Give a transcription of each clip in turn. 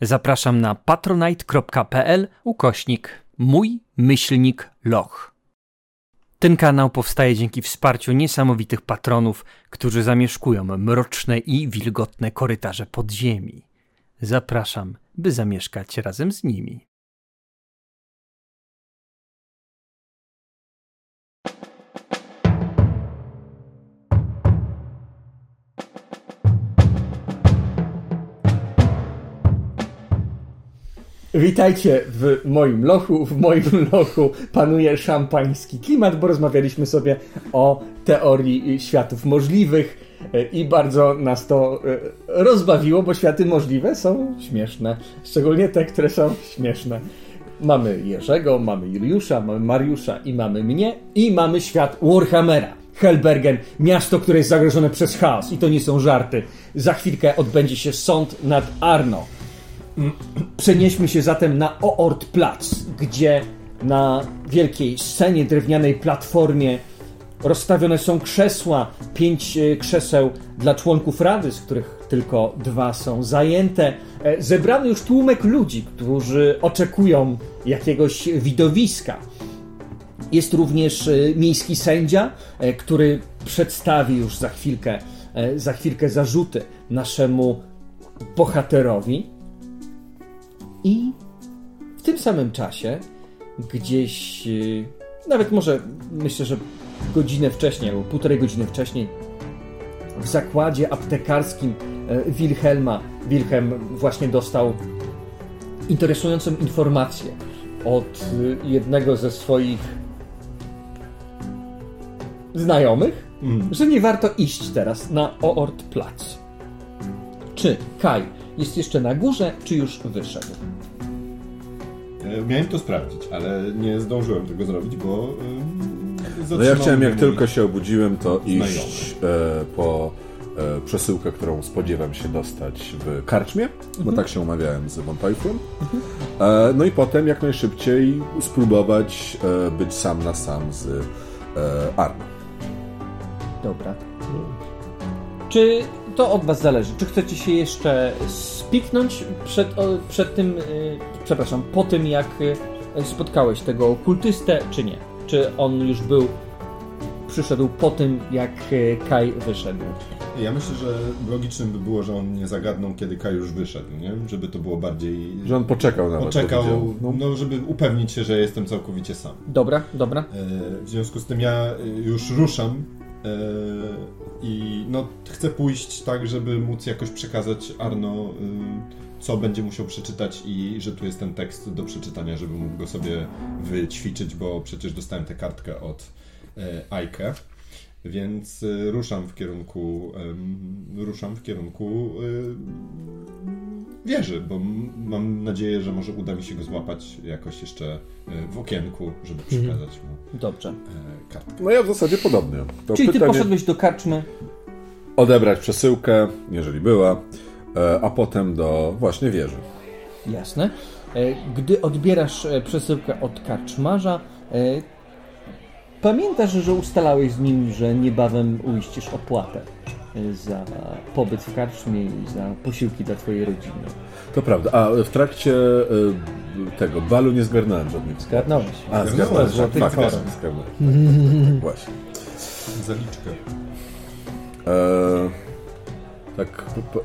Zapraszam na patronite.pl ukośnik mój myślnik loch. Ten kanał powstaje dzięki wsparciu niesamowitych patronów, którzy zamieszkują mroczne i wilgotne korytarze podziemi. Zapraszam, by zamieszkać razem z nimi. Witajcie w moim lochu. W moim lochu panuje szampański klimat, bo rozmawialiśmy sobie o teorii światów możliwych i bardzo nas to e, rozbawiło, bo światy możliwe są śmieszne. Szczególnie te, które są śmieszne. Mamy Jerzego, mamy Juliusza, mamy Mariusza i mamy mnie i mamy świat Warhammera. Helbergen, miasto, które jest zagrożone przez chaos i to nie są żarty. Za chwilkę odbędzie się sąd nad Arno. Przenieśmy się zatem na Oortplatz, gdzie na wielkiej scenie, drewnianej platformie rozstawione są krzesła, pięć e, krzeseł dla członków rady, z których tylko dwa są zajęte. E, zebrany już tłumek ludzi, którzy oczekują jakiegoś widowiska. Jest również e, miejski sędzia, który przedstawi już za chwilkę, za chwilkę zarzuty naszemu bohaterowi. I w tym samym czasie, gdzieś, yy, nawet może myślę, że godzinę wcześniej, albo półtorej godziny wcześniej, w zakładzie aptekarskim yy, Wilhelma, Wilhelm właśnie dostał interesującą informację od yy, jednego ze swoich znajomych, mm. że nie warto iść teraz na Oortplatz. Czy Kai jest jeszcze na górze, czy już wyszedł? E, miałem to sprawdzić, ale nie zdążyłem tego zrobić, bo. no ja chciałem, jak tylko się obudziłem, to iść e, po e, przesyłkę, którą spodziewam się dostać w karczmie, mhm. bo tak się umawiałem z Monteuflem. Mhm. E, no i potem jak najszybciej spróbować e, być sam na sam z e, Arno. Dobra. Czy to od Was zależy. Czy chcecie się jeszcze spiknąć przed, przed tym, y, przepraszam, po tym jak y, spotkałeś tego okultystę, czy nie? Czy on już był, przyszedł po tym, jak y, Kai wyszedł? Ja myślę, że logicznym by było, że on nie zagadnął, kiedy Kai już wyszedł, nie? Żeby to było bardziej... Że on poczekał nawet. Poczekał, no. no, żeby upewnić się, że jestem całkowicie sam. Dobra, dobra. E, w związku z tym ja już ruszam E, I no, chcę pójść tak, żeby móc jakoś przekazać Arno, y, co będzie musiał przeczytać i że tu jest ten tekst do przeczytania, żeby mógł go sobie wyćwiczyć, bo przecież dostałem tę kartkę od e, Aike. Więc y, ruszam w kierunku ruszam w kierunku y, wieży, bo mam nadzieję, że może uda mi się go złapać jakoś jeszcze y, w okienku, żeby mhm. przekazać mu Dobrze. E, kartkę. No ja w zasadzie podobnie. To Czyli pytanie... ty poszedłeś do karczmy? Odebrać przesyłkę, jeżeli była, e, a potem do właśnie wieży. Jasne. E, gdy odbierasz przesyłkę od karczmarza, Pamiętasz, że ustalałeś z nim, że niebawem uiścisz opłatę y, za pobyt w karczmie i za posiłki dla twojej rodziny. To prawda. A w trakcie y, tego balu nie zgarnąłem żadnych. Zgarnąłeś. A, zgarnąłem. Złoty tak, tak, zgarnąłem. Właśnie. Zaliczkę. E, tak, po,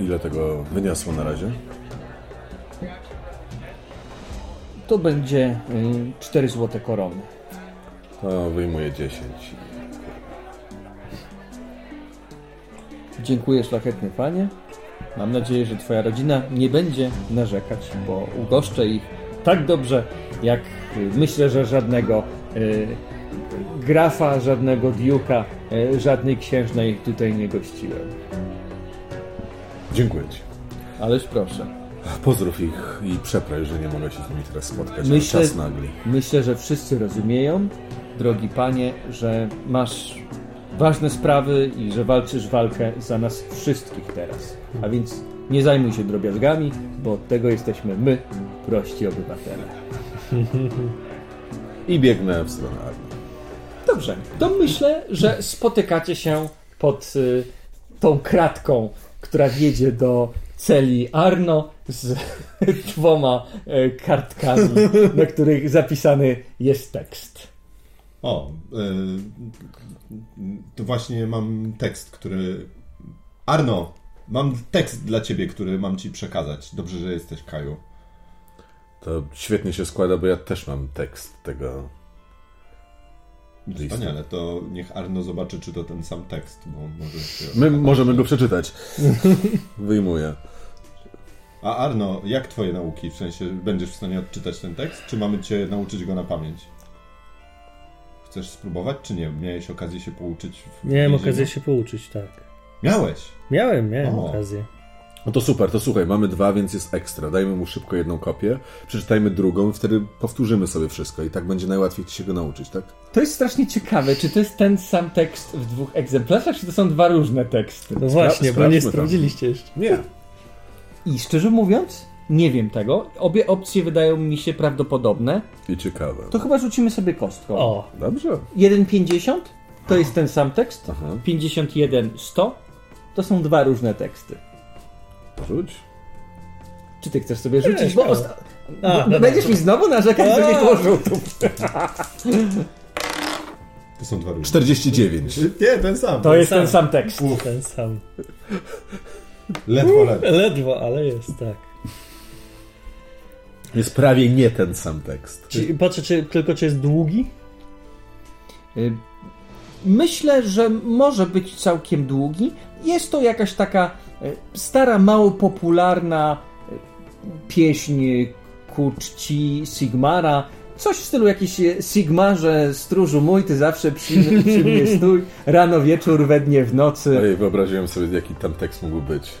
ile tego wyniosło na razie? To będzie y, 4 złote korony. To wyjmuję 10. Dziękuję szlachetny panie. Mam nadzieję, że twoja rodzina nie będzie narzekać, bo ugoszczę ich tak dobrze, jak y, myślę, że żadnego y, grafa, żadnego diuka, y, żadnej księżnej tutaj nie gościłem. Dziękuję ci. Ależ proszę. Pozdrów ich i przepraj, że nie mogę się z nimi teraz spotkać. Myślę, czas nagli. Myślę, że wszyscy rozumieją, drogi panie, że masz ważne sprawy i że walczysz walkę za nas wszystkich teraz. A więc nie zajmuj się drobiazgami, bo od tego jesteśmy my, prości obywatele. I biegnę w stronę armii. Dobrze, to myślę, że spotykacie się pod y, tą kratką, która wiedzie do celi Arno z dwoma e, kartkami, na których zapisany jest tekst. O, to właśnie mam tekst, który. Arno, mam tekst dla ciebie, który mam ci przekazać. Dobrze, że jesteś, Kaju. To świetnie się składa, bo ja też mam tekst tego. Wspaniale, to niech Arno zobaczy, czy to ten sam tekst, bo może się... My możemy go przeczytać. Wyjmuję. A Arno, jak twoje nauki? W sensie, będziesz w stanie odczytać ten tekst, czy mamy cię nauczyć go na pamięć? Chcesz spróbować, czy nie? Miałeś okazję się pouczyć? W Miałem okazję się pouczyć, tak. Miałeś? Miałem, miałem o. okazję. No to super, to słuchaj, mamy dwa, więc jest ekstra. Dajmy mu szybko jedną kopię, przeczytajmy drugą i wtedy powtórzymy sobie wszystko i tak będzie najłatwiej ci się go nauczyć, tak? To jest strasznie ciekawe, czy to jest ten sam tekst w dwóch egzemplarzach, czy to są dwa różne teksty? No właśnie, Spra bo nie sprawdziliście jeszcze. Nie. I szczerze mówiąc, nie wiem tego. Obie opcje wydają mi się prawdopodobne. I ciekawe. To chyba rzucimy sobie kostką. O, dobrze. 1,50 to jest ten sam tekst. Aha. 51, 100 to są dwa różne teksty. Rzuć. Czy ty chcesz sobie rzucić? Nie, bo osta... A, no, będziesz mi znowu narzekać, że nie było rzutów. To są dwa różne. 49. Nie, ten sam. To ten jest sam. ten sam tekst. Uf. Ten sam. Ledwo, ledwo. Ledwo, ale jest, tak. Jest prawie nie ten sam tekst. Czy, patrzę, czy, tylko czy jest długi? Y, myślę, że może być całkiem długi. Jest to jakaś taka y, stara, mało popularna y, pieśń ku czci Sigmara. Coś w stylu jakiś Sigmarze, stróżu mój, ty zawsze przy, przy mnie stój, rano, wieczór, we dnie, w nocy. Ojej, wyobraziłem sobie, jaki tam tekst mógł być.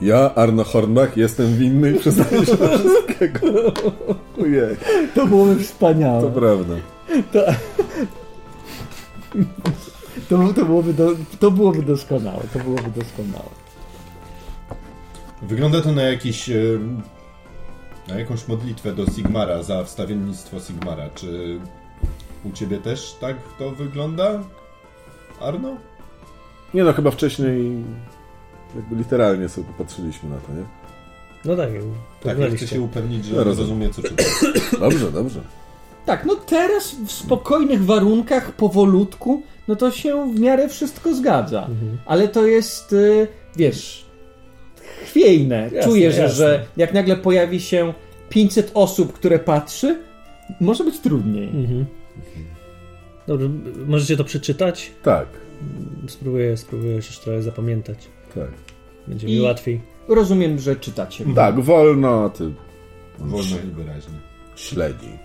Ja, Arno Hornbach, jestem winny i przyznaję się do wszystkiego. Ojej. To byłoby wspaniałe. To prawda. To, to, to, byłoby do, to byłoby doskonałe. To byłoby doskonałe. Wygląda to na jakiś... Na jakąś modlitwę do Sigmara za wstawiennictwo Sigmara. Czy u ciebie też tak to wygląda, Arno? Nie no, chyba wcześniej jakby literalnie sobie popatrzyliśmy na to, nie? No tak. Tak, ja chcę się upewnić, że no, rozumie, co czyta. Dobrze, dobrze. Tak, no teraz w spokojnych warunkach, powolutku, no to się w miarę wszystko zgadza. Mhm. Ale to jest, y, wiesz, chwiejne. Jasne, Czujesz, jasne. że jak nagle pojawi się 500 osób, które patrzy, może być trudniej. Mhm. Dobrze, możecie to przeczytać? Tak. Spróbuję, spróbuję jeszcze trochę zapamiętać. Tak. Będzie mi łatwiej. Rozumiem, że czytacie. Tak, wolno, ty. Wolno i wyraźnie. Śledzi.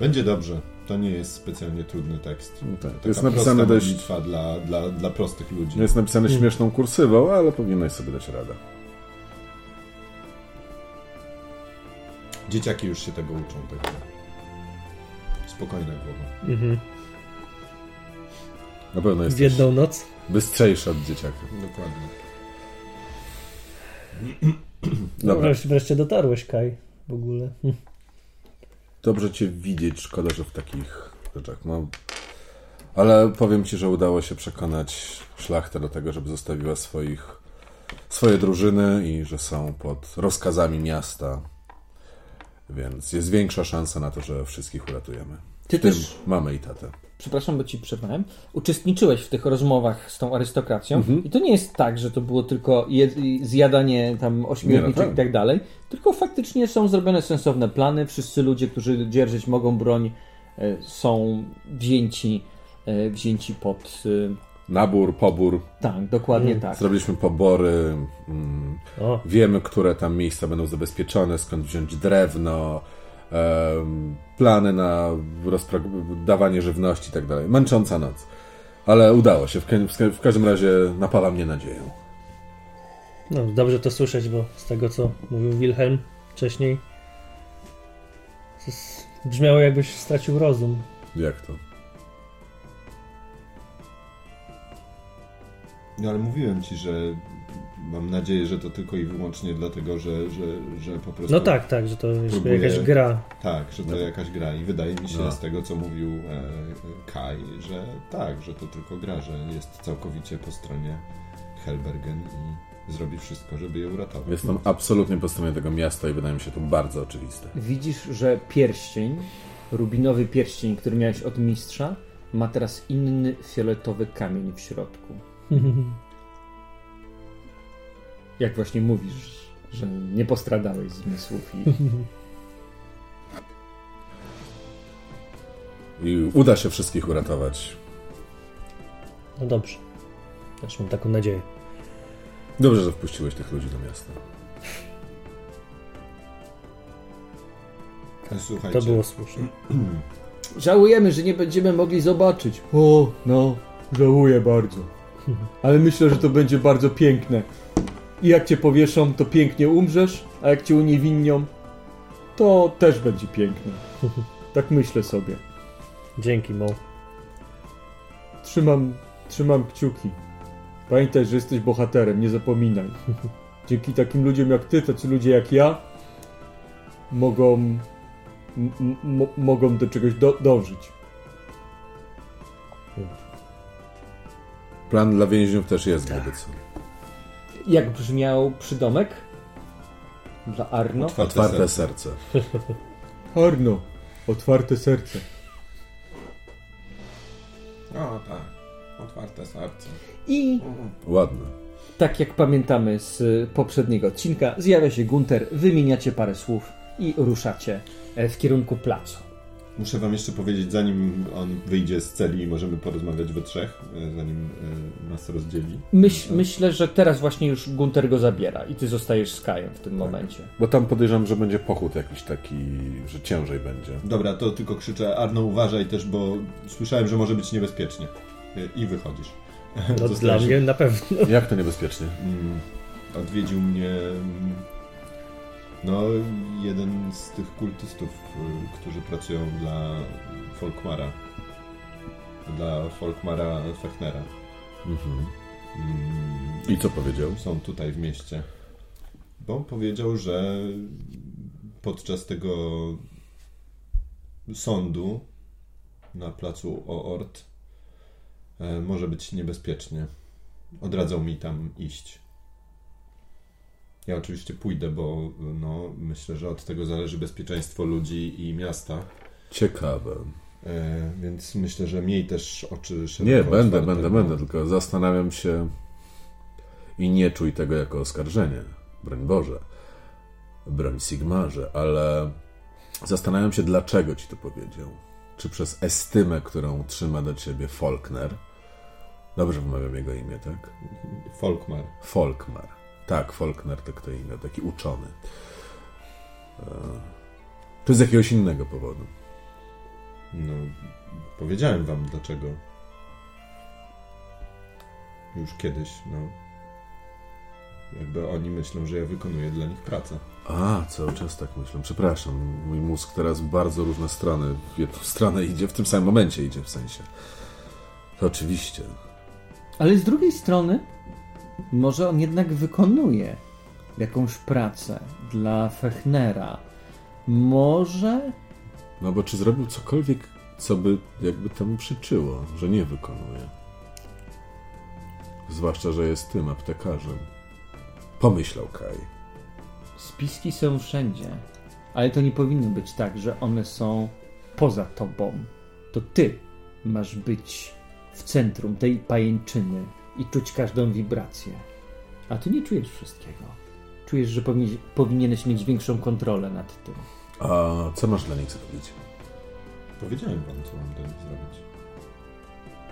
Będzie dobrze. To nie jest specjalnie trudny tekst. No tak. Jest napisane dość. Dla, dla, dla prostych ludzi. Jest napisane hmm. śmieszną kursywą, ale powinnaś sobie dać radę. Dzieciaki już się tego uczą. Tak. Spokojna głowa. Mhm. Na pewno jest. W jedną noc? Bystrzejszy od dzieciaka. Dokładnie. Dobra. Wreszcie, wreszcie dotarłeś, Kaj, w ogóle. Dobrze cię widzieć, szkoda, że w takich rzeczach mam. Ale powiem ci, że udało się przekonać szlachtę do tego, żeby zostawiła swoich, swoje drużyny i że są pod rozkazami miasta. Więc jest większa szansa na to, że wszystkich uratujemy. Ty w też mamy i tatę przepraszam, bo ci przerwałem, uczestniczyłeś w tych rozmowach z tą arystokracją mhm. i to nie jest tak, że to było tylko zjadanie tam ośmiorniczek no i tak dalej, tylko faktycznie są zrobione sensowne plany, wszyscy ludzie, którzy dzierżyć mogą broń e, są wzięci, e, wzięci pod... E, Nabór, pobór. Tak, dokładnie mm. tak. Zrobiliśmy pobory, mm, wiemy, które tam miejsca będą zabezpieczone, skąd wziąć drewno, plany na dawanie żywności i tak dalej. Męcząca noc. Ale udało się. W, w każdym razie napala mnie nadzieją. No, dobrze to słyszeć, bo z tego, co mówił Wilhelm wcześniej, brzmiało jakbyś stracił rozum. Jak to? No ale mówiłem ci, że mam nadzieję, że to tylko i wyłącznie dlatego, że, że, że po prostu. No tak, tak, że to jest próbuje, jakaś gra. Tak, że to no. jakaś gra. I wydaje mi się no. z tego, co mówił e, Kai, że tak, że to tylko gra, że jest całkowicie po stronie Helbergen i zrobi wszystko, żeby je uratować. Jestem absolutnie po stronie tego miasta i wydaje mi się to bardzo oczywiste. Widzisz, że pierścień, rubinowy pierścień, który miałeś od mistrza, ma teraz inny fioletowy kamień w środku. Jak właśnie mówisz, że nie postradałeś zmysłów i I uda się wszystkich uratować. No dobrze. Też mam taką nadzieję. Dobrze, że wpuściłeś tych ludzi do miasta. Słuchajcie, To było słuszne. Żałujemy, że nie będziemy mogli zobaczyć. O, no, żałuję bardzo. Ale myślę, że to będzie bardzo piękne. I jak cię powieszą, to pięknie umrzesz, a jak cię uniewinnią, to też będzie piękne. Tak myślę sobie. Dzięki, Mo. Trzymam, trzymam kciuki. Pamiętaj, że jesteś bohaterem, nie zapominaj. Dzięki takim ludziom jak ty, tacy ludzie jak ja, mogą, m- m- mogą do czegoś do, dążyć. Plan dla więźniów też jest, gdyby co. Jak brzmiał przydomek? Dla Arno? Otwarte Otwarte serce. serce. Arno, otwarte serce. O tak, otwarte serce. I Ładne. tak jak pamiętamy z poprzedniego odcinka, zjawia się Gunter, wymieniacie parę słów i ruszacie e, w kierunku placu. Muszę wam jeszcze powiedzieć, zanim on wyjdzie z celi i możemy porozmawiać we trzech, e, zanim e, nas rozdzieli. Myśl, myślę, że teraz właśnie już Gunter go zabiera i ty zostajesz z Kajem w tym momencie. Bo tam podejrzewam, że będzie pochód jakiś taki, że ciężej będzie. Dobra, to tylko krzyczę, Arno uważaj też, bo słyszałem, że może być niebezpiecznie. E, I wychodzisz. No, dla mnie na pewno. Jak to niebezpiecznie? Mm, odwiedził mnie mm, no, jeden z tych kultystów, y, którzy pracują dla Folkmara. Dla Folkmara Fechnera. Mhm. Mm, I co powiedział? są tutaj w mieście. Bo on powiedział, że podczas tego sądu na placu Oort e, może być niebezpiecznie. Odradzał mi tam iść. Ja oczywiście pójdę, bo no, myślę, że od tego zależy bezpieczeństwo ludzi i miasta. Ciekawe. E, więc myślę, że miej też oczy szeroko Nie, będę, otwarte, będę, bo- będę, tylko zastanawiam się i nie czuj tego jako oskarżenie. Broń Boże. Broń Sigmarze, ale zastanawiam się, dlaczego ci to powiedział. Czy przez estymę, którą trzyma do ciebie Faulkner? Dobrze wymawiam jego imię, tak? Folkmar. Folkmar. Tak, Faulkner to kto inny, taki uczony. E, Czy z jakiegoś innego powodu? No, powiedziałem wam dlaczego. Już kiedyś, no. Jakby oni myślą, że ja wykonuję dla nich pracę. A, cały czas tak myślę. Przepraszam, mój mózg teraz w bardzo różne strony. W jedną stronę idzie, w tym samym momencie idzie w sensie. To oczywiście. Ale z drugiej strony, może on jednak wykonuje jakąś pracę dla Fechnera. Może No bo czy zrobił cokolwiek, co by jakby temu przyczyło, że nie wykonuje? Zwłaszcza, że jest tym aptekarzem. Pomyślał Kai. spiski są wszędzie, ale to nie powinno być tak, że one są poza tobą. To ty masz być w centrum tej pajęczyny i czuć każdą wibrację. A ty nie czujesz wszystkiego. Czujesz, że powinien, powinieneś mieć większą kontrolę nad tym. A co masz dla nich zrobić? Powiedziałem wam, co mam dla nich zrobić.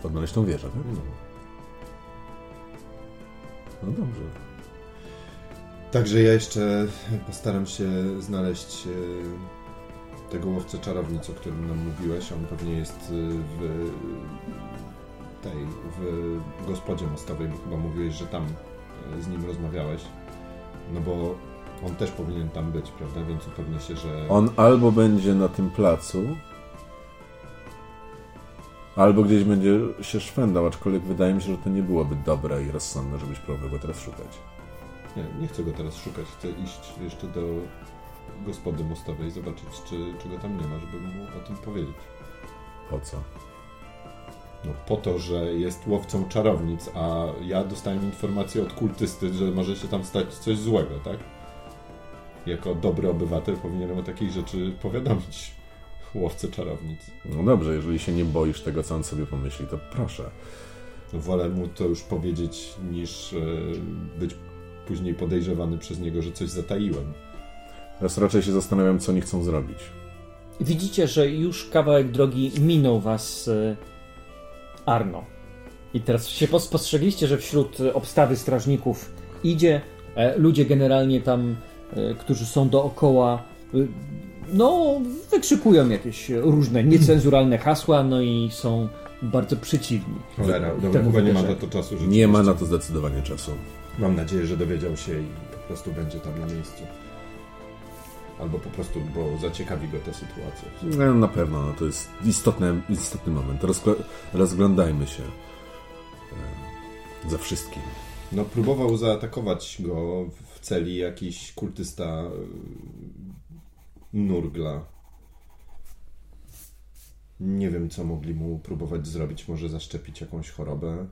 Odnaleźć tą wieżę, tak? No. No dobrze. Także ja jeszcze postaram się znaleźć e, tego łowcę czarownic, o którym nam mówiłeś. On pewnie jest e, w tej, w gospodzie mostowej, bo chyba mówiłeś, że tam e, z nim rozmawiałeś. No bo on też powinien tam być, prawda? Więc upewnię się, że... On albo będzie na tym placu, albo gdzieś będzie się szwendał, aczkolwiek wydaje mi się, że to nie byłoby dobre i rozsądne, żebyś próbował go teraz szukać. Nie, nie chcę go teraz szukać. Chcę iść jeszcze do gospody mostowej, zobaczyć, czy, czy go tam nie ma, żeby mu o tym powiedzieć. Po co? No, po to, że jest łowcą czarownic, a ja dostałem informację od kultysty, że może się tam stać coś złego, tak? Jako dobry obywatel powinienem o takich rzeczy powiadomić łowcę czarownic. No dobrze, jeżeli się nie boisz tego, co on sobie pomyśli, to proszę. No, wolę mu to już powiedzieć, niż e, być później podejrzewany przez niego, że coś zataiłem. Teraz raczej się zastanawiam, co oni chcą zrobić. Widzicie, że już kawałek drogi minął was e, Arno. I teraz się spostrzegliście, że wśród obstawy strażników idzie e, ludzie generalnie tam, e, którzy są dookoła, no, wykrzykują jakieś różne niecenzuralne hasła, no i są bardzo przeciwni. Cholera, dobra, chyba nie ma na to czasu. Nie ma na to zdecydowanie czasu. Mam nadzieję, że dowiedział się i po prostu będzie tam na miejscu. Albo po prostu, bo zaciekawi go ta sytuacja. No, na pewno, no, to jest istotny, istotny moment. Rozgl rozglądajmy się e, za wszystkim. No, próbował zaatakować go w celi jakiś kultysta e, Nurgla. Nie wiem, co mogli mu próbować zrobić. Może zaszczepić jakąś chorobę.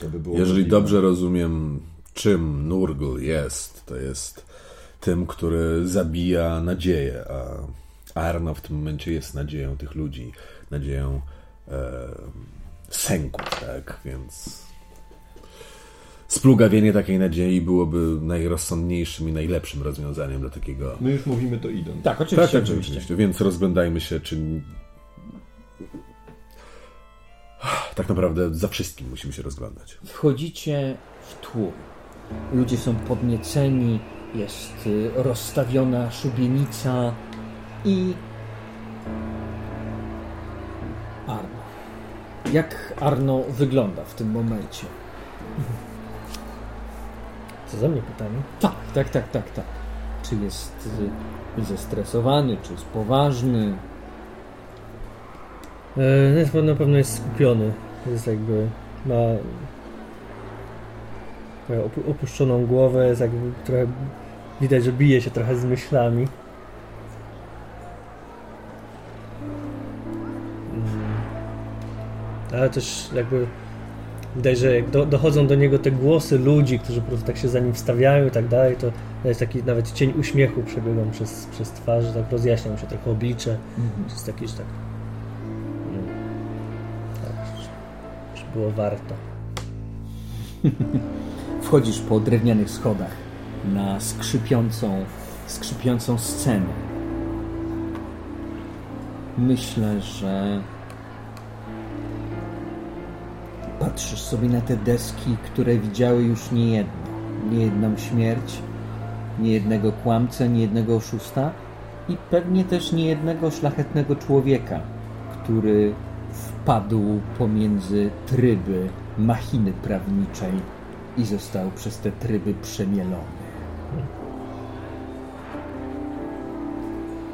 To by było Jeżeli możliwe. dobrze rozumiem, czym Nurgl jest, to jest tym, który zabija nadzieję, a Arno w tym momencie jest nadzieją tych ludzi, nadzieją e, sęków, tak? Więc splugawienie takiej nadziei byłoby najrozsądniejszym i najlepszym rozwiązaniem dla takiego. My już mówimy to idąc. Tak, oczywiście. Tak, oczywiście. oczywiście. Więc rozglądajmy się, czy. Tak naprawdę za wszystkim musimy się rozglądać. Wchodzicie w tłum. Ludzie są podnieceni, jest y, rozstawiona szubienica i Arno. Jak Arno wygląda w tym momencie? Co za mnie pytanie? Tak, tak, tak, tak, tak. Czy jest y, zestresowany, czy jest poważny? E, na pewno jest skupiony. Jest jakby ma opuszczoną głowę, jest jakby trochę widać, że bije się trochę z myślami. Mm. Ale też jakby widać, że jak do, dochodzą do niego te głosy ludzi, którzy po prostu tak się za nim wstawiają i tak dalej, to jest taki nawet cień uśmiechu przebiegał przez, przez twarz, tak rozjaśnia mu się trochę oblicze. Mhm. Jest taki, że tak, no, tak że było warto. Wchodzisz po drewnianych schodach na skrzypiącą, skrzypiącą scenę. Myślę, że patrzysz sobie na te deski, które widziały już nie jedno, nie jedną śmierć, nie jednego kłamcę, nie jednego oszusta i pewnie też nie jednego szlachetnego człowieka, który wpadł pomiędzy tryby machiny prawniczej i został przez te tryby przemielony.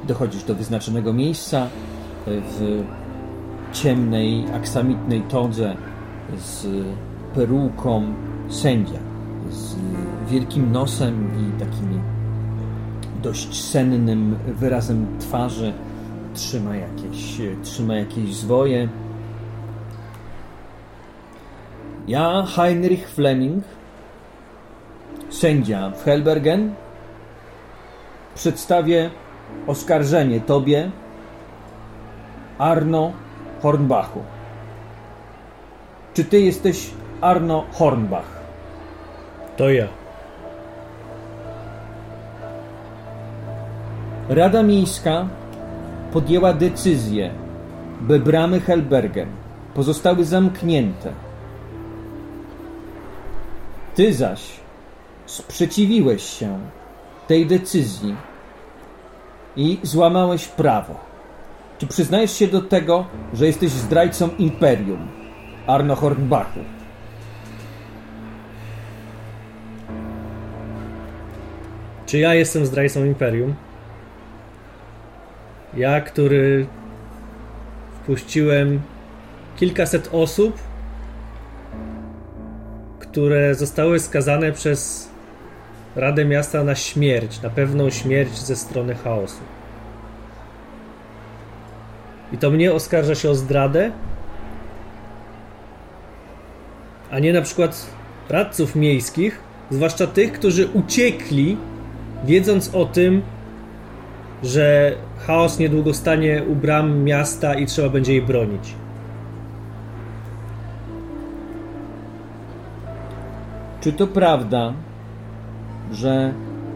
Dochodzisz do wyznaczonego miejsca w ciemnej, aksamitnej todze z peruką sędzia, z wielkim nosem i takim dość sennym wyrazem twarzy. Trzyma jakieś, trzyma jakieś zwoje. Ja, Heinrich Fleming, sędzia w Helbergen, przedstawię oskarżenie Tobie, Arno Hornbachu. Czy Ty jesteś Arno Hornbach? To ja. Rada Miejska podjęła decyzję, by bramy Helbergen pozostały zamknięte. Ty zaś sprzeciwiłeś się tej decyzji i złamałeś prawo. Czy przyznajesz się do tego, że jesteś zdrajcą imperium, Arno Hornbachu? Czy ja jestem zdrajcą imperium? Ja, który wpuściłem kilkaset osób, które zostały skazane przez Radę Miasta na śmierć, na pewną śmierć ze strony chaosu. I to mnie oskarża się o zdradę? a nie na przykład radców miejskich, zwłaszcza tych, którzy uciekli, wiedząc o tym, że chaos niedługo stanie u bram miasta i trzeba będzie jej bronić. Czy to prawda, że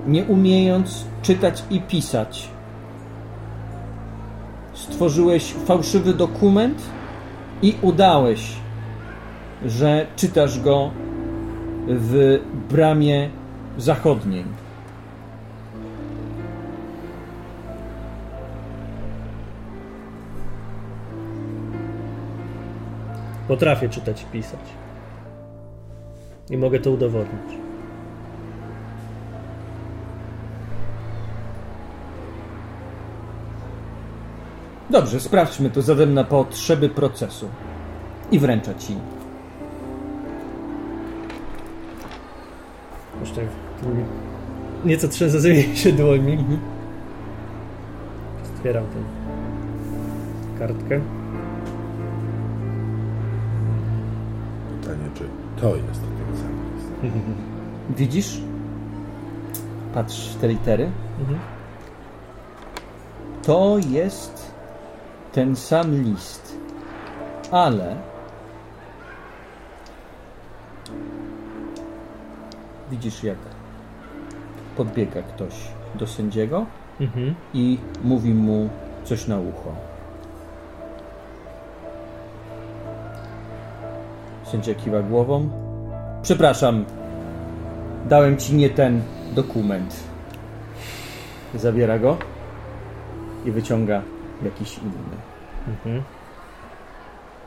nie umiejąc czytać i pisać, stworzyłeś fałszywy dokument i udałeś, że czytasz go w bramie zachodniej? Potrafię czytać i pisać. I mogę to udowodnić. Dobrze, sprawdźmy to zatem na potrzeby procesu. I wręczę ci. Jeszcze nieco trzęsę zamieni się dłońmi. Mhm. Otwieram tę kartkę. Pytanie, czy to jest ten sam list? Widzisz? Patrz w te litery. Mhm. To jest ten sam list, ale widzisz, jak podbiega ktoś do sędziego Mhm. i mówi mu coś na ucho. Sędzia kiwa głową. Przepraszam, dałem ci nie ten dokument. Zabiera go i wyciąga jakiś inny. Mhm.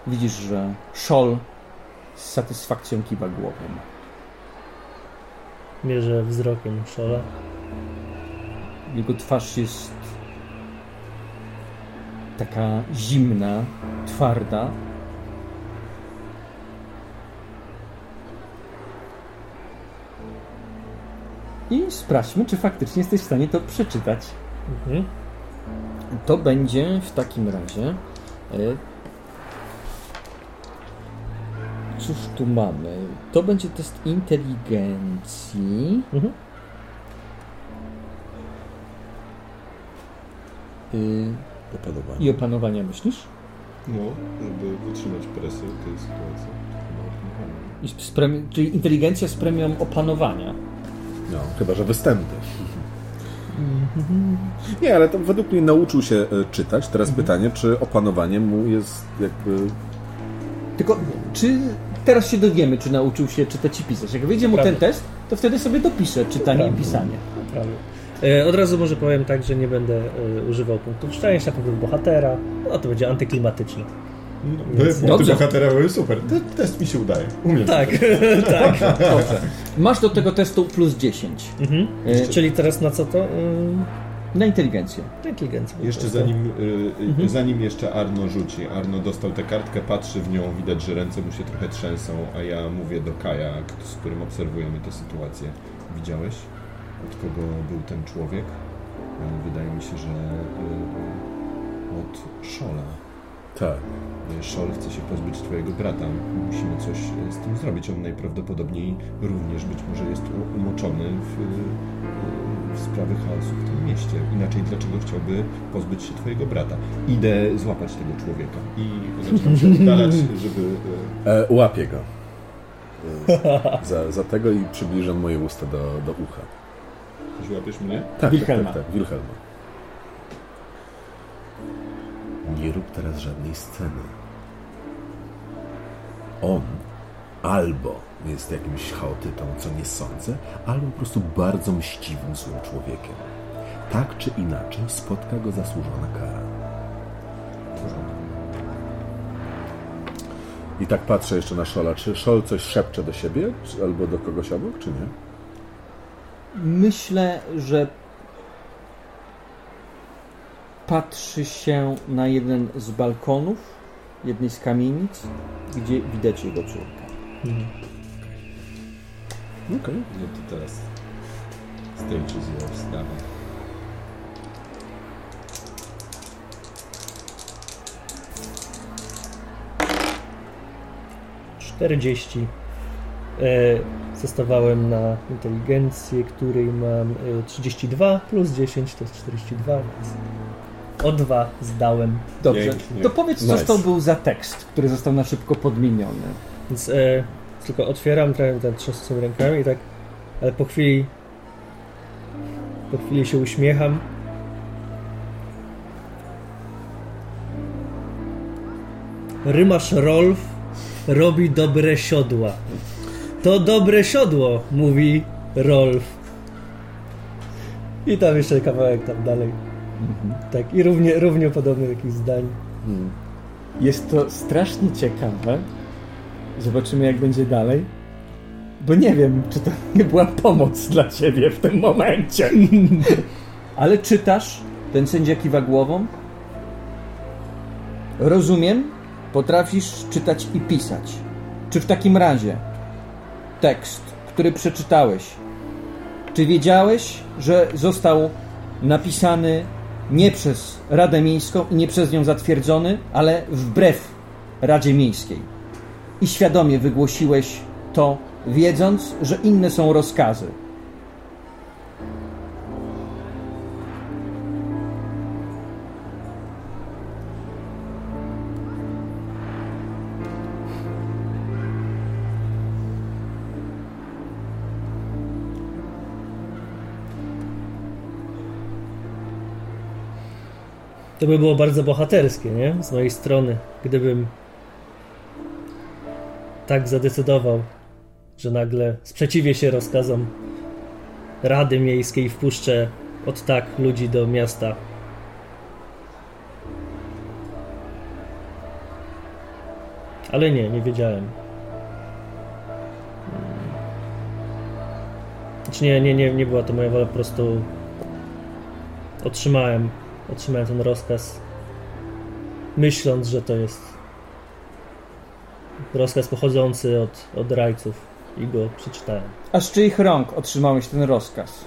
Widzisz, że Szol z satysfakcją kiwa głową. Mierzę wzrokiem Szola. Jego twarz jest taka zimna, twarda. I sprawdźmy, czy faktycznie jesteś w stanie to przeczytać. Mhm. To będzie w takim razie. e, Cóż tu mamy? To będzie test inteligencji. Mhm. y, Opanowanie. I opanowania myślisz? No, żeby wytrzymać presję tej sytuacji. I z premi- czyli inteligencja z premią opanowania. No, chyba, że występy. Nie, ale to według mnie nauczył się e, czytać. Teraz pytanie, czy opanowanie mu jest jakby... Tylko czy teraz się dowiemy, czy nauczył się czytać i pisać? Jak wyjdzie mu ten test, to wtedy sobie dopisze czytanie i Prawda. pisanie. Prawie. Od razu może powiem tak, że nie będę e, używał punktów szczęścia, punktów bohatera. No to będzie antyklimatyczne. No, były punkty Dobrze. bohatera były super. Te, test mi się udaje. Umiem. Tak, tak. Dobrze. Masz do tego testu plus 10. Mhm. E, Czyli teraz na co to? Ym, Na inteligencję. na inteligencję. Jeszcze prostu. zanim, y, y, Mhm. zanim jeszcze Arno rzuci. Arno dostał tę kartkę, patrzy w nią, widać, że ręce mu się trochę trzęsą, a ja mówię do Kaja, z którym obserwujemy tę sytuację. Widziałeś, od kogo był ten człowiek? Wydaje mi się, że y, od Szola. Tak. Szol chce się pozbyć twojego brata. Musimy coś y, z tym zrobić. On najprawdopodobniej również być może jest umoczony w, y, w sprawy chaosu w tym mieście. Inaczej dlaczego chciałby pozbyć się twojego brata? Idę złapać tego człowieka i zaczynam się oddalać, żeby... y, E, łapię go. E, za, za tego i przybliżam moje usta do, do ucha. Złapiesz mnie? Tak, Wilhelma. tak, tak, tak, Wilhelma. Nie rób teraz żadnej sceny. On albo jest jakimś chaotytą, co nie sądzę, albo po prostu bardzo mściwym, złym człowiekiem. Tak czy inaczej spotka go zasłużona kara. I tak patrzę jeszcze na Szola. Czy Szol coś szepcze do siebie, albo do kogoś obok, czy nie? Myślę, że patrzy się na jeden z balkonów, jednej z kamienic, gdzie widać jego córkę. Okej. No to teraz stage is yours, dawaj. Czterdzieści Zostawałem na inteligencję, której mam 32 plus 10 to jest 42, więc o 2 zdałem. Dobrze. Pięknie. To powiedz, nice. co to był za tekst, który został na szybko podmieniony. Więc e, tylko otwieram, trochę ten trzęsąc rękami i tak, ale po chwili po chwili się uśmiecham. Rymasz Rolf robi dobre siodła. To dobre siodło, mówi Rolf. I tam jeszcze kawałek tam dalej. Mhm. Tak, i równie, równie podobnych jakichś zdań. Hmm. Jest to strasznie ciekawe. Zobaczymy, jak będzie dalej. Bo nie wiem, czy to nie była pomoc dla ciebie w tym momencie. Ale czytasz? Ten sędzia kiwa głową? Rozumiem, potrafisz czytać i pisać. Czy w takim razie tekst, który przeczytałeś, czy wiedziałeś, że został napisany nie przez Radę Miejską i nie przez nią zatwierdzony, ale wbrew Radzie Miejskiej? I świadomie wygłosiłeś to, wiedząc, że inne są rozkazy. To by było bardzo bohaterskie, nie? Z mojej strony, gdybym tak zadecydował, że nagle sprzeciwię się rozkazom Rady Miejskiej i wpuszczę od tak ludzi do miasta. Ale nie, nie wiedziałem. Znaczy nie, nie, nie, nie była to moja wola, po prostu otrzymałem otrzymałem ten rozkaz, myśląc, że to jest rozkaz pochodzący od, od rajców i go przeczytałem. A z czyich rąk otrzymałeś ten rozkaz?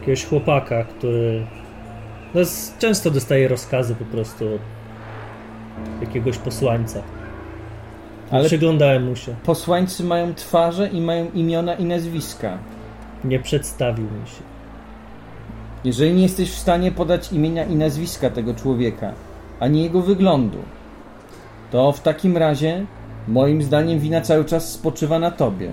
Jakiegoś chłopaka, który no, często dostaje rozkazy po prostu od jakiegoś posłańca. Ale Przyglądałem mu się. Posłańcy mają twarze i mają imiona i nazwiska. Nie przedstawił mi się. Jeżeli nie jesteś w stanie podać imienia i nazwiska tego człowieka, ani jego wyglądu, to w takim razie, moim zdaniem, wina cały czas spoczywa na tobie.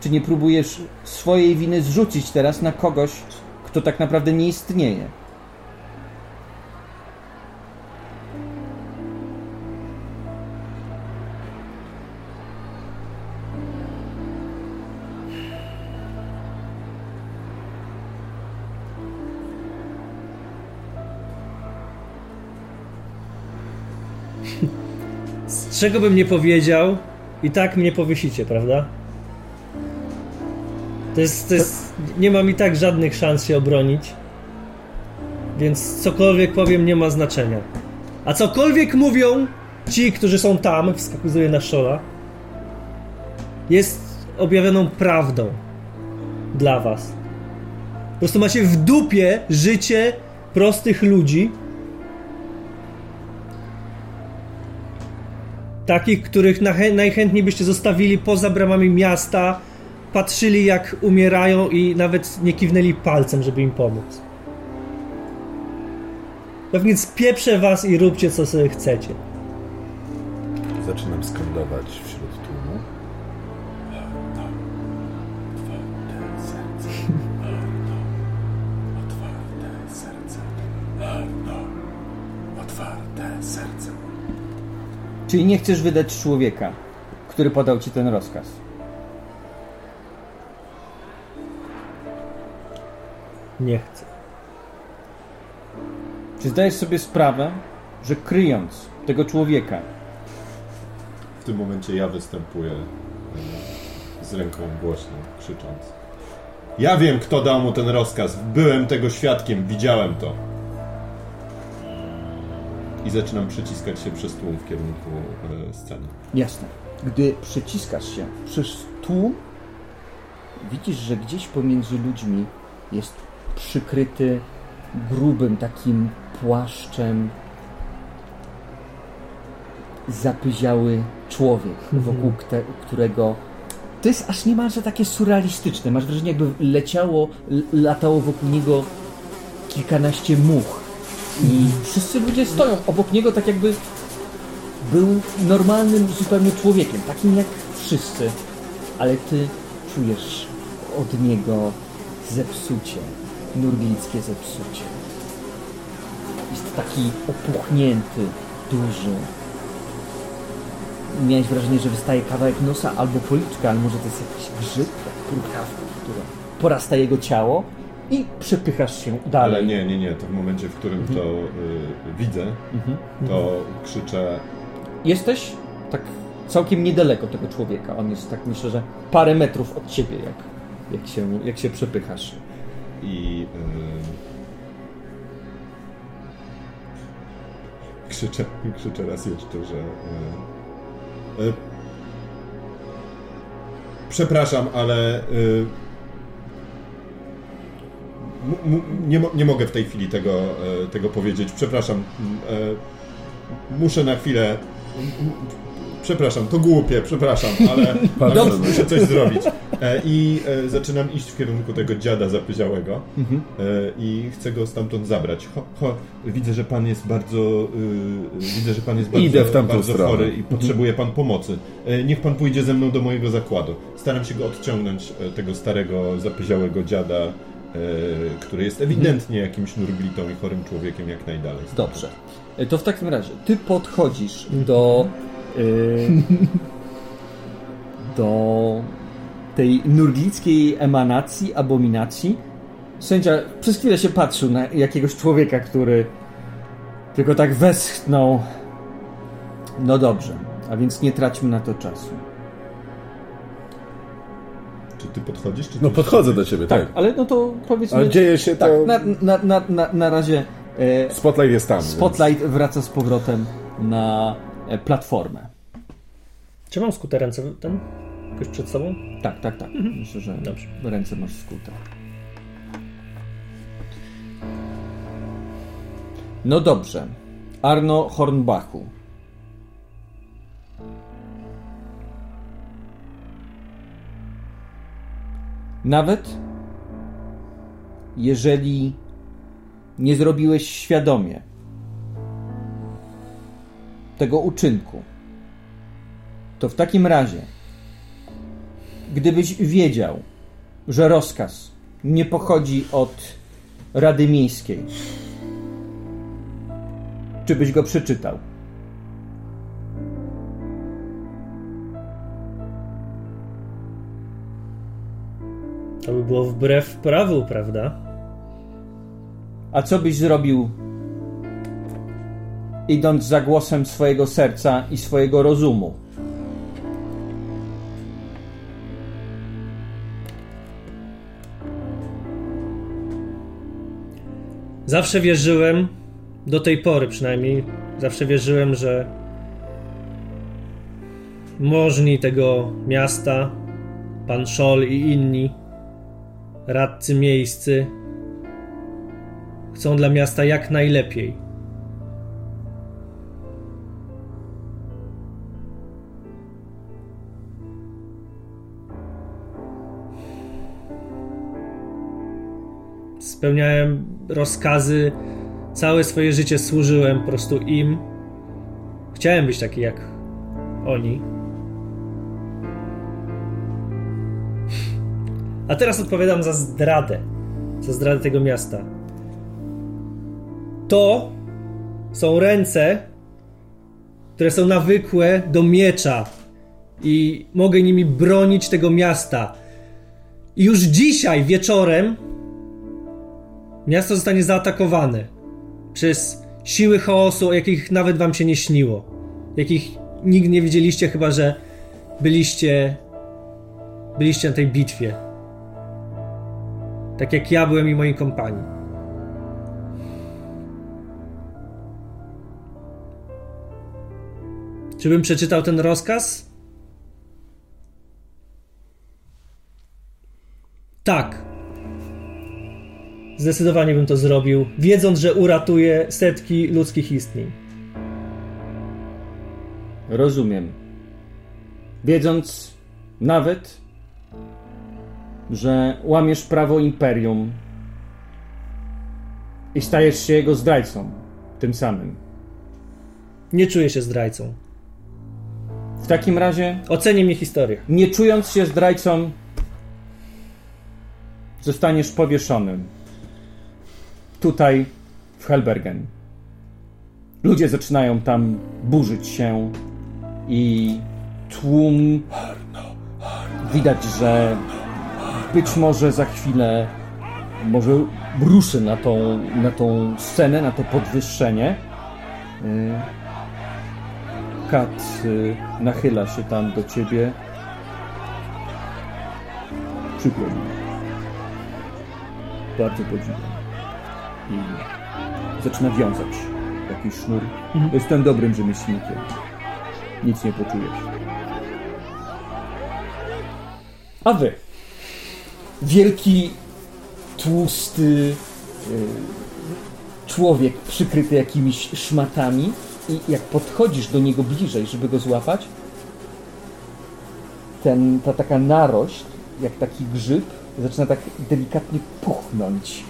Czy nie próbujesz swojej winy zrzucić teraz na kogoś, kto tak naprawdę nie istnieje? Czego bym nie powiedział, i tak mnie powiesicie, prawda? To jest, to jest, nie mam i tak żadnych szans się obronić. Więc cokolwiek powiem nie ma znaczenia. A cokolwiek mówią ci, którzy są tam, wskakuje na szola, jest objawioną prawdą dla was. Po prostu macie w dupie życie prostych ludzi, Takich, których najchętniej byście zostawili poza bramami miasta, patrzyli jak umierają i nawet nie kiwnęli palcem, żeby im pomóc. Więc pieprzę was i róbcie co sobie chcecie. Zaczynam skandować Czyli nie chcesz wydać człowieka, który podał ci ten rozkaz. Nie chcę. Czy zdajesz sobie sprawę, że kryjąc tego człowieka. W tym momencie ja występuję e, z ręką głośną, krzycząc. Ja wiem, kto dał mu ten rozkaz. Byłem tego świadkiem, widziałem to i zaczynam przeciskać się przez tłum w kierunku e, sceny. Jasne. Gdy przyciskasz się przez tłum, widzisz, że gdzieś pomiędzy ludźmi jest przykryty grubym takim płaszczem zapyziały człowiek, mhm. wokół którego to jest aż niemalże takie surrealistyczne. Masz wrażenie, jakby leciało, latało wokół niego kilkanaście much. I wszyscy ludzie stoją obok niego tak jakby był normalnym zupełnie człowiekiem, takim jak wszyscy. Ale ty czujesz od niego zepsucie, nurglickie zepsucie. Jest taki opuchnięty, duży. Miałeś wrażenie, że wystaje kawałek nosa albo policzka, ale może to jest jakiś grzyb, truchawka, która porasta jego ciało i przepychasz się dalej. Ale nie, nie, nie. To w momencie, w którym mhm. to y, widzę, mhm. to krzyczę... Jesteś tak całkiem niedaleko tego człowieka. On jest tak, myślę, że parę metrów od ciebie, jak, jak, się, jak się przepychasz. I... Y, krzyczę, krzyczę raz jeszcze, że... Y, y, przepraszam, ale nie, nie mogę w tej chwili tego, e, tego powiedzieć. Przepraszam. E, muszę na chwilę. Przepraszam, to głupie, przepraszam, ale, ale muszę coś zrobić. E, I zaczynam iść w kierunku tego dziada zapyziałego mhm. i chcę go stamtąd zabrać. Ho, ho, widzę, że pan jest bardzo widzę, że pan jest bardzo, Idę w bardzo chory i mhm. potrzebuje pan pomocy. Niech pan pójdzie ze mną do mojego zakładu. Staram się go odciągnąć, tego starego, zapyziałego dziada który jest ewidentnie jakimś nurglitą i chorym człowiekiem jak najdalej. Dobrze. E, to w takim razie ty podchodzisz do yy, do tej nurglickiej emanacji, abominacji. Sędzia przez chwilę się patrzył na jakiegoś człowieka, który tylko tak westchnął. No dobrze, a więc nie traćmy na to czasu. Ty podchodzisz? Czy no podchodzę do ciebie, tak. tak. Ale no to powiedzmy... Ale dzieje się tak, to... Na, na, na, na, na razie... E, Spotlight jest tam. Spotlight więc... wraca z powrotem na e, platformę. Czy mam skute ręce ten? Jakoś przed sobą? Tak, tak, tak. Mhm. Myślę, że Dobrze. ręce masz skute. No dobrze. Arno Hornbachu. Nawet jeżeli nie zrobiłeś świadomie tego uczynku, to w takim razie, gdybyś wiedział, że rozkaz nie pochodzi od Rady Miejskiej, czy byś go przeczytał? To by było wbrew prawu, prawda? A co byś zrobił, idąc za głosem swojego serca i swojego rozumu? Zawsze wierzyłem, do tej pory przynajmniej, zawsze wierzyłem, że możni tego miasta, pan Szol i inni radcy miejscy chcą dla miasta jak najlepiej. Spełniałem rozkazy, całe swoje życie służyłem po prostu im. Chciałem być taki jak oni. A teraz odpowiadam za zdradę. Za zdradę tego miasta. To są ręce, które są nawykłe do miecza i mogę nimi bronić tego miasta. I już dzisiaj wieczorem miasto zostanie zaatakowane przez siły chaosu, o jakich nawet wam się nie śniło. Jakich nigdy nie widzieliście, chyba że byliście byliście na tej bitwie. Tak jak ja byłem i mojej kompanii. Czy bym przeczytał ten rozkaz? Tak. Zdecydowanie bym to zrobił, wiedząc, że uratuje setki ludzkich istnień. Rozumiem. Wiedząc nawet, że łamiesz prawo imperium i stajesz się jego zdrajcą tym samym. Nie czuję się zdrajcą. W takim razie, Oceni mnie historia. nie czując się zdrajcą, zostaniesz powieszonym. Tutaj, w Helbergen. Ludzie zaczynają tam burzyć się i tłum. Widać, że być może za chwilę może ruszy na tą, na tą scenę, na to podwyższenie. Y, Kat y, nachyla się tam do ciebie. Przykro mi. Bardzo podziwiam. I zaczyna wiązać jakiś sznur. Jestem dobrym rzemieślnikiem. Nic nie poczujesz. A wy? Wielki, tłusty y, człowiek przykryty jakimiś szmatami i jak podchodzisz do niego bliżej, żeby go złapać, ten, ta taka narość, jak taki grzyb, zaczyna tak delikatnie puchnąć.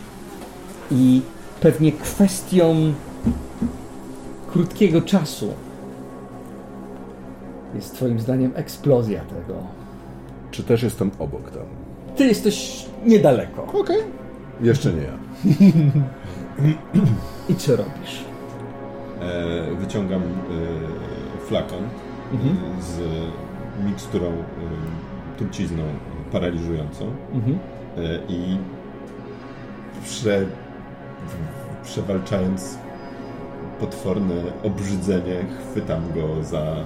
I pewnie kwestią krótkiego czasu jest twoim zdaniem eksplozja tego. Czy też jestem obok tam? Ty jesteś niedaleko. Okej. Jeszcze nie ja. I co robisz? E, wyciągam e, flakon Mhm. e, z miksturą, e, trucizną paraliżującą Mhm. e, i prze, przewalczając potworne obrzydzenie, chwytam go za e,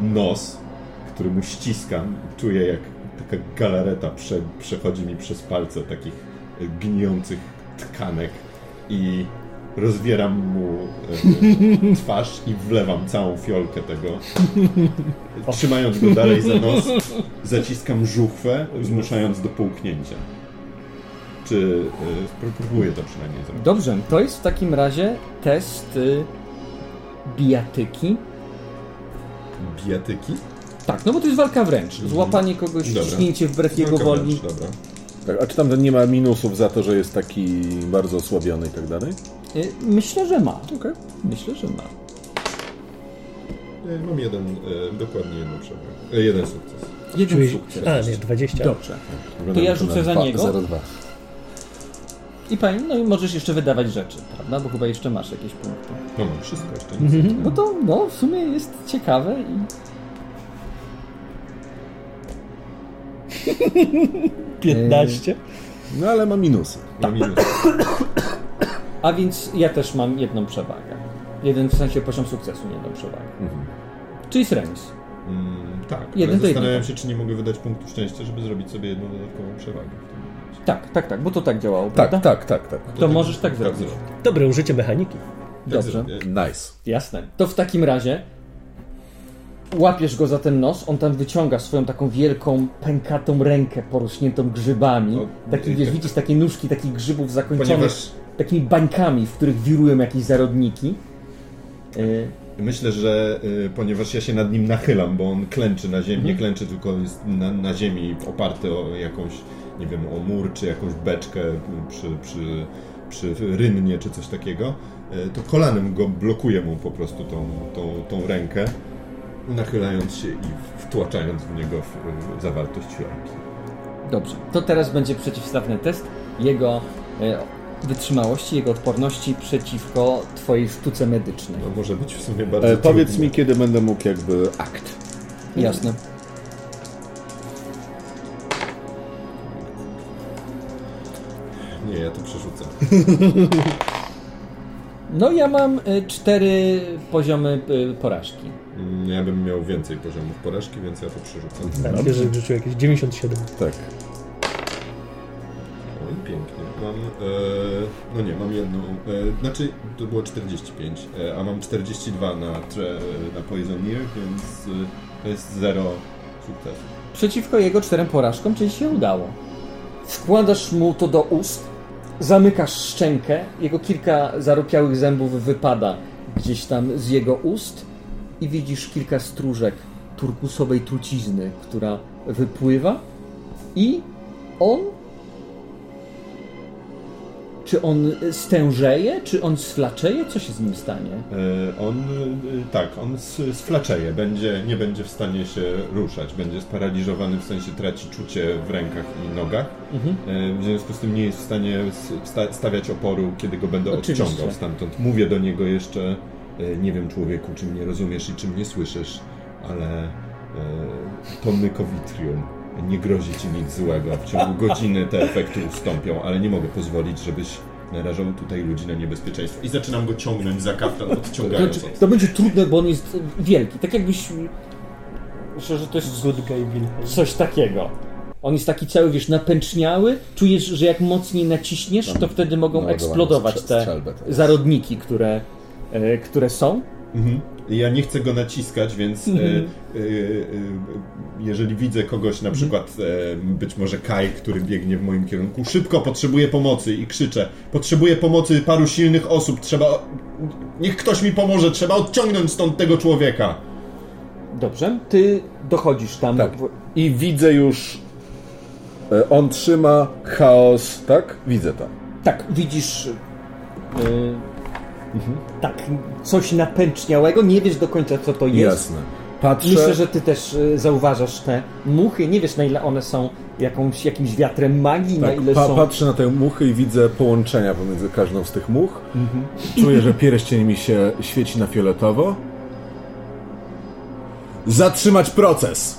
nos, który mu ściskam. Czuję, jak taka galareta prze, przechodzi mi przez palce takich e, gnijących tkanek i rozwieram mu e, twarz i wlewam całą fiolkę tego. Trzymając go dalej za nos, zaciskam żuchwę, zmuszając do połknięcia. Czy e, próbuję to przynajmniej zrobić? Dobrze, to jest w takim razie test y, bijatyki. Bijatyki? Tak, no bo to jest walka wręcz. Złapanie kogoś, Dobra. ściśnięcie wbrew jego Walka woli. wręcz, Dobra. Tak, a czy tam nie ma minusów za to, że jest taki bardzo osłabiony i tak dalej? Y, Myślę, że ma. Okej. Myślę, że ma. E, Mam jeden, e, dokładnie jedną przewagę. E, jeden sukces. Jeden Czyli... sukces. A, nie, 20. Dobrze. To ja rzucę za niego. 0,2. I pani, no i możesz jeszcze wydawać rzeczy, prawda? Bo chyba jeszcze masz jakieś punkty. No mam wszystko jeszcze nic. No to no, w sumie jest ciekawe i 15. No ale ma minusy. Mam minus. A więc ja też mam jedną przewagę. Jeden w sensie poziom sukcesu, nie jedną przewagę. Czyli jest remis. Mm, tak, Jeden ale zastanawiam się, czy nie mogę wydać punktu szczęścia, żeby zrobić sobie jedną dodatkową przewagę. w tym momencie. Tak, tak, tak, bo to tak działało, Tak, prawda? tak, tak, tak. To możesz tak Tak zrobić. Dobre użycie mechaniki. Tak Dobrze. zrobię. Nice. Jasne. To w takim razie łapiesz go za ten nos, on tam wyciąga swoją taką wielką, pękatą rękę porośniętą grzybami. No, Taki, wiesz, tak- widzisz takie nóżki takich grzybów zakończonych Ponieważ takimi bańkami, w których wirują jakieś zarodniki. Y, myślę, że y, ponieważ ja się nad nim nachylam, bo on klęczy na ziemi, nie klęczy, tylko jest na, na ziemi oparty o jakąś, nie wiem, o mur, czy jakąś beczkę przy, przy, przy rynnie, czy coś takiego, y, to kolanem go blokuję mu po prostu tą, tą, tą rękę, nachylając się i wtłaczając w niego w, zawartość fiolki. Dobrze. To teraz będzie przeciwstawny test jego e, wytrzymałości, jego odporności przeciwko twojej sztuce medycznej. No może być w sumie bardzo E, powiedz trudne. mi, kiedy będę mógł jakby akt. Jasne. Nie, ja to przerzucę. No ja mam y, cztery poziomy y, porażki. Mm, Ja bym miał więcej poziomów porażki, więc ja to przerzucam. Tak, że w życiu jakieś 97. Tak. Oj, pięknie. Mam, e, no nie, mam jedną, e, znaczy to było 45, e, a mam 42 na, tre, na Poisoneer, więc e, to jest 0 sukcesu. Przeciwko jego czterem porażkom, czyli się udało. Wkładasz mu to do ust, zamykasz szczękę, jego kilka zaropiałych zębów wypada gdzieś tam z jego ust i widzisz kilka stróżek turkusowej trucizny, która wypływa i on czy on stężeje, czy on sflaczeje? Co się z nim stanie? E, on, e, tak, on sflaczeje, będzie, nie będzie w stanie się ruszać, będzie sparaliżowany, w sensie traci czucie w rękach i nogach. Mhm. E, w związku z tym nie jest w stanie stawiać oporu, kiedy go będę Oczywiście. odciągał stamtąd. Mówię do niego jeszcze, nie wiem człowieku, czy mnie rozumiesz i czy mnie słyszysz, ale to mykowitrium nie grozi ci nic złego. W ciągu godziny te efekty ustąpią, ale nie mogę pozwolić, żebyś narażał tutaj ludzi na niebezpieczeństwo. I zaczynam go ciągnąć za kaftan, odciągając. To, to będzie trudne, bo on jest wielki. Tak jakbyś... Myślę, że to jest Good guy coś takiego. On jest taki cały, wiesz, napęczniały. Czujesz, że jak mocniej naciśniesz, to wtedy mogą eksplodować te zarodniki, które, e, które są. Mhm. Ja nie chcę go naciskać, więc e, mhm. e, e, jeżeli widzę kogoś, na mhm. przykład e, być może Kai, który biegnie w moim kierunku, szybko potrzebuję pomocy i krzyczę: Potrzebuję pomocy paru silnych osób, trzeba. Niech ktoś mi pomoże, trzeba odciągnąć stąd tego człowieka. Dobrze, ty dochodzisz tam. Tak. I widzę już. E, on trzyma chaos, tak? Widzę to. Tak, widzisz. Mhm. Tak, coś napęczniałego, nie wiesz do końca co to jest. Jasne. Patrzę... Myślę, że ty też y, zauważasz te muchy, nie wiesz na ile one są jakąś, jakimś wiatrem magii, tak, na ile pa są... Patrzę na te muchy i widzę połączenia pomiędzy każdą z tych much. Mhm. Czuję, że pierścień mi się świeci na fioletowo. Zatrzymać proces!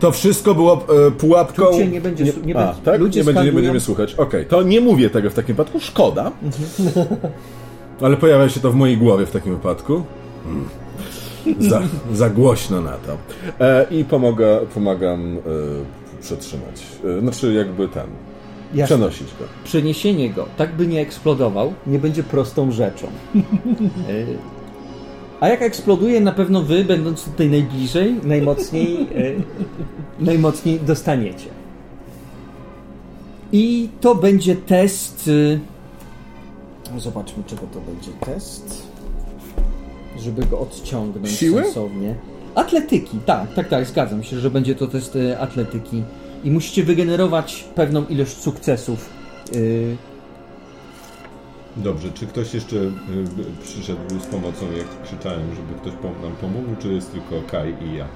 To wszystko było e, pułapką. Cię nie będzie, nie, nie, A, tak? Ludzie nie, będzie, nie będziemy słuchać. Okej, okay. to nie mówię tego w takim wypadku. Szkoda. Ale pojawia się to w mojej głowie w takim wypadku. Hmm. Za, za głośno na to. E, I pomaga, pomagam e, przetrzymać. E, znaczy jakby ten. Jasne. Przenosić go. Przeniesienie go, tak by nie eksplodował, nie będzie prostą rzeczą. E, a jak eksploduje, na pewno wy, będąc tutaj najbliżej, najmocniej, e, najmocniej dostaniecie. I to będzie test Zobaczmy, czego to będzie test. Żeby go odciągnąć Siły? sensownie. Atletyki, tak, tak, tak, zgadzam się, że będzie to test e, atletyki. I musicie wygenerować pewną ilość sukcesów. Yy... Dobrze, czy ktoś jeszcze y, przyszedł z pomocą, jak krzyczałem, żeby ktoś nam pomógł, czy jest tylko Kai i ja?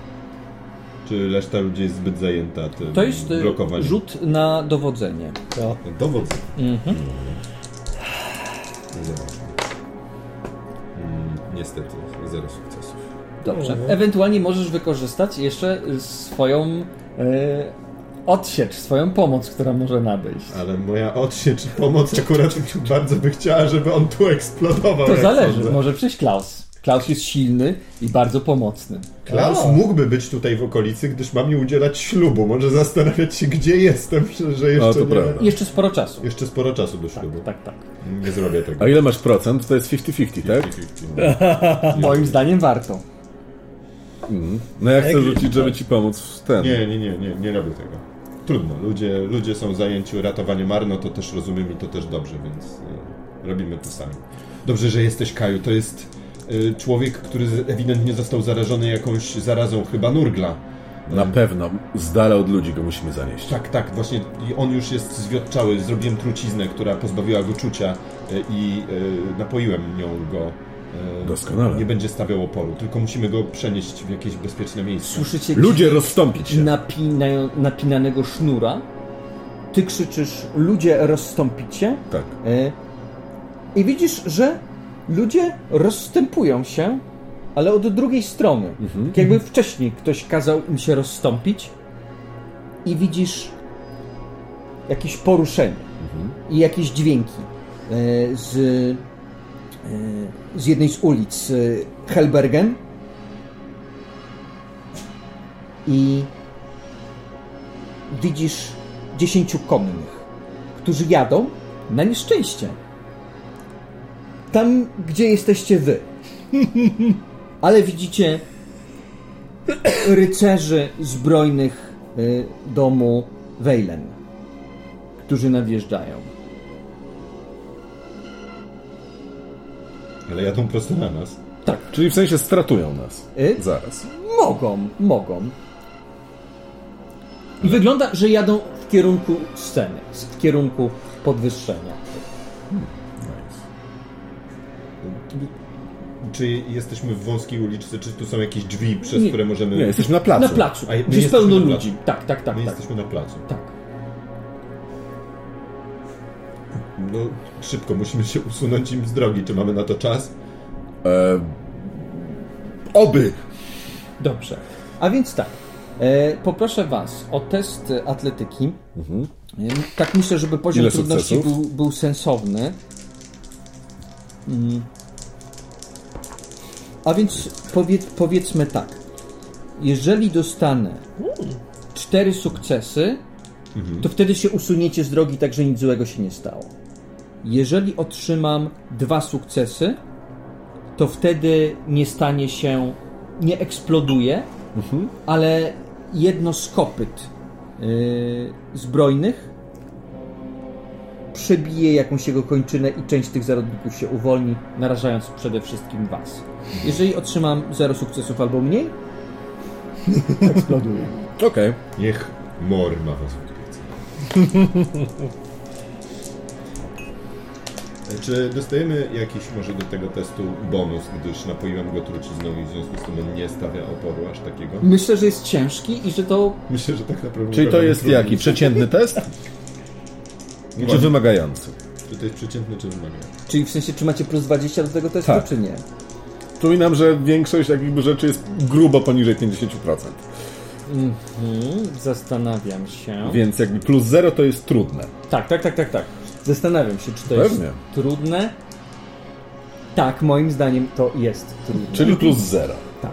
Czy reszta ludzi jest zbyt zajęta tym To jest y, blokowaniem? rzut na dowodzenie. To. Dowodzenie. Mhm. Mm, niestety, zero sukcesów. Dobrze. Mhm. Ewentualnie możesz wykorzystać jeszcze swoją e, odsiecz, swoją pomoc, która może nadejść. Ale moja odsiecz i pomoc akurat bardzo by chciała, żeby on tu eksplodował. To zależy. Sądzę. Może przyjść Klaus. Klaus jest silny i bardzo pomocny. Klaus o. mógłby być tutaj w okolicy, gdyż mam mi udzielać ślubu. Może zastanawiać się, gdzie jestem, że jeszcze to nie... Prawda. Jeszcze sporo czasu. Jeszcze sporo czasu do ślubu. Tak, tak, tak. Nie zrobię tego. A ile masz procent? To jest 50-50, tak? 50-50. No. Moim zdaniem warto. Mm. No ja chcę rzucić, żeby ci pomóc w ten. Nie, nie, nie, nie, nie robię tego. Trudno. Ludzie, ludzie są zajęci ratowaniem Marno, to też rozumiem i to też dobrze, więc e, robimy to sami. Dobrze, że jesteś Kaju. To jest Y, człowiek, który ewidentnie został zarażony jakąś zarazą, chyba nurgla. Na pewno, z dala od ludzi go musimy zanieść. Tak, tak, właśnie on już jest zwiotczały. Zrobiłem truciznę, która pozbawiła go czucia y, i y, napoiłem nią go. Doskonale. Nie będzie stawiał oporu, tylko musimy go przenieść w jakieś bezpieczne miejsce. Słyszycie ludzie rozstąpić się. Napinają, napinanego sznura. Ty krzyczysz, ludzie rozstąpicie. Tak. I widzisz, że ludzie rozstępują się, ale od drugiej strony. Mhm. Tak jakby wcześniej ktoś kazał im się rozstąpić i widzisz jakieś poruszenie mhm. i jakieś dźwięki e, z, e, z jednej z ulic e, Helbergen i widzisz dziesięciu konnych, którzy jadą na nieszczęście tam, gdzie jesteście wy. Ale widzicie rycerzy zbrojnych y, domu Wejlen, którzy nadjeżdżają. Ale jadą prosto na nas. Tak. Czyli w sensie stratują nas. Y? Zaraz. Mogą, mogą. I wygląda, że jadą w kierunku sceny, w kierunku podwyższenia. Czy jesteśmy w wąskiej uliczce, czy tu są jakieś drzwi, przez Nie. które możemy... Nie, jesteśmy na placu. Na placu, A gdzie jest pełno na placu. ludzi. Tak, tak, tak, My tak. jesteśmy na placu. tak. No, szybko musimy się usunąć im z drogi. Czy mamy na to czas? E, oby! Dobrze. A więc tak. E, poproszę Was o test atletyki. E, tak myślę, żeby poziom Ile trudności był, był sensowny. Mm. A więc powiedz, powiedzmy tak. Jeżeli dostanę cztery sukcesy, to wtedy się usuniecie z drogi, tak że nic złego się nie stało. Jeżeli otrzymam dwa sukcesy, to wtedy nie stanie się, nie eksploduje, ale jedno z kopyt yy, zbrojnych przebije jakąś jego kończynę i część tych zarodników się uwolni, narażając przede wszystkim was. Jeżeli otrzymam zero sukcesów albo mniej, eksploduje. Okej. Niech mor ma was w Czy dostajemy jakiś może do tego testu bonus, gdyż napoiłem go trucizną i w związku z tym on nie stawia oporu aż takiego? Myślę, że jest ciężki i że to Myślę, że tak naprawdę... Czyli to jest trudny. jaki? Przeciętny test? Czy Właśnie. wymagający? Czy to jest przeciętny, czy wymagający? Czyli w sensie, czy macie plus 20 do tego testu, Tak. czy nie? Przypominam, że większość jakby rzeczy jest grubo poniżej 50%. Mhm, zastanawiam się. Więc jakby plus 0 to jest trudne. Tak, tak, tak, tak, tak. Zastanawiam się, czy to jest Pewnie. trudne. Tak, moim zdaniem to jest trudne. Czyli plus 0. Tak.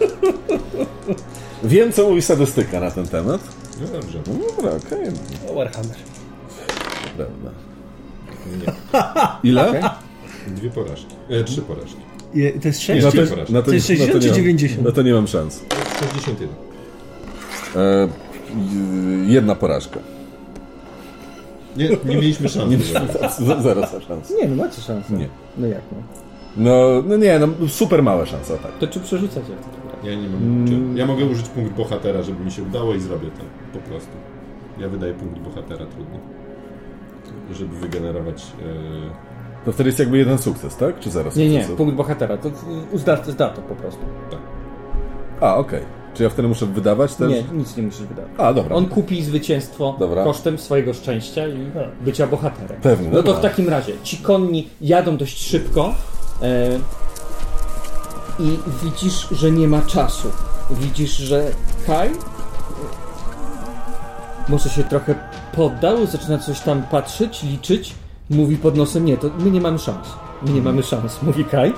Wiem, co mówi statystyka na ten temat. No dobrze. No dobra, okej. Warhammer. Prawda. Nie. Ile? Dwie porażki. E, trzy porażki. Je, to jest 6? Nie, No to to, jest porażka. no to, To jest to 60 nie czy mam- 90? No to nie mam szans. 61. E, jedna porażka. Nie, nie mieliśmy szans. Nie, z- zero szans. Nie, no macie szansę. Nie. No jak no? No, no nie, no super małe szanse, o tak. To czy przerzucacie w takim razie? Ja nie mam. Czy, ja mogę użyć punkt bohatera, żeby mi się udało i zrobię to. Po prostu. Ja wydaję punkt bohatera trudno. Żeby wygenerować. E, To wtedy jest jakby jeden sukces, tak? Czy zero Nie, nie, punkt bohatera. To zda, zda to po prostu. A, okej. Czy ja wtedy muszę wydawać też? Nie, nic nie musisz wydawać. A, dobra. On kupi zwycięstwo Dobra. kosztem swojego szczęścia i bycia bohaterem. Pewnie, No to w takim razie ci konni jadą dość szybko e, i widzisz, że nie ma czasu. Widzisz, że Kai może się trochę poddał, zaczyna coś tam patrzeć, liczyć. Mówi pod nosem, nie, to my nie mamy szans. My nie mamy szans, mówi Kai.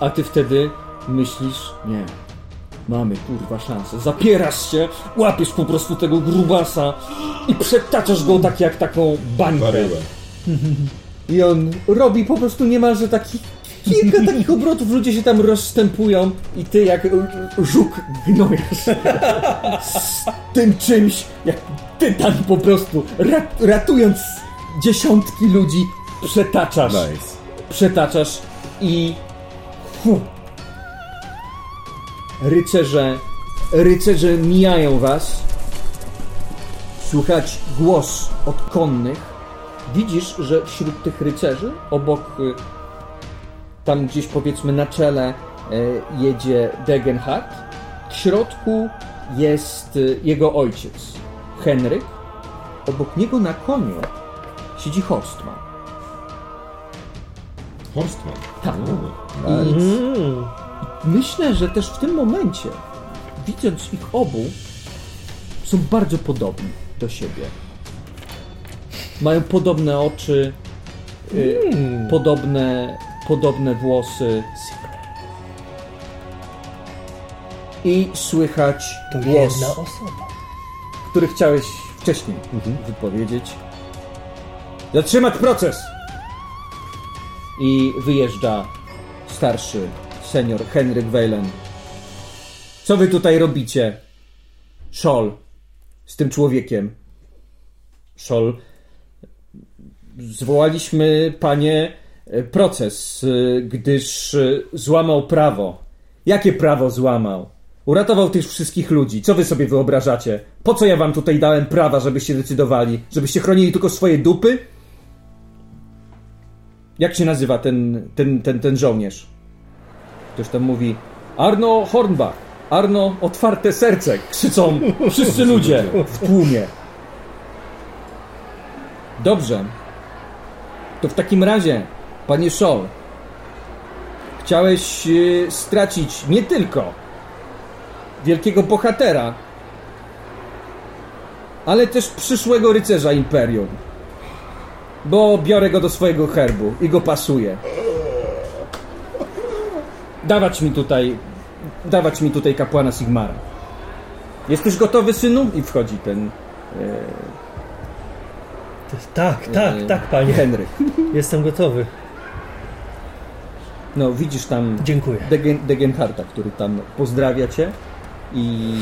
A ty wtedy myślisz, nie, mamy kurwa szansę. Zapierasz się, łapiesz po prostu tego grubasa i przetaczasz go tak jak taką bańkę. baryłę. I on robi po prostu niemalże taki kilka takich obrotów, ludzie się tam rozstępują i ty jak żuk gnojasz. Z tym czymś, jak tytan po prostu, rat, ratując dziesiątki ludzi, przetaczasz, Nice. przetaczasz i fu, rycerze, rycerze mijają was, słychać głos od konnych, widzisz, że wśród tych rycerzy, obok, tam gdzieś powiedzmy na czele y, jedzie Degenhardt, w środku jest y, jego ojciec, Henryk, obok niego na koniu siedzi Horstman. Horstman. Tak. I Mm. myślę, że też w tym momencie, widząc ich obu, są bardzo podobni do siebie. Mają podobne oczy, y, podobne, podobne włosy. I słychać To głos, jedna osoba. który chciałeś wcześniej wypowiedzieć. Zatrzymać proces! I wyjeżdża starszy senior Henryk Weylen. Co wy tutaj robicie? Szol. Z tym człowiekiem. Szol. Zwołaliśmy, panie, proces, e, gdyż e, złamał prawo. Jakie prawo złamał? Uratował tych wszystkich ludzi. Co wy sobie wyobrażacie? Po co ja wam tutaj dałem prawa, żebyście decydowali? Żebyście chronili tylko swoje dupy? Jak się nazywa ten, ten, ten, ten żołnierz? Ktoś tam mówi Arno Hornbach. Arno, otwarte serce! Krzyczą wszyscy ludzie w tłumie. Dobrze. To w takim razie, panie Scholl, chciałeś yy, stracić nie tylko wielkiego bohatera, ale też przyszłego rycerza Imperium. Bo biorę go do swojego herbu i go pasuję. Dawać mi tutaj, dawać mi tutaj kapłana Sigmara. Jesteś gotowy, synu? I wchodzi ten Tak, tak, e, tak, panie. Henryk. Jestem gotowy. No, widzisz tam Dziękuję. Degen, Degenharta, który tam pozdrawia cię i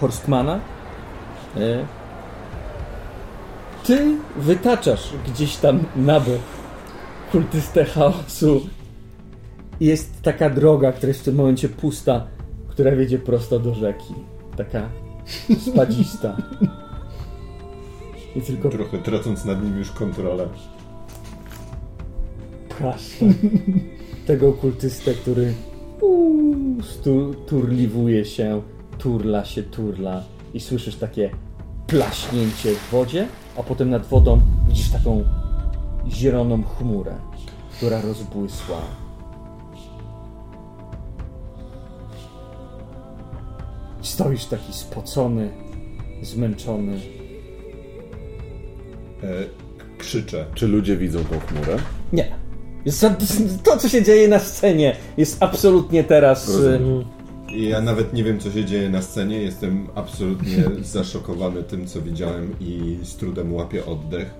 Horstmana. E, Ty wytaczasz gdzieś tam na bok kultystę chaosu. Jest taka droga, która jest w tym momencie pusta, która wiedzie prosto do rzeki. Taka spadzista. I tylko Trochę tracąc nad nim już kontrolę. pchasz tego okultystę, który stu, turliwuje się, turla się, turla i słyszysz takie plaśnięcie w wodzie, a potem nad wodą widzisz taką zieloną chmurę, która rozbłysła. Stoisz taki spocony, zmęczony. E, krzyczę. Czy ludzie widzą tą chmurę? Nie. To, co się dzieje na scenie, jest absolutnie teraz. Rozumiem. y, I Ja nawet nie wiem, co się dzieje na scenie. Jestem absolutnie zaszokowany tym, co widziałem i z trudem łapię oddech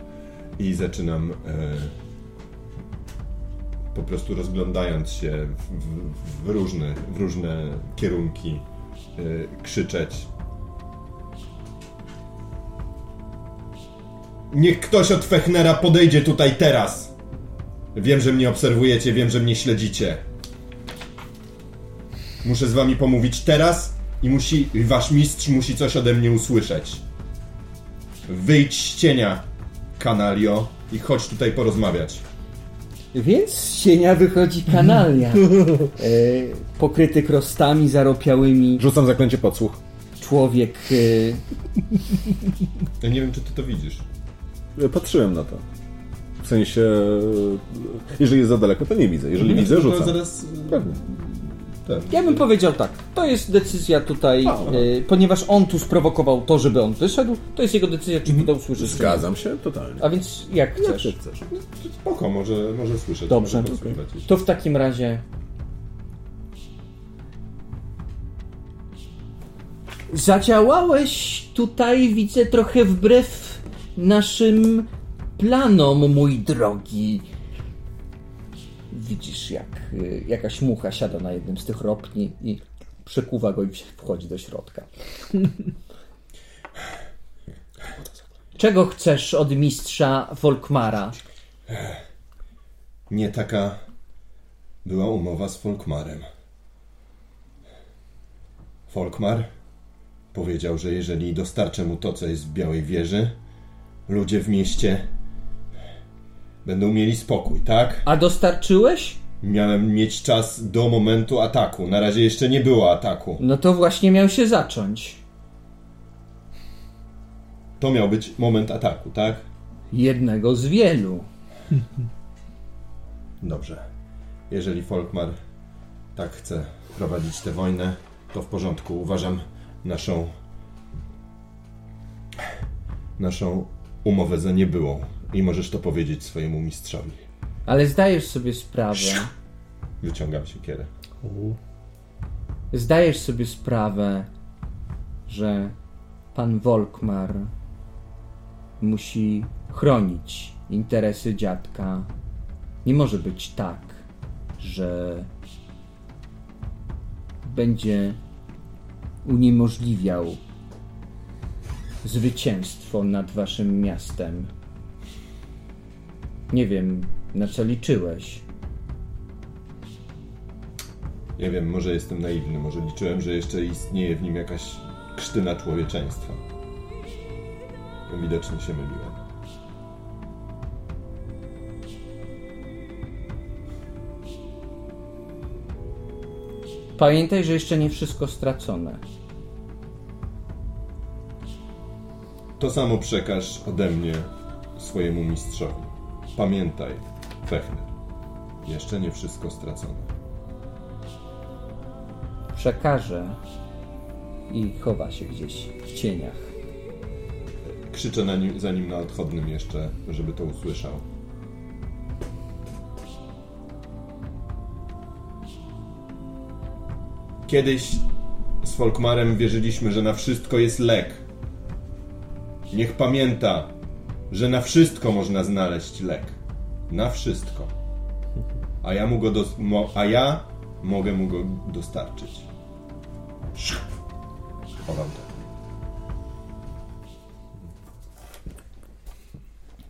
i zaczynam e, po prostu rozglądając się w, w, w, różne, w różne kierunki e, krzyczeć. Niech ktoś od Fechnera podejdzie tutaj teraz! Wiem, że mnie obserwujecie, wiem, że mnie śledzicie. Muszę z wami pomówić teraz i musi, wasz mistrz musi coś ode mnie usłyszeć. Wyjdź z cienia, kanalio, i chodź tutaj porozmawiać. Więc z cienia wychodzi kanalia. E, pokryty krostami zaropiałymi. Rzucam zaklęcie podsłuch. Człowiek. E, Ja nie wiem, czy ty to widzisz. Patrzyłem na to. W sensie, jeżeli jest za daleko, to nie widzę. Jeżeli widzę, No to rzucam. zaraz... Pewnie. Ten. ja bym powiedział tak. To jest decyzja tutaj, e, ponieważ on tu sprowokował to, żeby on wyszedł. To jest jego decyzja, czy ty to usłyszysz. Zgadzam się totalnie. A więc jak Jak chcesz. ty chcesz. Spoko, może, może słyszę. Dobrze. Może. To w takim razie. Zadziałałeś tutaj, widzę, trochę wbrew naszym planom, mój drogi. Widzisz, jak y, jakaś mucha siada na jednym z tych ropni i przekuwa go i wchodzi do środka. Czego chcesz od mistrza Volkmara? Nie taka była umowa z Folkmarem. Folkmar powiedział, że jeżeli dostarczę mu to, co jest w Białej Wieży, ludzie w mieście będą mieli spokój, tak? A dostarczyłeś? Miałem mieć czas do momentu ataku. Na razie jeszcze nie było ataku. No to właśnie miał się zacząć. To miał być moment ataku, tak? Jednego z wielu. Dobrze. Jeżeli Folkmar tak chce prowadzić tę wojnę, to w porządku. Uważam naszą naszą umowę za niebyłą. I możesz to powiedzieć swojemu mistrzowi. Ale zdajesz sobie sprawę, Wyciągam siekierę. zdajesz sobie sprawę, że pan Volkmar musi chronić interesy dziadka. Nie może być tak, że będzie uniemożliwiał zwycięstwo nad waszym miastem. Nie wiem, Na co liczyłeś? Nie wiem, może jestem naiwny, może liczyłem, że jeszcze istnieje w nim jakaś krztyna człowieczeństwa. Widocznie się myliłem. Pamiętaj, że jeszcze nie wszystko stracone. To samo przekaż ode mnie swojemu mistrzowi. Pamiętaj, Fechner, jeszcze nie wszystko stracone. Przekaże i chowa się gdzieś w cieniach. Krzyczę na nim, za nim na odchodnym jeszcze, żeby to usłyszał. Kiedyś z Folkmarem wierzyliśmy, że na wszystko jest lek. Niech pamięta, że na wszystko można znaleźć lek. Na wszystko. A ja mu go dos- mo- a ja mogę mu go dostarczyć. Chowam to.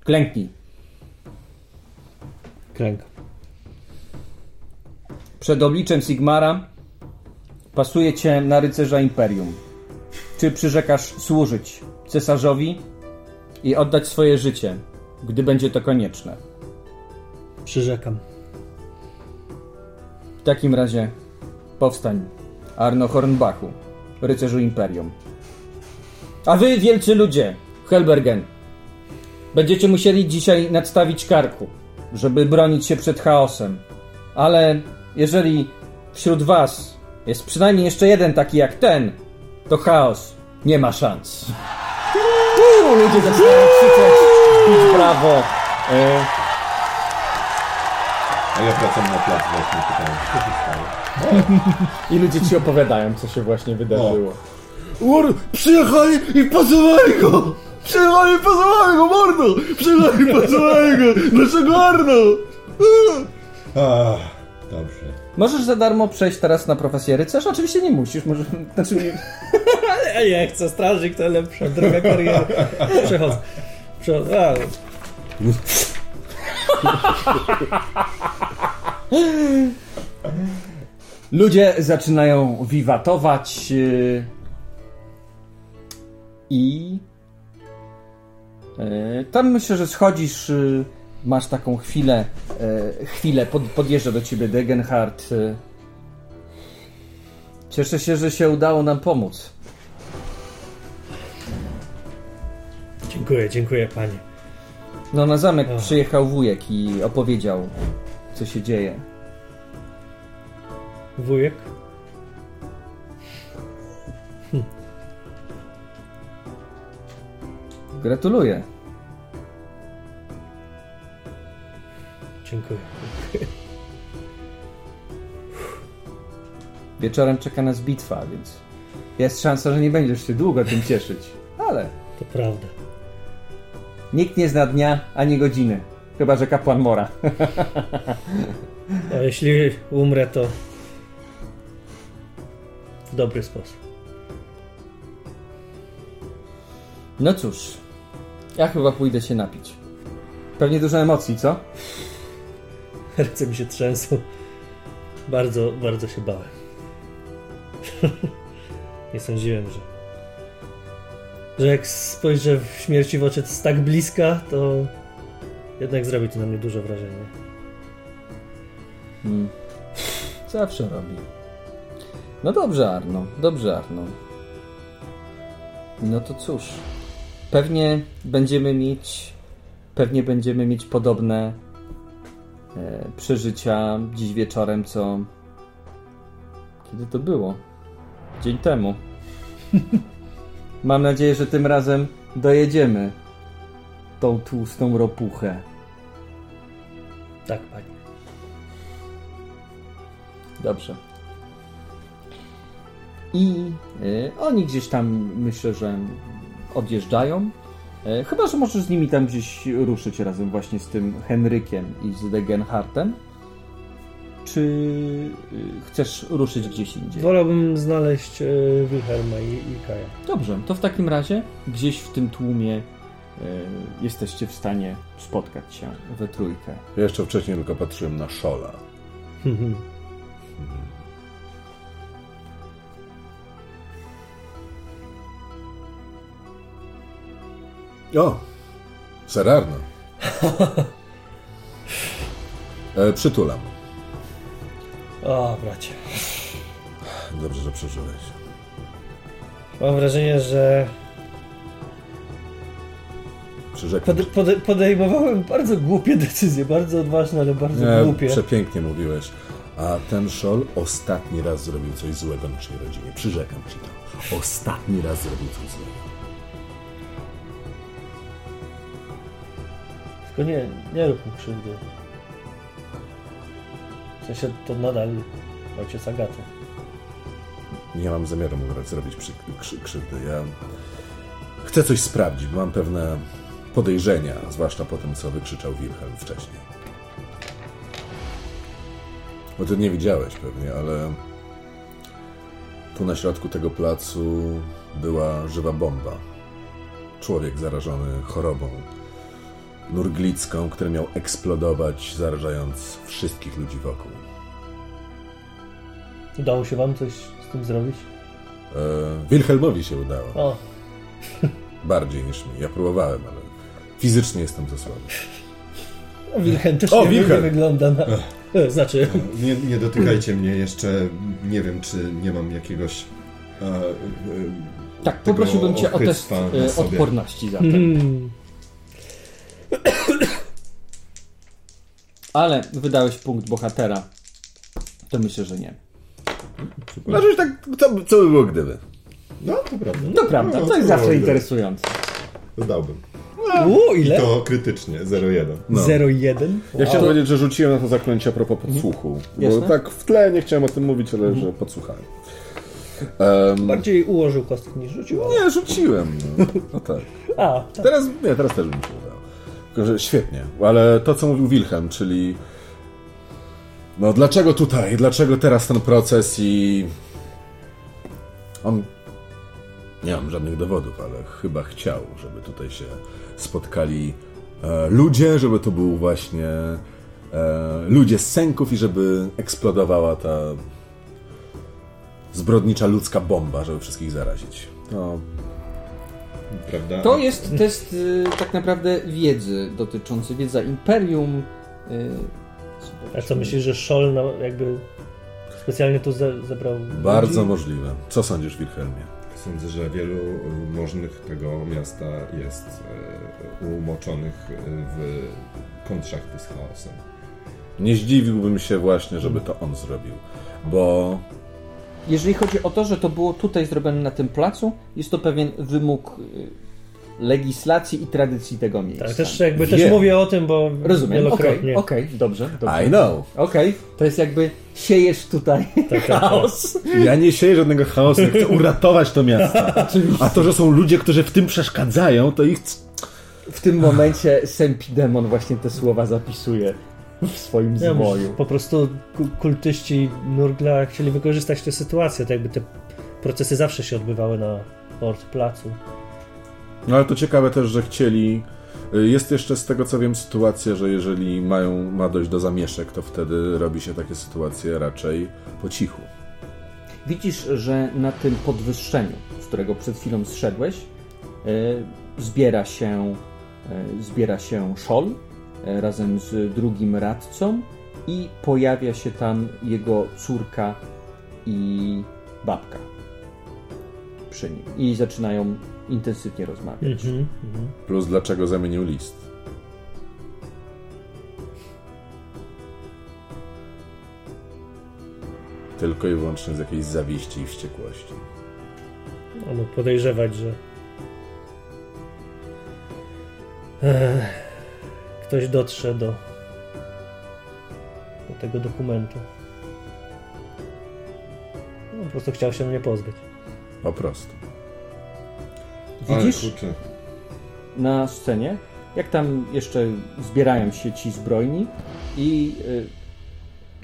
Klęknij. Kręg. Przed obliczem Sigmara pasuje cię na rycerza Imperium. Czy przyrzekasz służyć cesarzowi i oddać swoje życie, gdy będzie to konieczne? Przyrzekam. W takim razie powstań, Arno Hornbachu, rycerzu Imperium. A wy, wielcy ludzie, Helbergen, będziecie musieli dzisiaj nadstawić karku, żeby bronić się przed chaosem. Ale jeżeli wśród was jest przynajmniej jeszcze jeden taki jak ten, to chaos nie ma szans. Uuu, ludzie zaczynają krzyczeć, bić brawo. E, A ja wracam na plac właśnie pytałem, co się stało? I ludzie ci opowiadają, co się właśnie wydarzyło. Mor, przyjechali i pozwali go! Przyjechali i pozwali go, mordo! Przyjechali i pozwali go! Naszego Arno! Ach, dobrze. Możesz za darmo przejść teraz na profesję rycerza? Oczywiście nie musisz, może, znaczy nie, Ja chcę, strażnik to lepsza droga kariery. Przechodzę. Przechodzę. A, Ludzie zaczynają wiwatować yy, i yy, tam myślę, że schodzisz, yy, masz taką chwilę, yy, chwilę, pod, podjeżdża do ciebie Degenhardt. Yy. Cieszę się, że się udało nam pomóc. dziękuję, dziękuję panie. No na zamek Ach. przyjechał wujek i opowiedział, co się dzieje. Wujek? Gratuluję. Dziękuję. Wieczorem czeka nas bitwa, więc jest szansa, że nie będziesz się długo tym cieszyć. Ale To prawda. nikt nie zna dnia ani godziny. Chyba, że kapłan Mora. A jeśli umrę, to w dobry sposób. No cóż, ja chyba pójdę się napić. Pewnie dużo emocji, co? Ręce mi się trzęsą. Bardzo, bardzo się bałem. Nie sądziłem, że. Że jak spojrzę w śmierci w oczy z tak bliska, to jednak zrobi to na mnie duże wrażenie. Hmm. Zawsze robi. No dobrze, Arno. Dobrze, Arno. No to cóż. Pewnie będziemy mieć. Pewnie będziemy mieć podobne przeżycia dziś wieczorem, co. Kiedy to było? Dzień temu. Mam nadzieję, że tym razem dojedziemy tą tłustą ropuchę. Tak, panie. Dobrze. I y, oni gdzieś tam myślę, że odjeżdżają. E, chyba, że możesz z nimi tam gdzieś ruszyć razem właśnie z tym Henrykiem i z Degenhartem. Czy y, chcesz ruszyć gdzieś indziej? Wolałbym znaleźć e, Wilhelma i, i Kaja. Dobrze, to w takim razie gdzieś w tym tłumie jesteście w stanie spotkać się we trójkę. Ja jeszcze wcześniej tylko patrzyłem na Szola. O! Serarno. e, przytulam. O, bracie. Dobrze, że przeżyłeś. Mam wrażenie, że Przyrzekam. pode, pode, podejmowałem bardzo głupie decyzje, bardzo odważne, ale bardzo Nie, głupie. przepięknie mówiłeś. A ten Szol ostatni raz zrobił coś złego naszej rodzinie. Przyrzekam ci to. Ostatni raz zrobił coś złego. Tylko nie, nie rób mu krzywdy. W sensie to nadal ojciec Agaty. Nie mam zamiaru mu zrobić przy, krzy, krzywdy. Ja chcę coś sprawdzić, bo mam pewne podejrzenia, zwłaszcza po tym, co wykrzyczał Wilhelm wcześniej. Bo ty nie widziałeś pewnie, ale tu na środku tego placu była żywa bomba. Człowiek zarażony chorobą nurglicką, który miał eksplodować, zarażając wszystkich ludzi wokół. Udało się wam coś z tym zrobić? E, Wilhelmowi się udało. O, Bardziej niż mi. Ja próbowałem, ale fizycznie jestem za słaby. no Wilhelm też O, nie, Wilhelm! wygląda na... E, Znaczy, Nie, nie dotykajcie mnie jeszcze. Nie wiem, czy nie mam jakiegoś. E, e, Tak, poprosiłbym cię o test e, odporności zatem. hmm, Ale wydałeś punkt bohatera. To myślę, że nie. Znaczy, tak, co, co by było gdyby? No, to prawda. To prawda, No, to jest zawsze interesujące. To dałbym. u, I ile? to krytycznie, 0,1. No. 0,1? Ja chciałem powiedzieć, że rzuciłem na to zaklęcie a propos podsłuchu. Bo Jasne. tak w tle nie chciałem o tym mówić, ale że podsłuchałem. Um, Bardziej ułożył kostkę niż rzucił. ale- nie, rzuciłem. No, no tak. A, tak. Teraz, nie, teraz też bym świetnie. Ale to, co mówił Wilhelm, czyli no dlaczego tutaj, dlaczego teraz ten proces i on nie mam żadnych dowodów, ale chyba chciał, żeby tutaj się spotkali e, ludzie, żeby to był właśnie e, ludzie z sęków i żeby eksplodowała ta zbrodnicza ludzka bomba, żeby wszystkich zarazić. No, Prawda? To jest test y, tak naprawdę wiedzy dotyczący wiedza Imperium. Y, A co myślisz, że Szol no, jakby specjalnie to ze, zebrał Bardzo ludzi? możliwe. Co sądzisz, Wilhelmie? Sądzę, że wielu możnych tego miasta jest y, umoczonych y, w kontrakty z chaosem. Nie zdziwiłbym się właśnie, żeby to on zrobił, bo Jeżeli chodzi o to, że to było tutaj zrobione na tym placu, jest to pewien wymóg y, legislacji i tradycji tego miejsca. Tak, też jakby też mówię o tym, bo Rozumiem, okej, wielokrotnie. okej, dobrze, dobrze. I know. Okej, to jest jakby siejesz tutaj Tak, tak. chaos. Ja nie sieję żadnego chaosu, ja chcę uratować to miasto. A to, że są ludzie, którzy w tym przeszkadzają, to ich... W tym momencie Sempidemon właśnie te słowa zapisuje w swoim Ja zwoju. po prostu ku- kultyści Nurgla chcieli wykorzystać tę sytuację, tak jakby te procesy zawsze się odbywały na port placu. No ale to ciekawe też, że chcieli... Jest jeszcze z tego co wiem sytuacja, że jeżeli mają, ma dojść do zamieszek, to wtedy robi się takie sytuacje raczej po cichu. Widzisz, że na tym podwyższeniu, z którego przed chwilą zszedłeś, e, zbiera się, e, zbiera się Szol razem z drugim radcą i pojawia się tam jego córka i babka przy nim. I zaczynają intensywnie rozmawiać. Mhm, mhm. Plus dlaczego zamienił list. Tylko i wyłącznie z jakiejś zawiści i wściekłości. No, mógł podejrzewać, że Ech, ktoś dotrze do, do tego dokumentu. No, po prostu chciał się mnie pozbyć. Po prostu. Widzisz? Na scenie, jak tam jeszcze zbierają się ci zbrojni i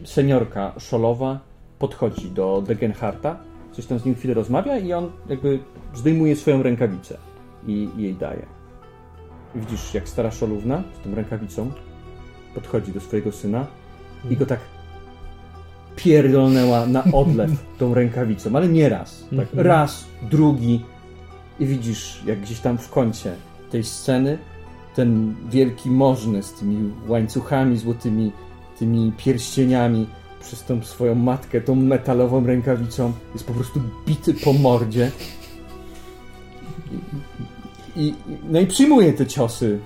y, seniorka Szolowa podchodzi do Degenharta, coś tam z nim chwilę rozmawia i on jakby zdejmuje swoją rękawicę i jej daje. Widzisz, jak stara szolówna z tą rękawicą podchodzi do swojego syna i go tak pierdolnęła na odlew tą rękawicą, ale nie raz. Tak, Mhm. raz, drugi i widzisz, jak gdzieś tam w kącie tej sceny ten wielki możny z tymi łańcuchami złotymi, tymi pierścieniami przez tą swoją matkę, tą metalową rękawicą jest po prostu bity po mordzie. I, no i przyjmuje te ciosy.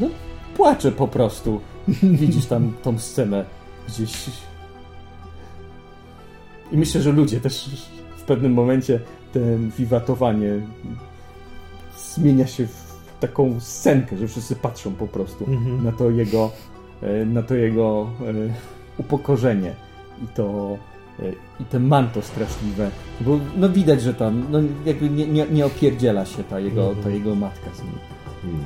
No, płacze po prostu. Widzisz tam tą scenę gdzieś. I myślę, że ludzie też w pewnym momencie ten wiwatowanie zmienia się w taką scenkę, że wszyscy patrzą po prostu Mhm. na to jego, e, na to jego e, upokorzenie i to i te manto straszliwe, bo no widać, że tam no jakby nie, nie, nie opierdziela się ta jego, Mhm. ta jego matka z nim. Hmm.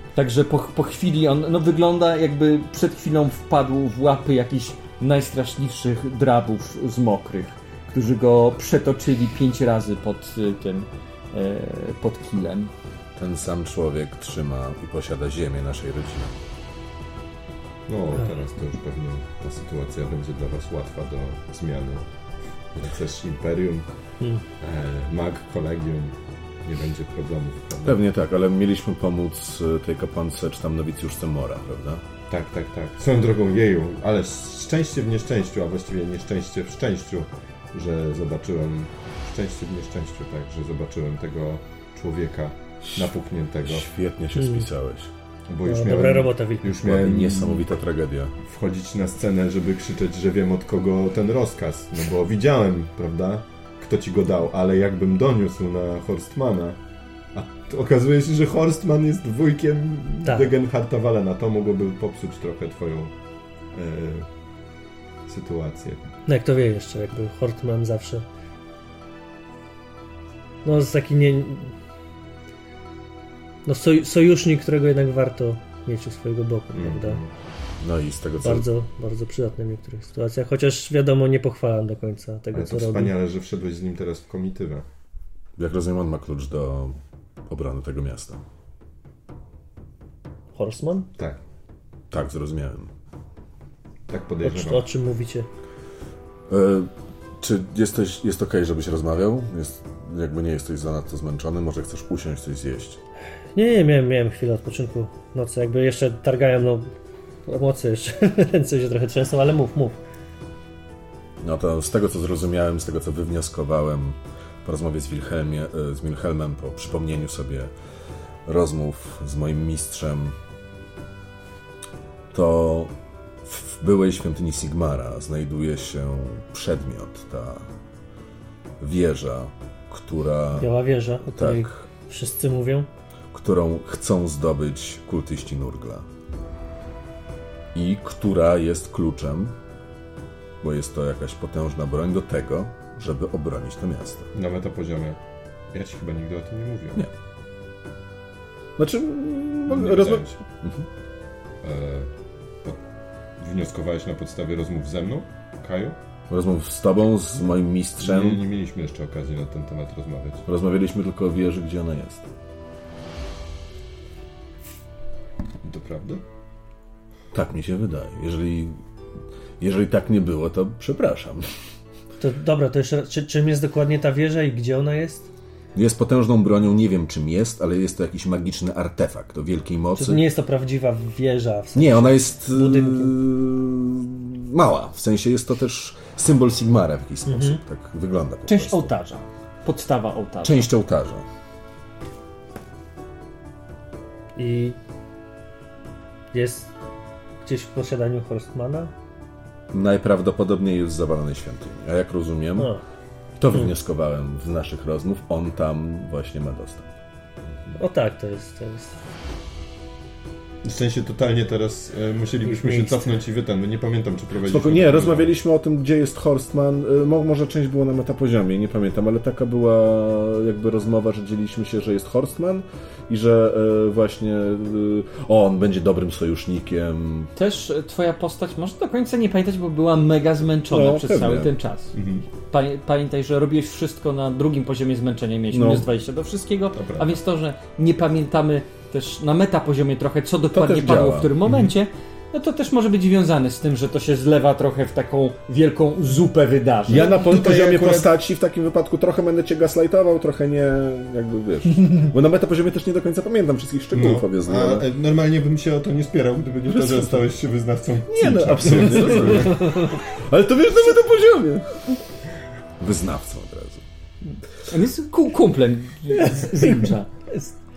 Także po, po chwili on no, wygląda jakby przed chwilą wpadł w łapy jakichś najstraszliwszych drabów z mokrych, którzy go przetoczyli pięć razy pod y, tym, e, pod kilem. Ten sam człowiek trzyma i posiada ziemię naszej rodziny. No, teraz to już pewnie ta sytuacja będzie dla Was łatwa do zmiany. Chcesz Imperium, Hmm. e, Mag, Kolegium, nie będzie problemów, prawda? Pewnie tak, ale mieliśmy pomóc y, tej kapłance, czy tam nowicjuszce Mora, prawda? Tak, tak, tak. Swoją drogą jeju, ale szczęście w nieszczęściu, a właściwie nieszczęście w szczęściu, że zobaczyłem, szczęście w nieszczęściu, tak, że zobaczyłem tego człowieka napukniętego, Świetnie się Mm. spisałeś. Bo No, już dobra miałem, robota, Wilk. już miałem niesamowita tragedia. wchodzić na scenę, żeby krzyczeć, że wiem od kogo ten rozkaz, no bo widziałem, prawda, kto ci go dał, ale jakbym doniósł na Horstmana, a to okazuje się, że Horstman jest wujkiem Tak. Degenharta Walena, to mogłoby popsuć trochę twoją e, sytuację. No jak to wie jeszcze, jakby Hortman zawsze. No jest taki nie. No soj, sojusznik, którego jednak warto mieć u swojego boku, prawda? No i z tego co... Bardzo, bardzo przydatny w niektórych sytuacjach, chociaż wiadomo, nie pochwalam do końca tego, Ale co to robi. wspaniale, że wszedłeś z nim teraz w komitywę. Jak rozumiem, on ma klucz do obrony tego miasta. Horseman? Tak, Tak, zrozumiałem. tak O, podejrzewam. o czym mówicie? E, czy jesteś, jest okej, żebyś rozmawiał? Jest, jakby nie jesteś zanadto zmęczony, może chcesz usiąść, coś zjeść. Nie, nie, miałem, miałem chwilę odpoczynku nocy, jakby jeszcze targają, no emocje jeszcze, ręce się trochę trzęsą, ale mów, mów. No to z tego co zrozumiałem, z tego co wywnioskowałem po rozmowie z, Wilhelmie, e, z Wilhelmem, po przypomnieniu sobie rozmów z moim mistrzem, to w byłej świątyni Sigmara znajduje się przedmiot, ta wieża, która Biała wieża, o której tak, wszyscy mówią. którą chcą zdobyć kultyści Nurgla. I która jest kluczem, bo jest to jakaś potężna broń do tego, żeby obronić to miasto. Na metapoziomie. Ja ci chyba nigdy o tym nie mówiłem. Nie. Znaczy, Nie rozma- pytałem się. E, po, wnioskowałeś na podstawie rozmów ze mną, Kaju? Rozmów z tobą, z moim mistrzem. Nie, nie mieliśmy jeszcze okazji na ten temat rozmawiać. Rozmawialiśmy tylko o wieży, gdzie ona jest. To prawda? Tak mi się wydaje. Jeżeli, jeżeli tak nie było, to przepraszam. To dobra, to jeszcze raz, czy, czym jest dokładnie ta wieża i gdzie ona jest? Jest potężną bronią, nie wiem czym jest, ale jest to jakiś magiczny artefakt o wielkiej Czy mocy. nie jest to prawdziwa wieża? W sensie Nie, ona jest budynkiem. yy, mała. W sensie jest to też symbol Sigmara w jakiś sposób. Mhm. Tak wygląda po Część prostu. ołtarza. Podstawa ołtarza. Część ołtarza. I jest gdzieś w posiadaniu Horstmana? Najprawdopodobniej jest w zawalonej świątyni. A jak rozumiem, No, to wywnioskowałem z naszych rozmów, on tam właśnie ma dostęp. o tak, to jest, to jest. W sensie totalnie teraz e, musielibyśmy się cofnąć i wytem. Nie pamiętam, czy prowadziliśmy... Spoko, nie, rozmawialiśmy o tym, gdzie jest Horstman. Y, mo- Może część było na metapoziomie, nie pamiętam, ale taka była jakby rozmowa, że dzieliliśmy się, że jest Horstman i że y, właśnie y, on będzie dobrym sojusznikiem. Też e, twoja postać może do końca nie pamiętać, bo była mega zmęczona No, przez pewnie. cały ten czas. Mhm. Pamię- Pamiętaj, że robiłeś wszystko na drugim poziomie zmęczenia. Mieliśmy No. minus 20 do wszystkiego, prawda. a więc to, że nie pamiętamy też na metapoziomie trochę, co dokładnie padło działa. w którym momencie, no to też może być związane z tym, że to się zlewa trochę w taką wielką zupę wydarzeń. Ja na poziomie akurat... postaci w takim wypadku trochę będę cię gaslightował, trochę nie, jakby wiesz. Bo na metapoziomie też nie do końca pamiętam wszystkich szczegółów no, obecnie. A normalnie bym się o to nie spierał, gdyby nie to, że stałeś się wyznawcą Nie no, absolutnie. Ale to wiesz na metapoziomie. Wyznawcą od razu. On jest kumplem z Zincha.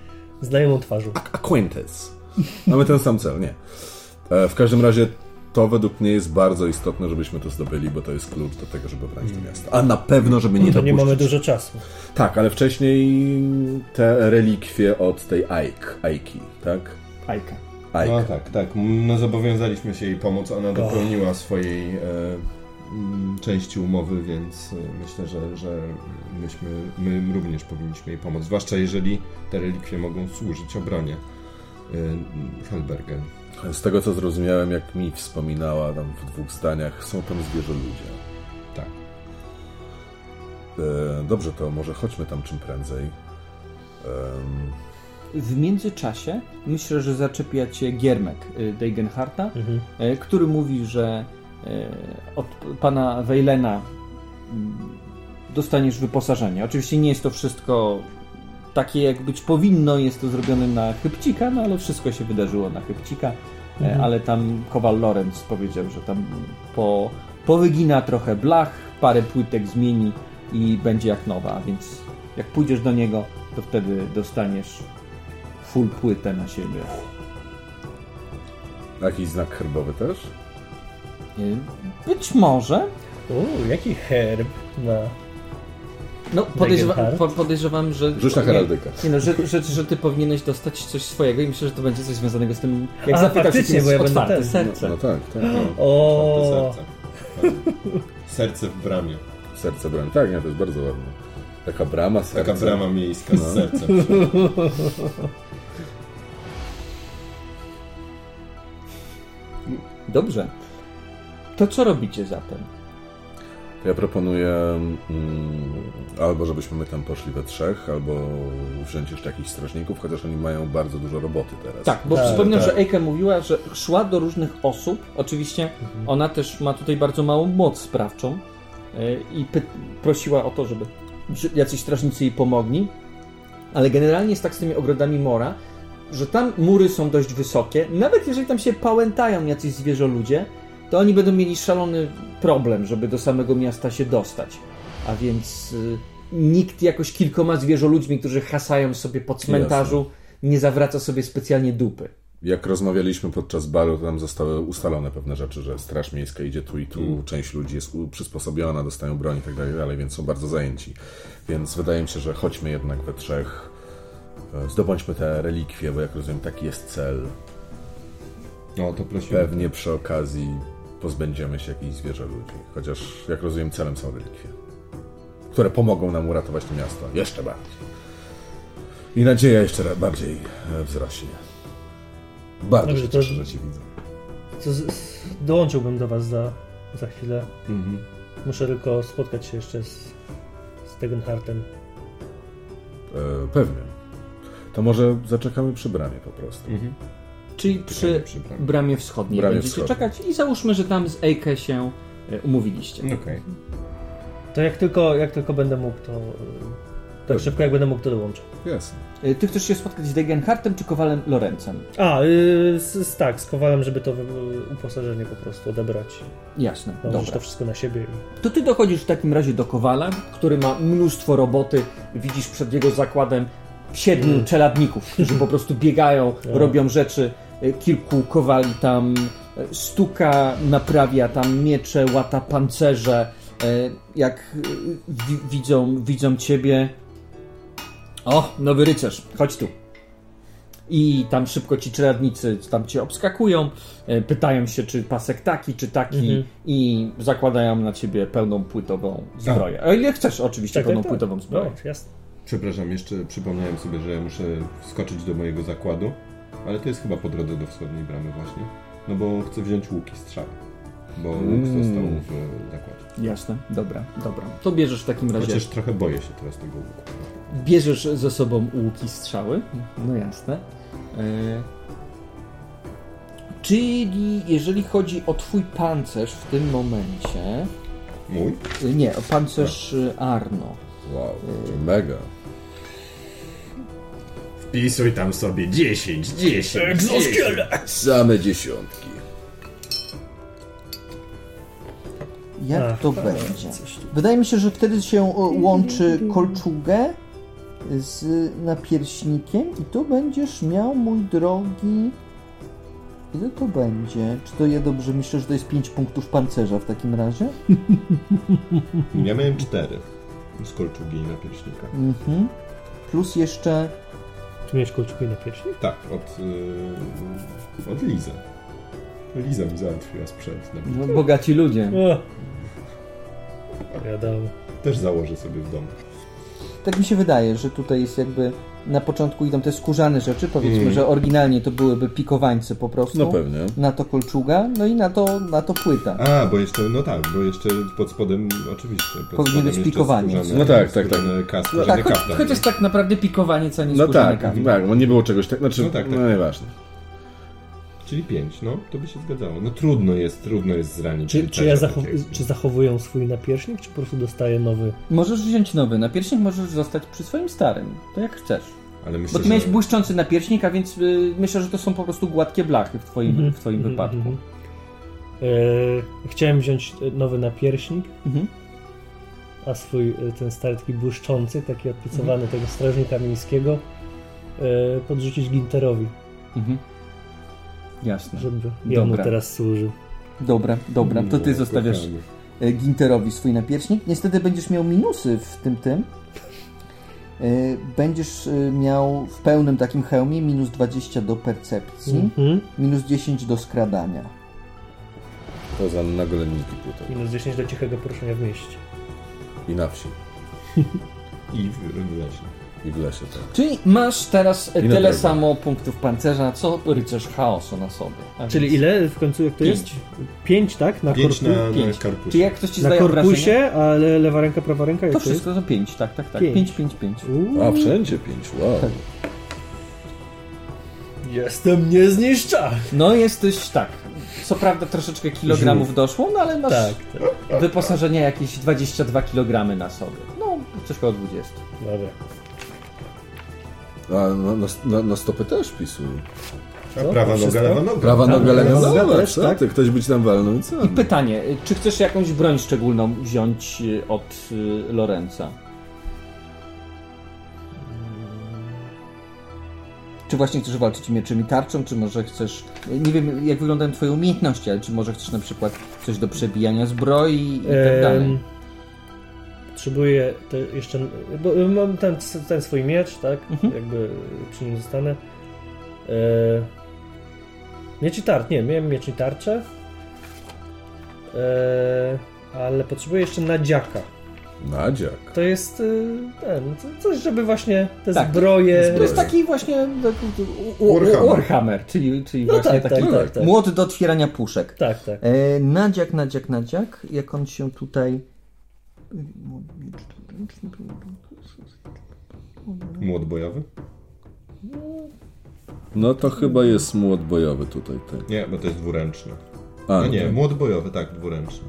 Znajomą twarzą. Acquaintance. Mamy ten sam cel, nie. E, w każdym razie to według mnie jest bardzo istotne, żebyśmy to zdobyli, bo to jest klucz do tego, żeby brać to miasto. A na pewno, żeby nie no to dopuścić... nie mamy dużo czasu. Tak, ale wcześniej te relikwie od tej Aik, Aiki, tak? Aika. Aika. No tak, tak. No zobowiązaliśmy się jej pomóc. Ona dopełniła swojej e, części umowy, więc e, myślę, że, że myśmy, my również powinniśmy jej pomóc. Zwłaszcza jeżeli te relikwie mogą służyć obronie e, Helbergen. Z tego co zrozumiałem, jak mi wspominała tam w dwóch zdaniach, są tam zwierzę ludzie. Tak. E, dobrze, to może chodźmy tam czym prędzej. W międzyczasie myślę, że zaczepia cię Giermek y, Degenharta, mhm. Który mówi, że od pana Wejlena mm, dostaniesz wyposażenie. Oczywiście nie jest to wszystko takie jak być powinno, jest to zrobione na chybcika, no ale wszystko się wydarzyło na chybcika, e, mhm. ale tam Kowal Lorenz powiedział, że tam po, powygina trochę blach, parę płytek zmieni i będzie jak nowa, więc jak pójdziesz do niego, to wtedy dostaniesz full płytę na siebie. Jakiś znak herbowy też? E, być może. O, jaki herb na no, podejrzewa, podejrzewam, że. Rzuć na heraldykę. Nie, no, że, że, że, ty powinieneś dostać coś swojego i myślę, że to będzie coś związanego z tym. Jak A, zapytasz, czy bo ja otwarte ten. serce. No, no tak, tak. No. O. Serce. serce w bramie. Serce w bramie. Tak, nie, to jest bardzo ładne. Taka brama, serce. Taka brama miejska z no. sercem. Dobrze. To co robicie zatem? ja proponuję mm, albo żebyśmy my tam poszli we trzech, albo wziąć jeszcze jakichś strażników, chociaż oni mają bardzo dużo roboty teraz. Tak, bo tak, przypominam, tak. że Eike mówiła, że szła do różnych osób. Oczywiście mhm. ona też ma tutaj bardzo małą moc sprawczą yy, i prosiła o to, żeby jacyś strażnicy jej pomogli. Ale generalnie jest tak z tymi ogrodami Mora, że tam mury są dość wysokie. Nawet jeżeli tam się pałętają jacyś zwierzoludzie, to oni będą mieli szalony problem, żeby do samego miasta się dostać. A więc y, nikt jakoś kilkoma zwierzoludźmi, którzy hasają sobie po cmentarzu, Jasne. nie zawraca sobie specjalnie dupy. Jak rozmawialiśmy podczas balu, to tam zostały ustalone pewne rzeczy, że Straż Miejska idzie tu i tu, mm. część ludzi jest przysposobiona, dostają broń i tak dalej, więc są bardzo zajęci. Więc wydaje mi się, że chodźmy jednak we trzech, e, zdobądźmy te relikwie, bo jak rozumiem, taki jest cel. No, to prosimy. Pewnie przy okazji pozbędziemy się jakichś zwierzę ludzi. Chociaż, jak rozumiem, celem są relikwie. Które pomogą nam uratować to miasto. Jeszcze bardziej. I nadzieja jeszcze bardziej e, wzrośnie. Bardzo Dobrze, się cieszę, że Cię widzę. To z, dołączyłbym do Was za, za chwilę. Mhm. Muszę tylko spotkać się jeszcze z, z Tegenhartem. E, pewnie. To może zaczekamy przy bramie po prostu. Mhm. Czyli przy, przy bramie wschodniej bramie będziecie wschodniej. czekać i załóżmy, że tam z Eike się e, umówiliście. Okej. Okay. To jak tylko, jak tylko będę mógł, to... E, tak szybko jak będę mógł, to dołączę. Jasne. E, ty chcesz się spotkać z Degenhartem czy Kowalem Lorencem? A, yy, z, tak, z Kowalem, żeby to uposażenie po prostu odebrać. Jasne, Nałożyć to wszystko na siebie. To ty dochodzisz w takim razie do Kowala, który ma mnóstwo roboty. Widzisz przed jego zakładem siedmiu mm. czeladników, którzy po prostu biegają, no. robią rzeczy. E, kilku kowali tam e, stuka, naprawia tam miecze, łata pancerze. E, jak widzą, widzą ciebie. O, nowy rycerz, chodź tu. I tam szybko ci czeladnicy tam cię obskakują, pytają się, czy pasek taki, czy taki, mhm. i zakładają na ciebie pełną płytową zbroję. A ile chcesz, oczywiście, tak, pełną tak, płytową zbroję. Jasne. Przepraszam, jeszcze przypomniałem sobie, że ja muszę wskoczyć do mojego zakładu. Ale to jest chyba po drodze do wschodniej bramy właśnie. No bo chcę wziąć łuki strzały. Bo łuk mm. został w zakładzie. Jasne, dobra, dobra. To bierzesz w takim razie... Chociaż trochę boję się teraz tego łuku. Bierzesz ze sobą łuki strzały, no jasne. Czyli jeżeli chodzi o twój pancerz w tym momencie... Mój? Nie, o pancerz Arno. Wow, mega. Wpisuj tam sobie 10, 10. Egzoskielet! Same dziesiątki. Jak Ach, to tak, będzie? Wydaje mi się, że wtedy się o, łączy kolczugę z napierśnikiem i tu będziesz miał, mój drogi... Ile to będzie? Czy to ja dobrze myślę, że to jest 5 punktów pancerza w takim razie? Ja miałem 4 z kolczugi i napierśnika. Mhm. Plus jeszcze... Tu miałeś kolczugi na piersi? Tak, od, yy, od Lizy. Liza mi załatwiła sprzęt. Na... No, bogaci ludzie. O. Wiadomo. Też założę sobie w domu. Tak mi się wydaje, że tutaj jest jakby na początku idą te skórzane rzeczy, powiedzmy, Mm. że oryginalnie to byłyby pikowańce po prostu. No pewnie. Na to kolczuga, no i na to, na to płyta. A, bo jeszcze, no tak, bo jeszcze pod spodem, oczywiście. Pod Powinien spodem być pikowanie. skórzane- No tak, tak, tak. skórzane Kas, No tak, choć, kaftan. chociaż tak naprawdę pikowanie, co nie No skórzane tak, kaftan. tak, bo nie było czegoś tak, znaczy, No no tak, tak. nieważne. Czyli 5, no, to by się zgadzało. No trudno jest, trudno jest zranić. Czy, czy, ja zachow- czy zachowują swój napierśnik, czy po prostu dostaję nowy? Możesz wziąć nowy napierśnik, możesz zostać przy swoim starym. To jak chcesz. Ale myślę, Bo ty że... miałeś błyszczący napierśnik, a więc y, myślę, że to są po prostu gładkie blachy w twoim, Mhm, w twoim mhm, wypadku. mhm. E, chciałem wziąć e, nowy napierśnik, Mhm. a swój e, ten stary taki błyszczący, taki odpicowany tego strażnika miejskiego e, podrzucić Ginterowi, Mhm. Jasne. żeby jemu Dobra. teraz służył. Dobra, dobra. To ty No, zostawiasz e, Ginterowi swój napierśnik. Niestety będziesz miał minusy w tym tym. E, Będziesz e, miał w pełnym takim hełmie minus 20 do percepcji, Mhm. minus 10 do skradania. To za nagolenniki tutaj. Minus 10 do cichego poruszenia w mieście. I na wsi. I w, w lesie. I w lesie, tak. Czyli masz teraz I na tyle drogę. samo punktów pancerza, co rycerz chaosu na sobie. A Czyli więc- ile w końcu jak to Pięć. jest? 5, tak? Na, 5 korpu... na, na pięć. karpusie. Czy jak ktoś ci na zdaje obrażenie? korpusie, a le lewa ręka, prawa ręka? To to jest? wszystko to 5, tak, tak, tak. Pięć. 5, 5, 5. Uuu, A, wszędzie pięć, wow. Jestem niezniszczalny. No jesteś tak. Co prawda troszeczkę kilogramów doszło, no ale masz Tak, tak. wyposażenie jakieś 22 kg na sobie. No, coś koło 20. Dobra. A na, na, na, na stopy też pisuj. A prawa noga, lewa noga. Prawa Tak, noga, lewa lewa noga noga, też, co tak? Ktoś by ci tam walnął i co? I pytanie, y, czy chcesz jakąś broń szczególną wziąć y, od y, Lorenza? Czy właśnie chcesz walczyć mieczem i tarczą, czy może chcesz... Nie wiem, jak wyglądają twoje umiejętności, ale czy może chcesz na przykład coś do przebijania zbroi i tak dalej? Potrzebuję te jeszcze. Bo mam ten, ten swój miecz, tak? Mhm. Jakby przy nim zostanę. E, miecz i tarcz. Nie, miałem miecz i tarczę. E, ale potrzebuję jeszcze nadziaka. Nadziak. To jest y, ten, co- coś, żeby właśnie te Tak. zbroje. To jest taki właśnie u- u- Warhammer. Warhammer, czyli, czyli No właśnie tak, taki tak, tak, tak. młot do otwierania puszek. Tak, tak. E, nadziak, nadziak, nadziak. Jak on się tutaj... Młot bojowy? No to chyba jest młot bojowy tutaj. Tak. Nie, bo to jest dwuręczny. A, No nie, tak. młot bojowy, tak, dwuręczny.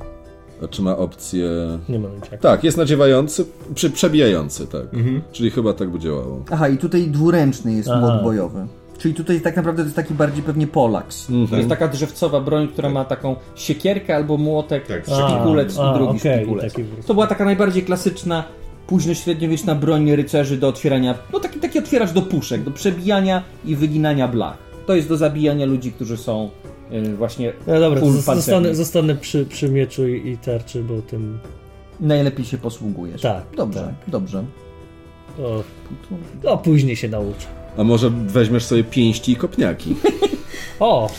A czy ma opcję... Nie ma nadziaka. Tak, jest nadziewający, przy, przebijający, tak. Mhm. Czyli chyba tak by działało. Aha, i tutaj dwuręczny jest Aha. młot bojowy. Czyli tutaj tak naprawdę to jest taki bardziej pewnie Polaks. Mhm. To jest taka drzewcowa broń, która ma taką siekierkę albo młotek, Tak, tak, szpikulec a, i drugi okej, szpikulec. taki. To była taka najbardziej klasyczna, późnośredniowieczna broń rycerzy do otwierania, no taki, taki otwieracz do puszek, do przebijania i wyginania blach. To jest do zabijania ludzi, którzy są y, właśnie No dobra, zostanę, zostanę przy, przy mieczu i, i tarczy, bo tym. Najlepiej się posługujesz. Tak, Dobrze, tak. dobrze. O, o później się nauczę. A może weźmiesz sobie pięści i kopniaki? O!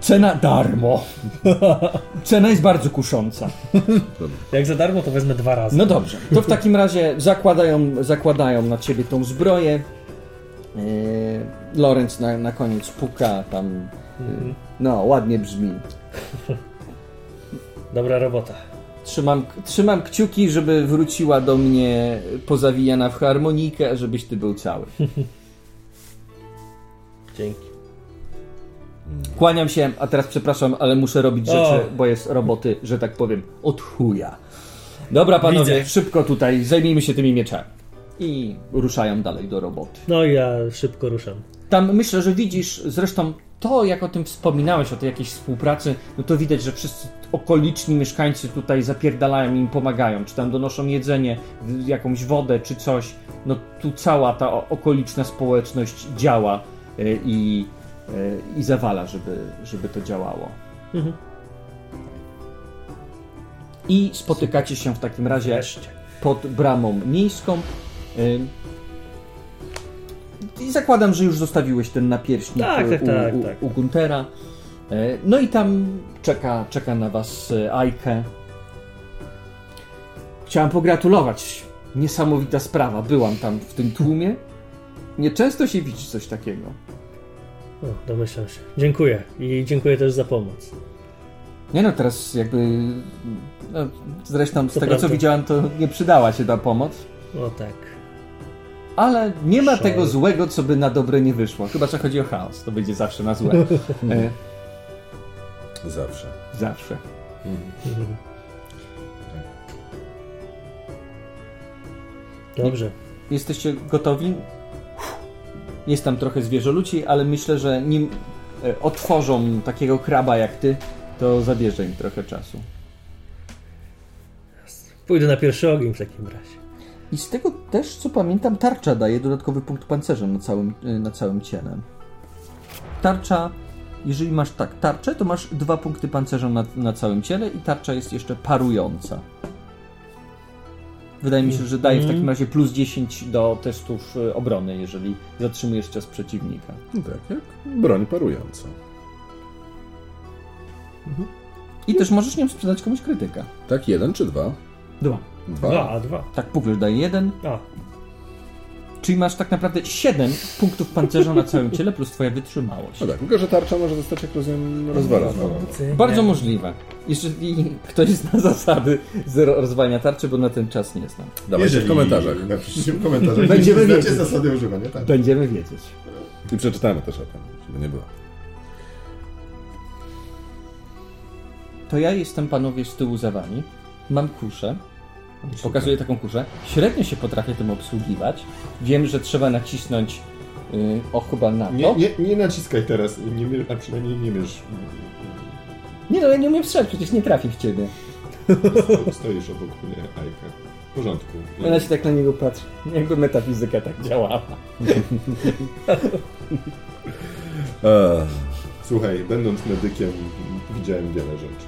Cena darmo. Cena jest bardzo kusząca. Jak za darmo, to wezmę dwa razy. No dobrze, to w takim razie zakładają, zakładają na ciebie tą zbroję. Yy, Lorenz na, na koniec puka tam. Yy, no, ładnie brzmi. Dobra robota. Trzymam, trzymam kciuki, żeby wróciła do mnie pozawijana w harmonikę, żebyś ty był cały. Dzięki. Kłaniam się, a teraz przepraszam, ale muszę robić rzeczy, O. bo jest roboty, że tak powiem, od chuja. Dobra, panowie, Widzę. szybko tutaj, zajmijmy się tymi mieczami. I ruszają dalej do roboty. No i ja szybko ruszam. Tam myślę, że widzisz, zresztą to, jak o tym wspominałeś, o tej jakiejś współpracy, no to widać, że wszyscy okoliczni mieszkańcy tutaj zapierdalają im pomagają, czy tam donoszą jedzenie, jakąś wodę, czy coś. No tu cała ta okoliczna społeczność działa y, i, y, i zawala, żeby, żeby to działało. Mhm. I spotykacie się w takim razie pod bramą miejską. I zakładam, że już zostawiłeś ten napierśnik Tak, tak, u, tak, u, tak. u Guntera. E, No i tam czeka, czeka na was e, Ajke. Chciałem pogratulować. Niesamowita sprawa. Byłam tam w tym tłumie. Nieczęsto się widzi coś takiego. O, domyślam się. Dziękuję. I dziękuję też za pomoc. Nie no, teraz jakby... No, zresztą z To tego, prawda. co widziałem, to nie przydała się ta pomoc. O tak. Ale nie ma tego złego, co by na dobre nie wyszło. Chyba, że chodzi o chaos. To będzie zawsze na złe. E, Zawsze. zawsze. Mhm. Dobrze. Jesteście gotowi? Jest tam trochę zwierzoludzi, ale myślę, że nim e, otworzą takiego kraba jak ty, to zabierze im trochę czasu. Pójdę na pierwszy ogień w takim razie. I z tego też, co pamiętam, tarcza daje dodatkowy punkt pancerza na całym, e, na całym ciele. Tarcza, jeżeli masz tak tarczę, to masz dwa punkty pancerza na, na całym ciele i tarcza jest jeszcze parująca. Wydaje mi się, że daje w takim razie plus 10 do testów e, obrony, jeżeli zatrzymujesz czas przeciwnika. No tak, jak broń parująca. I też możesz nią sprzedać komuś krytyka. Tak, jeden czy dwa? Dwa. Dwa. Dwa, a dwa. Tak, Puglerz daje jeden, A, czyli masz tak naprawdę 7 punktów pancerza na całym ciele plus twoja wytrzymałość. No tak, tylko że tarcza może zostać jak rozumiem rozwalona. Bardzo możliwe. Jeżeli ktoś zna zasady zero rozwalania tarczy, bo na ten czas nie znam. Dawajcie w komentarzach. Napiszcie w komentarzach. Będziemy wiedzieć. zasady używania, tak. Będziemy wiedzieć. I przeczytamy też o tym, żeby nie było. To ja jestem panowie z tyłu za wami. Mam kuszę. Pokazuję taką kuszę. Średnio się potrafię tym obsługiwać. Wiem, że trzeba nacisnąć yy, o chyba na to. Nie, nie, nie naciskaj teraz, nie, a przynajmniej nie mierz. nie no, ja nie umiem strzelać, przecież nie trafi w ciebie. Sto- Stoisz obok mnie, Ajka. W porządku. Ona się tak na niego patrzy. Jakby metafizyka tak działała. Słuchaj, będąc medykiem, widziałem wiele rzeczy.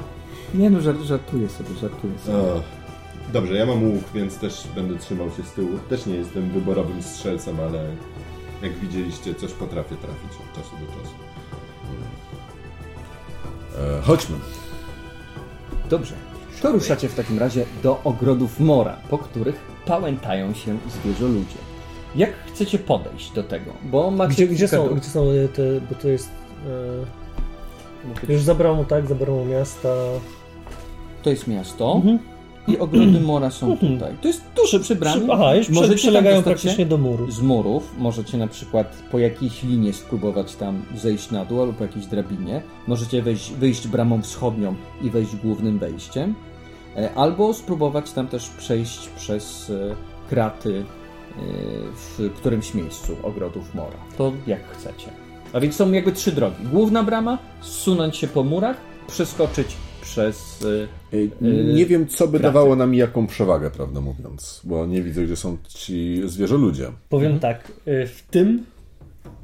Nie no, żart, żartuję sobie, żartuję sobie. O, dobrze, ja mam łuk, więc też będę trzymał się z tyłu. Też nie jestem wyborowym strzelcem, ale jak widzieliście, coś potrafię trafić od czasu do czasu. e, chodźmy. Dobrze. To ruszacie w takim razie do ogrodów Mora, po których pałętają się zwierzoludzie. Jak chcecie podejść do tego? Bo macie Gdzie, gdzie, kilka są, dróg. gdzie są te, bo to jest... E, już za bramą, tak, za bramą miasta. To jest miasto Mhm. I ogrody Mora są tutaj. To jest duże przy bramie. Aha, już Możecie przylegają praktycznie do muru. Z murów możecie na przykład po jakiejś linie spróbować tam zejść na dół albo po jakiejś drabinie. Możecie wejść, wyjść bramą wschodnią i wejść głównym wejściem. E, Albo spróbować tam też przejść przez e, kraty e, w którymś miejscu ogrodów Mora. To jak chcecie. A więc są jakby trzy drogi. Główna brama, zsunąć się po murach, przeskoczyć przez... e, Ej, Nie wiem, co by dawało nam jaką przewagę, prawdę mówiąc, bo nie widzę, gdzie są ci zwierzoludzie. Powiem tak, e, w tym,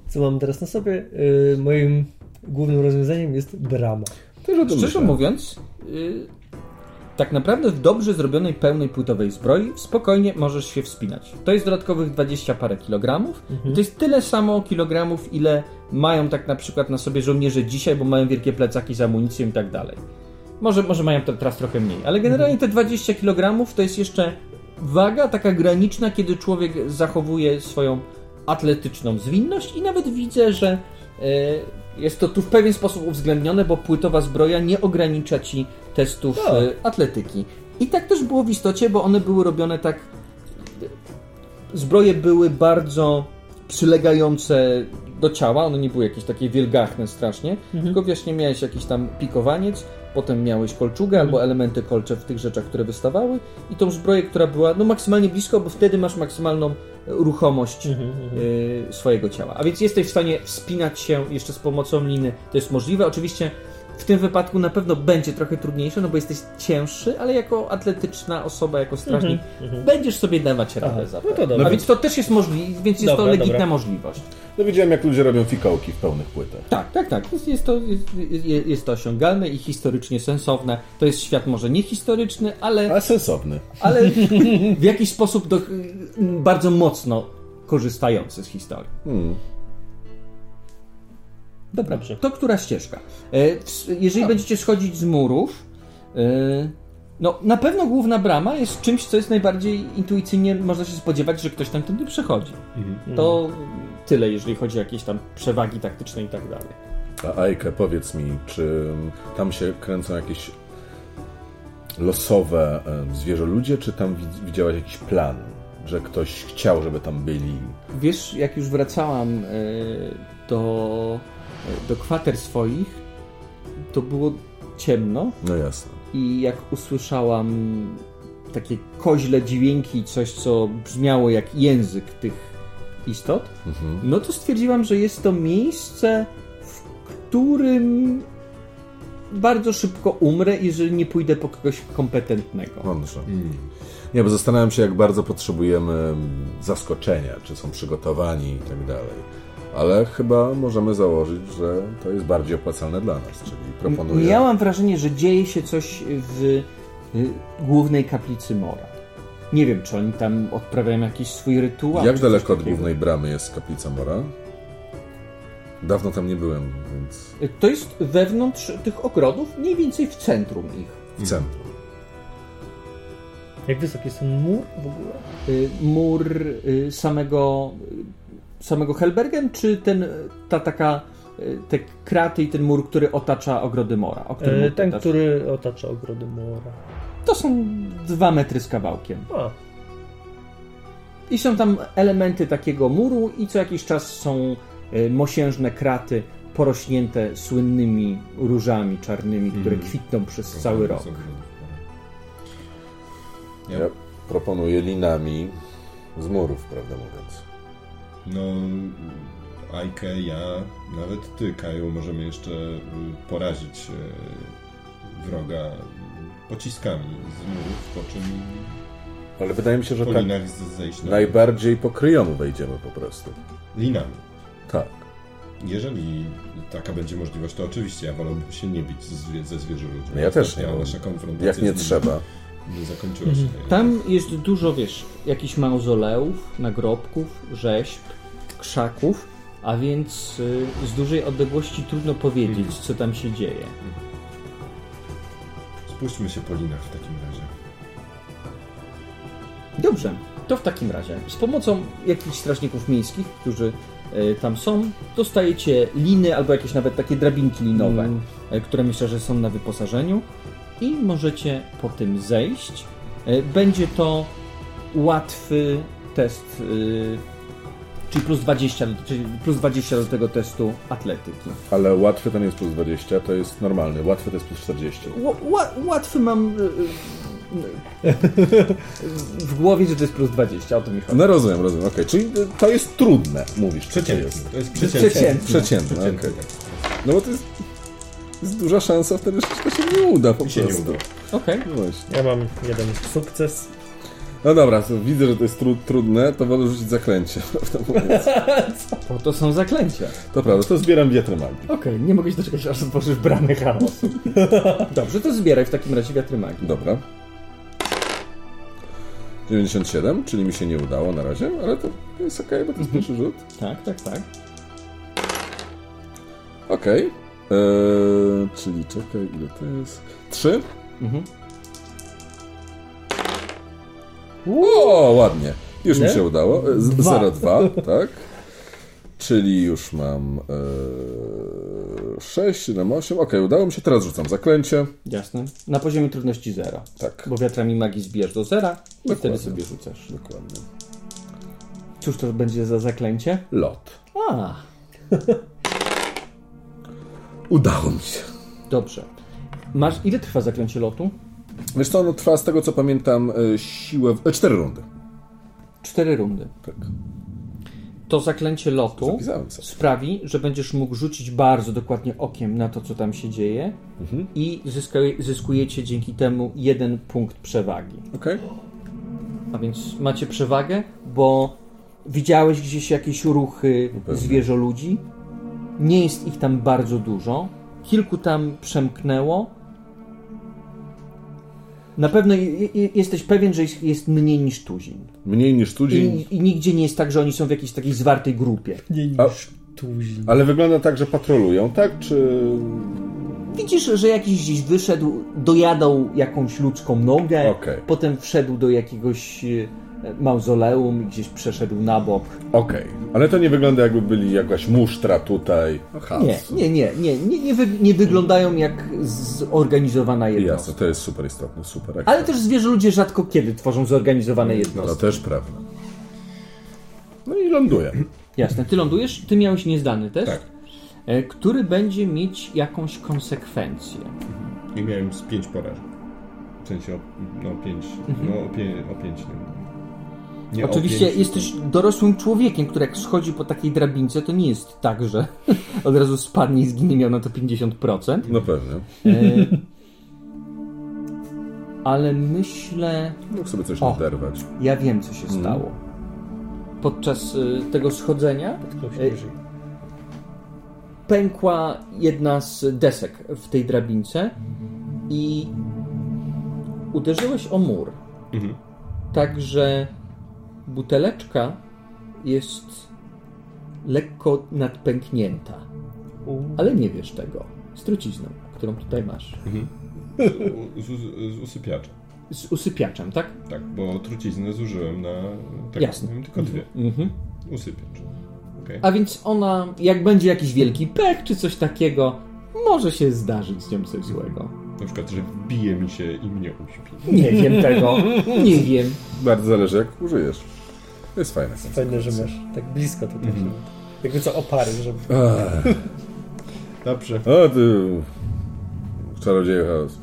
co mam teraz na sobie, moim głównym rozwiązaniem jest brama. Szczerze myślę. mówiąc, y, tak naprawdę w dobrze zrobionej pełnej płytowej zbroi spokojnie możesz się wspinać. To jest dodatkowych 20 parę kilogramów. I to jest tyle samo kilogramów, ile mają tak na przykład na sobie żołnierze dzisiaj, bo mają wielkie plecaki z amunicją i tak dalej. Może, może mają to teraz trochę mniej, ale generalnie te 20 kg to jest jeszcze waga taka graniczna, kiedy człowiek zachowuje swoją atletyczną zwinność i nawet widzę, że e, jest to tu w pewien sposób uwzględnione, bo płytowa zbroja nie ogranicza ci testów Tak. e, atletyki. I tak też było w istocie, bo one były robione tak. Zbroje były bardzo przylegające do ciała, one nie były jakieś takie wielgachne strasznie, mhm. tylko wiesz, nie miałeś jakiś tam pikowaniec, potem miałeś kolczugę mhm. albo elementy kolcze w tych rzeczach, które wystawały i tą zbroję, która była no maksymalnie blisko, bo wtedy masz maksymalną ruchomość mhm, y, swojego ciała. A więc jesteś w stanie wspinać się jeszcze z pomocą liny, to jest możliwe. Oczywiście w tym wypadku na pewno będzie trochę trudniejsze, no bo jesteś cięższy, ale jako atletyczna osoba, jako strażnik, mm -hmm. będziesz sobie dawać radę za no to A więc to też jest możliwe, więc jest dobra, to legitna dobra. możliwość. No widziałem, jak ludzie robią fikołki w pełnych płytach. Tak, tak, tak. Jest, jest, to, jest, jest to osiągalne i historycznie sensowne. To jest świat może nie historyczny, ale... Ale sensowny. Ale w jakiś sposób do, bardzo mocno korzystający z historii. Hmm. Dobra, Dobrze. to która ścieżka? E, jeżeli będziecie schodzić z murów, e, no na pewno główna brama jest czymś, co jest najbardziej intuicyjnie, można się spodziewać, że ktoś tam tędy przechodzi. Mhm. To tyle, jeżeli chodzi o jakieś tam przewagi taktyczne i tak dalej. A Ajke, powiedz mi, czy tam się kręcą jakieś losowe zwierzę ludzie, czy tam widziałaś jakiś plan, że ktoś chciał, żeby tam byli? Wiesz, jak już wracałam e, do do kwater swoich, to było ciemno. No jasne. I jak usłyszałam takie koźle dźwięki, coś co brzmiało jak język tych istot, mhm. no to stwierdziłam, że jest to miejsce, w którym bardzo szybko umrę, jeżeli nie pójdę po kogoś kompetentnego. Mądrze. Mm. Nie, bo zastanawiam się, jak bardzo potrzebujemy zaskoczenia, czy są przygotowani i tak dalej ale chyba możemy założyć, że to jest bardziej opłacalne dla nas, czyli proponuję... Miałam wrażenie, że dzieje się coś w y, głównej kaplicy Mora. Nie wiem, czy oni tam odprawiają jakiś swój rytuał. Jak daleko od głównej bramy jest kaplica Mora? Dawno tam nie byłem, więc... To jest wewnątrz tych ogrodów, mniej więcej w centrum ich. W centrum. Jak wysoki jest ten mur w ogóle? Y, mur y, samego samego Helbergen, czy ten, ta taka te kraty i ten mur, który otacza ogrody Mora? O e, ten, który otacza ogrody Mora. To są dwa metry z kawałkiem. A. I są tam elementy takiego muru i co jakiś czas są e, mosiężne kraty porośnięte słynnymi różami czarnymi, mm. które kwitną przez cały rok. Ja proponuję linami z murów, prawda mówiąc. No, Ajkę, ja, nawet ty, Kaju, możemy jeszcze y, porazić y, wroga pociskami z murów, po czym ale wydaje mi się, że tak zejść najbardziej po kryjomu wejdziemy po prostu. Linami. Tak. Jeżeli taka będzie możliwość, to oczywiście ja wolałbym się nie bić ze, ze zwierzę ludźmi. No ja też nie. Nasza konfrontacja jak nie trzeba. Nie zakończyła się. Mhm. Tam jest dużo, wiesz, jakichś mauzoleów, nagrobków, rzeźb, krzaków, a więc y, z dużej odległości trudno powiedzieć, mhm. co tam się dzieje. Spuśćmy się po linach w takim razie. Dobrze, to w takim razie z pomocą jakichś strażników miejskich, którzy y, tam są, dostajecie liny albo jakieś nawet takie drabinki linowe, mm. Y, które myślę, że są na wyposażeniu i możecie po tym zejść. Będzie to łatwy test Czyli plus 20, czyli plus 20 do tego testu atletyki. Ale łatwy to nie jest plus 20, to jest normalny. Łatwy to jest plus 40. Ł łatwy mam y, w głowie, że to jest plus 20, o to mi chodzi. No rozumiem, rozumiem, okej. Okay. Czyli to jest trudne, mówisz. Przeciętne. To jest przeciętne. Przeciętne, przeciętne, przeciętne. Okay. No bo to jest, jest duża szansa wtedy, że to się nie uda po się prostu. Okej. Okay. No ja mam jeden sukces. No dobra, to widzę, że to jest tru trudne, to wolę rzucić zaklęcie. Co? To są zaklęcia. To prawda, to zbieram wiatry magii. Okej, okay, nie mogę się doczekać, aż otworzysz bramę chaosu. Dobrze, to zbieraj w takim razie wiatry magii. Dobra. 97, czyli mi się nie udało na razie, ale to jest ok, bo to jest pierwszy rzut. Tak, tak, tak. Ok. Eee, czyli czekaj, ile to jest? 3? Mhm. O, ładnie. Już Nie? mi się udało. 0,2, tak. Czyli już mam e, 6, 7, 8. Ok, udało mi się. Teraz rzucam zaklęcie. Jasne. Na poziomie trudności 0. Tak. Bo wiatrami magii zbierz do zera i Dokładnie. wtedy sobie rzucasz. Dokładnie. Cóż to będzie za zaklęcie? Lot. A. Udało mi się. Dobrze. Masz, ile trwa zaklęcie lotu? Wiesz co, ono trwa z tego co pamiętam e, siłę... W... E, cztery rundy. Cztery rundy. Tak. To zaklęcie lotu sprawi, że będziesz mógł rzucić bardzo dokładnie okiem na to, co tam się dzieje Mhm. i zyska, zyskujecie dzięki temu jeden punkt przewagi. Okej. A więc macie przewagę, bo widziałeś gdzieś jakieś ruchy pewnie. zwierzoludzi. Nie jest ich tam bardzo dużo. Kilku tam przemknęło. Na pewno je- je- jesteś pewien, że ich jest mniej niż tuzin. Mniej niż tydzień. I, I nigdzie nie jest tak, że oni są w jakiejś takiej zwartej grupie. Nie A- niż tuzin. Ale wygląda tak, że patrolują, tak? Czy... Widzisz, że jakiś gdzieś wyszedł, dojadał jakąś ludzką nogę, Okej. potem wszedł do jakiegoś e, mauzoleum i gdzś przeszedł na bok. Okej. Ale to nie wygląda jakby byli jakaś musztra tutaj. Aha. Nie, nie, nie, nie, nie, nie, wy, nie wyglądają jak zorganizowana jednostka. Jasne, to jest super istotne, super. Ale też zwierzę ludzie rzadko kiedy tworzą zorganizowane No jednostki. też prawda. No i ląduję. Jasne, ty lądujesz, ty miałeś niezdany test, Tak. e, który będzie mieć jakąś konsekwencję. I miałem z pięć porażek. W sensie, o, no pięć, no o, pie, o pięć. Nie, nie Oczywiście jesteś dorosłym człowiekiem, który jak schodzi po takiej drabince, to nie jest tak, że od razu spadnie i zginie, miał na to 50%. No pewnie. E, ale myślę, Mógł sobie coś O. naderwać. ja wiem co się Mhm. stało. Podczas y, tego schodzenia wyżej. pękła jedna z desek w tej drabince i uderzyłeś o mur. Mhm. Tak, że buteleczka jest lekko nadpęknięta. Ale nie wiesz tego. Z trucizną, którą tutaj masz. Z, z, z usypiaczem. Z usypiaczem, tak? Tak, bo truciznę zużyłem na. Tak, Jasne. miałem tylko dwie. Mhm. Usypiacz. Okej. A więc ona, jak będzie jakiś wielki pech czy coś takiego, może się zdarzyć z nią coś złego. Na przykład, że wbije mi się i mnie uśpi. Nie wiem tego. Nie wiem. Bardzo zależy, jak użyjesz. To jest fajne. Fajne, że masz tak blisko tutaj. Mhm. Jakby co opary, żeby... Ech. Dobrze. O, ty... Czarodzieju chaos.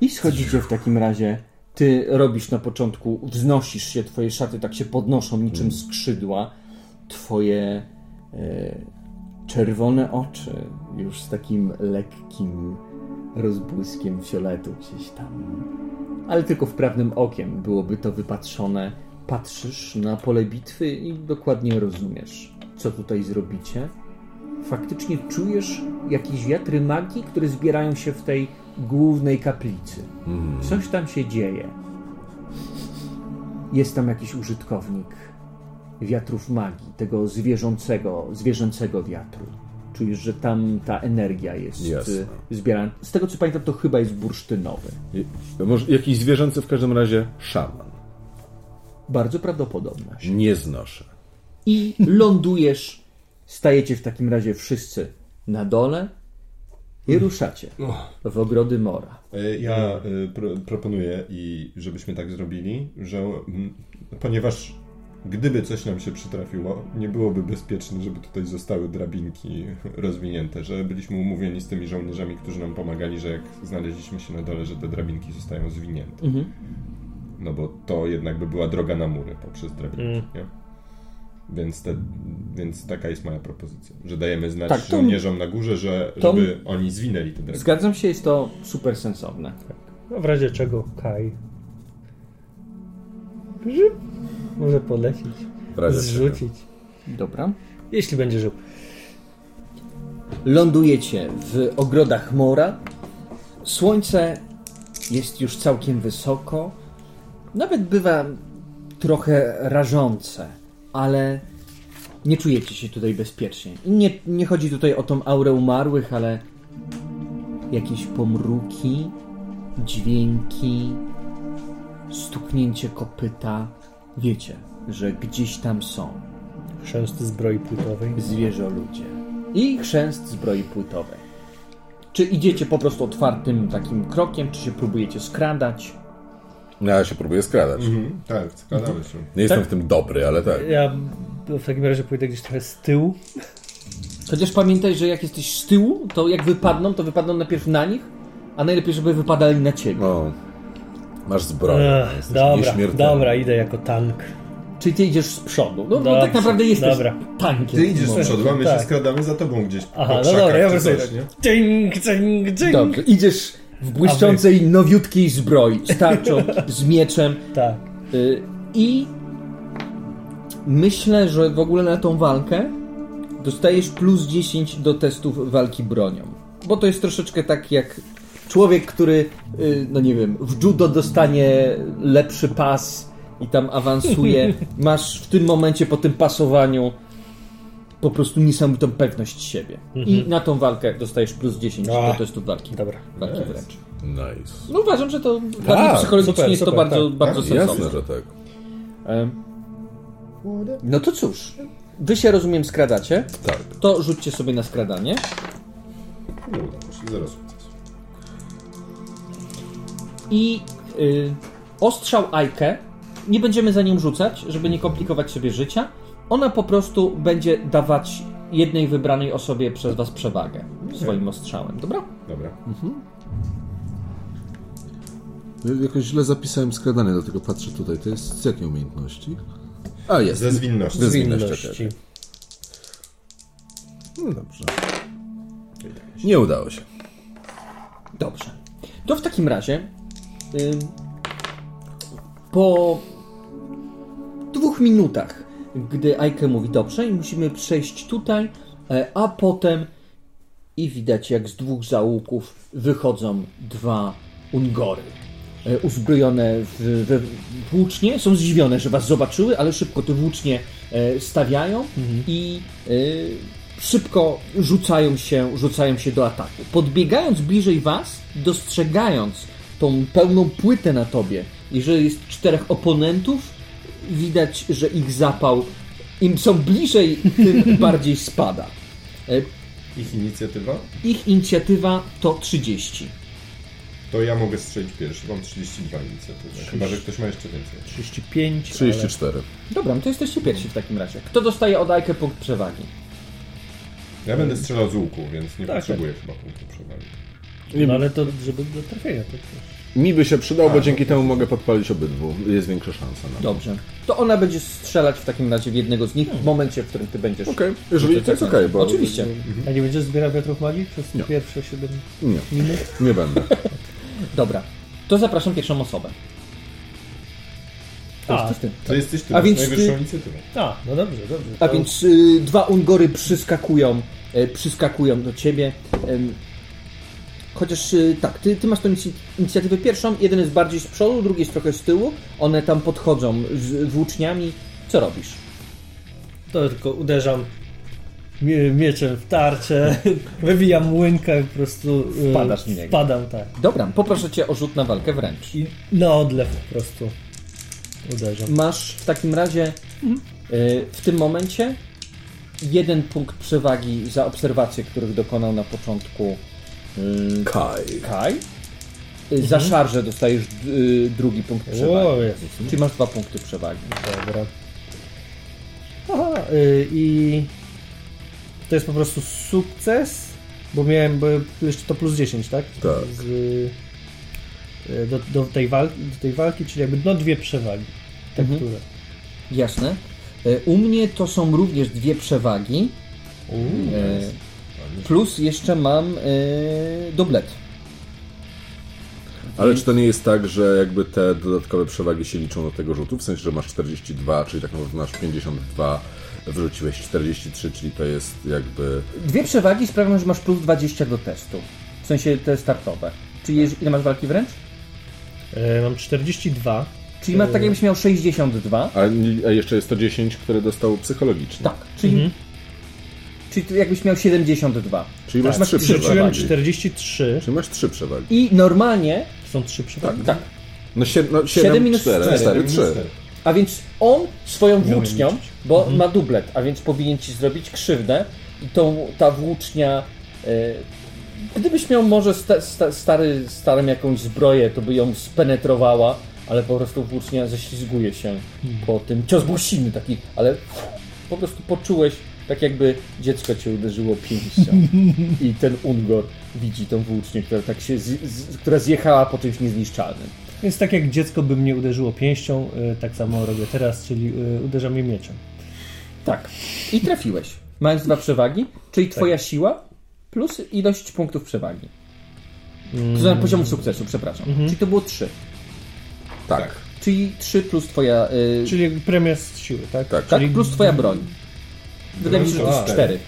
I schodzicie w takim razie. Ty robisz na początku, wznosisz się, twoje szaty tak się podnoszą niczym skrzydła. Twoje e, czerwone oczy już z takim lekkim rozbłyskiem fioletu gdzieś tam. Ale tylko wprawnym okiem byłoby to wypatrzone. Patrzysz na pole bitwy i dokładnie rozumiesz, co tutaj zrobicie. Faktycznie czujesz jakieś wiatry magii, które zbierają się w tej głównej kaplicy. Coś tam się dzieje. Jest tam jakiś użytkownik wiatrów magii, tego zwierzącego, zwierzęcego wiatru. Czujesz, że tam ta energia jest Jasne. y, zbierana. Z tego co pamiętam, to chyba jest bursztynowy. Je- Może jakiś zwierzęcy w każdym razie szaman. Bardzo prawdopodobne. Nie znoszę. I lądujesz. Stajecie w takim razie wszyscy na dole i ruszacie w ogrody Mora. E, Ja e, pro, proponuję, i żebyśmy tak zrobili, że mm, ponieważ gdyby coś nam się przytrafiło, nie byłoby bezpieczne, żeby tutaj zostały drabinki rozwinięte, że byliśmy umówieni z tymi żołnierzami, którzy nam pomagali, że jak znaleźliśmy się na dole, że te drabinki zostają zwinięte. Mhm. No bo to jednak by była droga na mury poprzez drabinki, Mm. nie? Więc, te, więc taka jest moja propozycja, że dajemy znać Tak, to- żołnierzom na górze, że, to- żeby oni zwinęli te drabinki. Zgadzam się, jest to super sensowne. No w razie czego Kaj. Może polecić, zrzucić. Dobra. Jeśli będzie żył. Lądujecie w ogrodach Mora. Słońce jest już całkiem wysoko. Nawet bywa trochę rażące, ale nie czujecie się tutaj bezpiecznie. Nie, nie chodzi tutaj o tą aurę umarłych, ale jakieś pomruki, dźwięki, stuknięcie kopyta. Wiecie, że gdzieś tam są Chrzęst zbroi płytowej. zwierzę ludzie i chrzęst zbroi płytowej. Czy idziecie po prostu otwartym takim krokiem, czy się próbujecie skradać? Ja się próbuję skradać. Mhm, tak, skradamy się. Nie jestem w tym dobry, ale tak. Ja w takim razie pójdę gdzieś trochę z tyłu. Chociaż pamiętaj, że jak jesteś z tyłu, to jak wypadną, to wypadną najpierw na nich, a najlepiej, żeby wypadali na ciebie. No. Masz zbroję. Ech, jesteś dobra, dobra, idę jako tank. Czyli ty idziesz z przodu. No, no Dobrze, tak naprawdę jesteś dobra. tankiem. Ty idziesz z No. przodu, a my Tak. się skradamy za tobą gdzieś Aha, po no dobra, ja nie? Ding, ding, ding. Dobrze, idziesz w błyszczącej, nowiutkiej zbroi, z tarczą, z mieczem Tak. y, i myślę, że w ogóle na tą walkę dostajesz plus 10 do testów walki bronią. Bo to jest troszeczkę tak jak człowiek, który, y, no nie wiem, w judo dostanie lepszy pas i tam awansuje. Masz w tym momencie po tym pasowaniu po prostu niesamowitą pewność siebie. I na tą walkę dostajesz plus 10 do A. testów walki. Dobra. Walki wręcz. Nice. No uważam, że to dla Tak, psychologicznie super, jest to super, bardzo, tak. bardzo Jasne, sensowne. że tak. No to cóż, wy się rozumiem skradacie, Tak. to rzućcie sobie na skradanie. Zero sukcesu. I y, ostrzał Ajkę, nie będziemy za nią rzucać, żeby nie komplikować sobie życia. Ona po prostu będzie dawać jednej wybranej osobie przez was przewagę swoim ostrzałem, dobra? Dobra. Ja Jakoś źle zapisałem skradanie, dlatego patrzę tutaj. To jest z jakiej umiejętności? A, jest. Ze zwinności. Ze zwinności. No dobrze. Nie udało się. Dobrze. To w takim razie po dwóch minutach, gdy Ajke mówi dobrze i musimy przejść tutaj, e, a potem i widać jak z dwóch załuków wychodzą dwa Ungory. E, Uzbrojone w, we włócznie, są zdziwione, że was zobaczyły, ale szybko te włócznie e, stawiają i e, szybko rzucają się, rzucają się do ataku. Podbiegając bliżej was, dostrzegając tą pełną płytę na tobie, jeżeli jest czterech oponentów, widać, że ich zapał, im są bliżej, tym bardziej spada. E, Ich inicjatywa? Ich inicjatywa to 30. To ja mogę strzelić pierwszy. Mam 32 inicjatywy. Chyba, że ktoś ma jeszcze więcej. 35. 34. Dobra, no to jesteście pierwsi w takim razie. Kto dostaje od Ajkę punkt przewagi? Ja będę strzelał z łuku, więc nie Tak, potrzebuję chyba punktu przewagi. Ale, no, ale to żeby do trafienia. To, Mi by się przydał, bo dzięki temu mogę podpalić obydwu. Jest większa szansa na to. Dobrze. To ona będzie strzelać w takim razie w jednego z nich w momencie, w którym ty będziesz. Okej, jeżeli to jest okej, bo... Oczywiście. a nie będziesz zbierał wiatrów magii przez Nie. pierwsze 7 Nie, minut? nie będę. Dobra. To zapraszam pierwszą osobę. To A, jesteś ty. To jesteś ty, A masz więc najwyższą ty- inicjatywę. A, no dobrze, dobrze. A To- więc y, dwa Ungory przyskakują, e, przyskakują do ciebie. Em, chociaż y, tak, ty, ty masz tą inicjatywę pierwszą, jeden jest bardziej z przodu, drugi jest trochę z tyłu. One tam podchodzą z włóczniami. Co robisz? To tylko uderzam mie- mieczem w tarczę, wywijam młynkę i po prostu y, Wpadasz w niego. Wpadam, tak. Dobra, poproszę cię o rzut na walkę wręcz. I na odlew po prostu uderzam. Masz w takim razie y, w tym momencie jeden punkt przewagi za obserwacje, których dokonał na początku y, Kaj. Kai. Y, Za szarżę dostajesz y, drugi punkt przewagi. O Jezus. Czyli masz dwa punkty przewagi. Dobra. Aha, y, i to jest po prostu sukces, bo miałem, bo jeszcze to plus 10, tak? Tak. Z, y, do, do, tej walki, do tej walki, czyli jakby no dwie przewagi. Te, Mhm. które. Jasne. Y, U mnie to są również dwie przewagi. Y, Plus jeszcze mam y, doblet. Ale czy to nie jest tak, że jakby te dodatkowe przewagi się liczą do tego rzutu? W sensie, że masz 42, czyli tak naprawdę masz 52, wyrzuciłeś 43, czyli to jest jakby... Dwie przewagi sprawią, że masz plus 20 do testu. W sensie te startowe. Czyli ile masz walki wręcz? E, mam 42. Czyli masz tak jakbyś miał 62. A, a jeszcze jest to 10, które dostał psychologicznie. Tak. Czyli, czyli jakbyś miał 72. Czyli masz masz 3 trzy Wrzuciłem przewagi. 43. Czyli masz 3 przewagi. I normalnie, Są trzy przewagi. tak, No, sie, no 7, Siedem minus 4, cztery. 4, 3. A więc on swoją włócznią, bo ma dublet, a więc powinien ci zrobić krzywdę i tą, ta włócznia, e, gdybyś miał może sta, sta, stary, starą jakąś zbroję, to by ją spenetrowała, ale po prostu włócznia ześlizguje się po tym. Cios był silny taki, ale po prostu poczułeś tak jakby dziecko cię uderzyło pięścią. I ten Ungor widzi tą włócznię, która tak się z, z, która zjechała po czymś niezniszczalnym. Więc tak jak dziecko by mnie uderzyło pięścią, y, tak samo robię teraz, czyli y, uderzam je mieczem. Tak. I trafiłeś. Mając dwa przewagi, czyli twoja siła plus ilość punktów przewagi. To znaczy poziomu sukcesu, przepraszam. Czyli to było trzy. Tak. Czyli trzy plus twoja... y, Czyli premia z siły, tak? Tak. tak, czyli- plus twoja broń. Wydaje mi się, że to jest 4.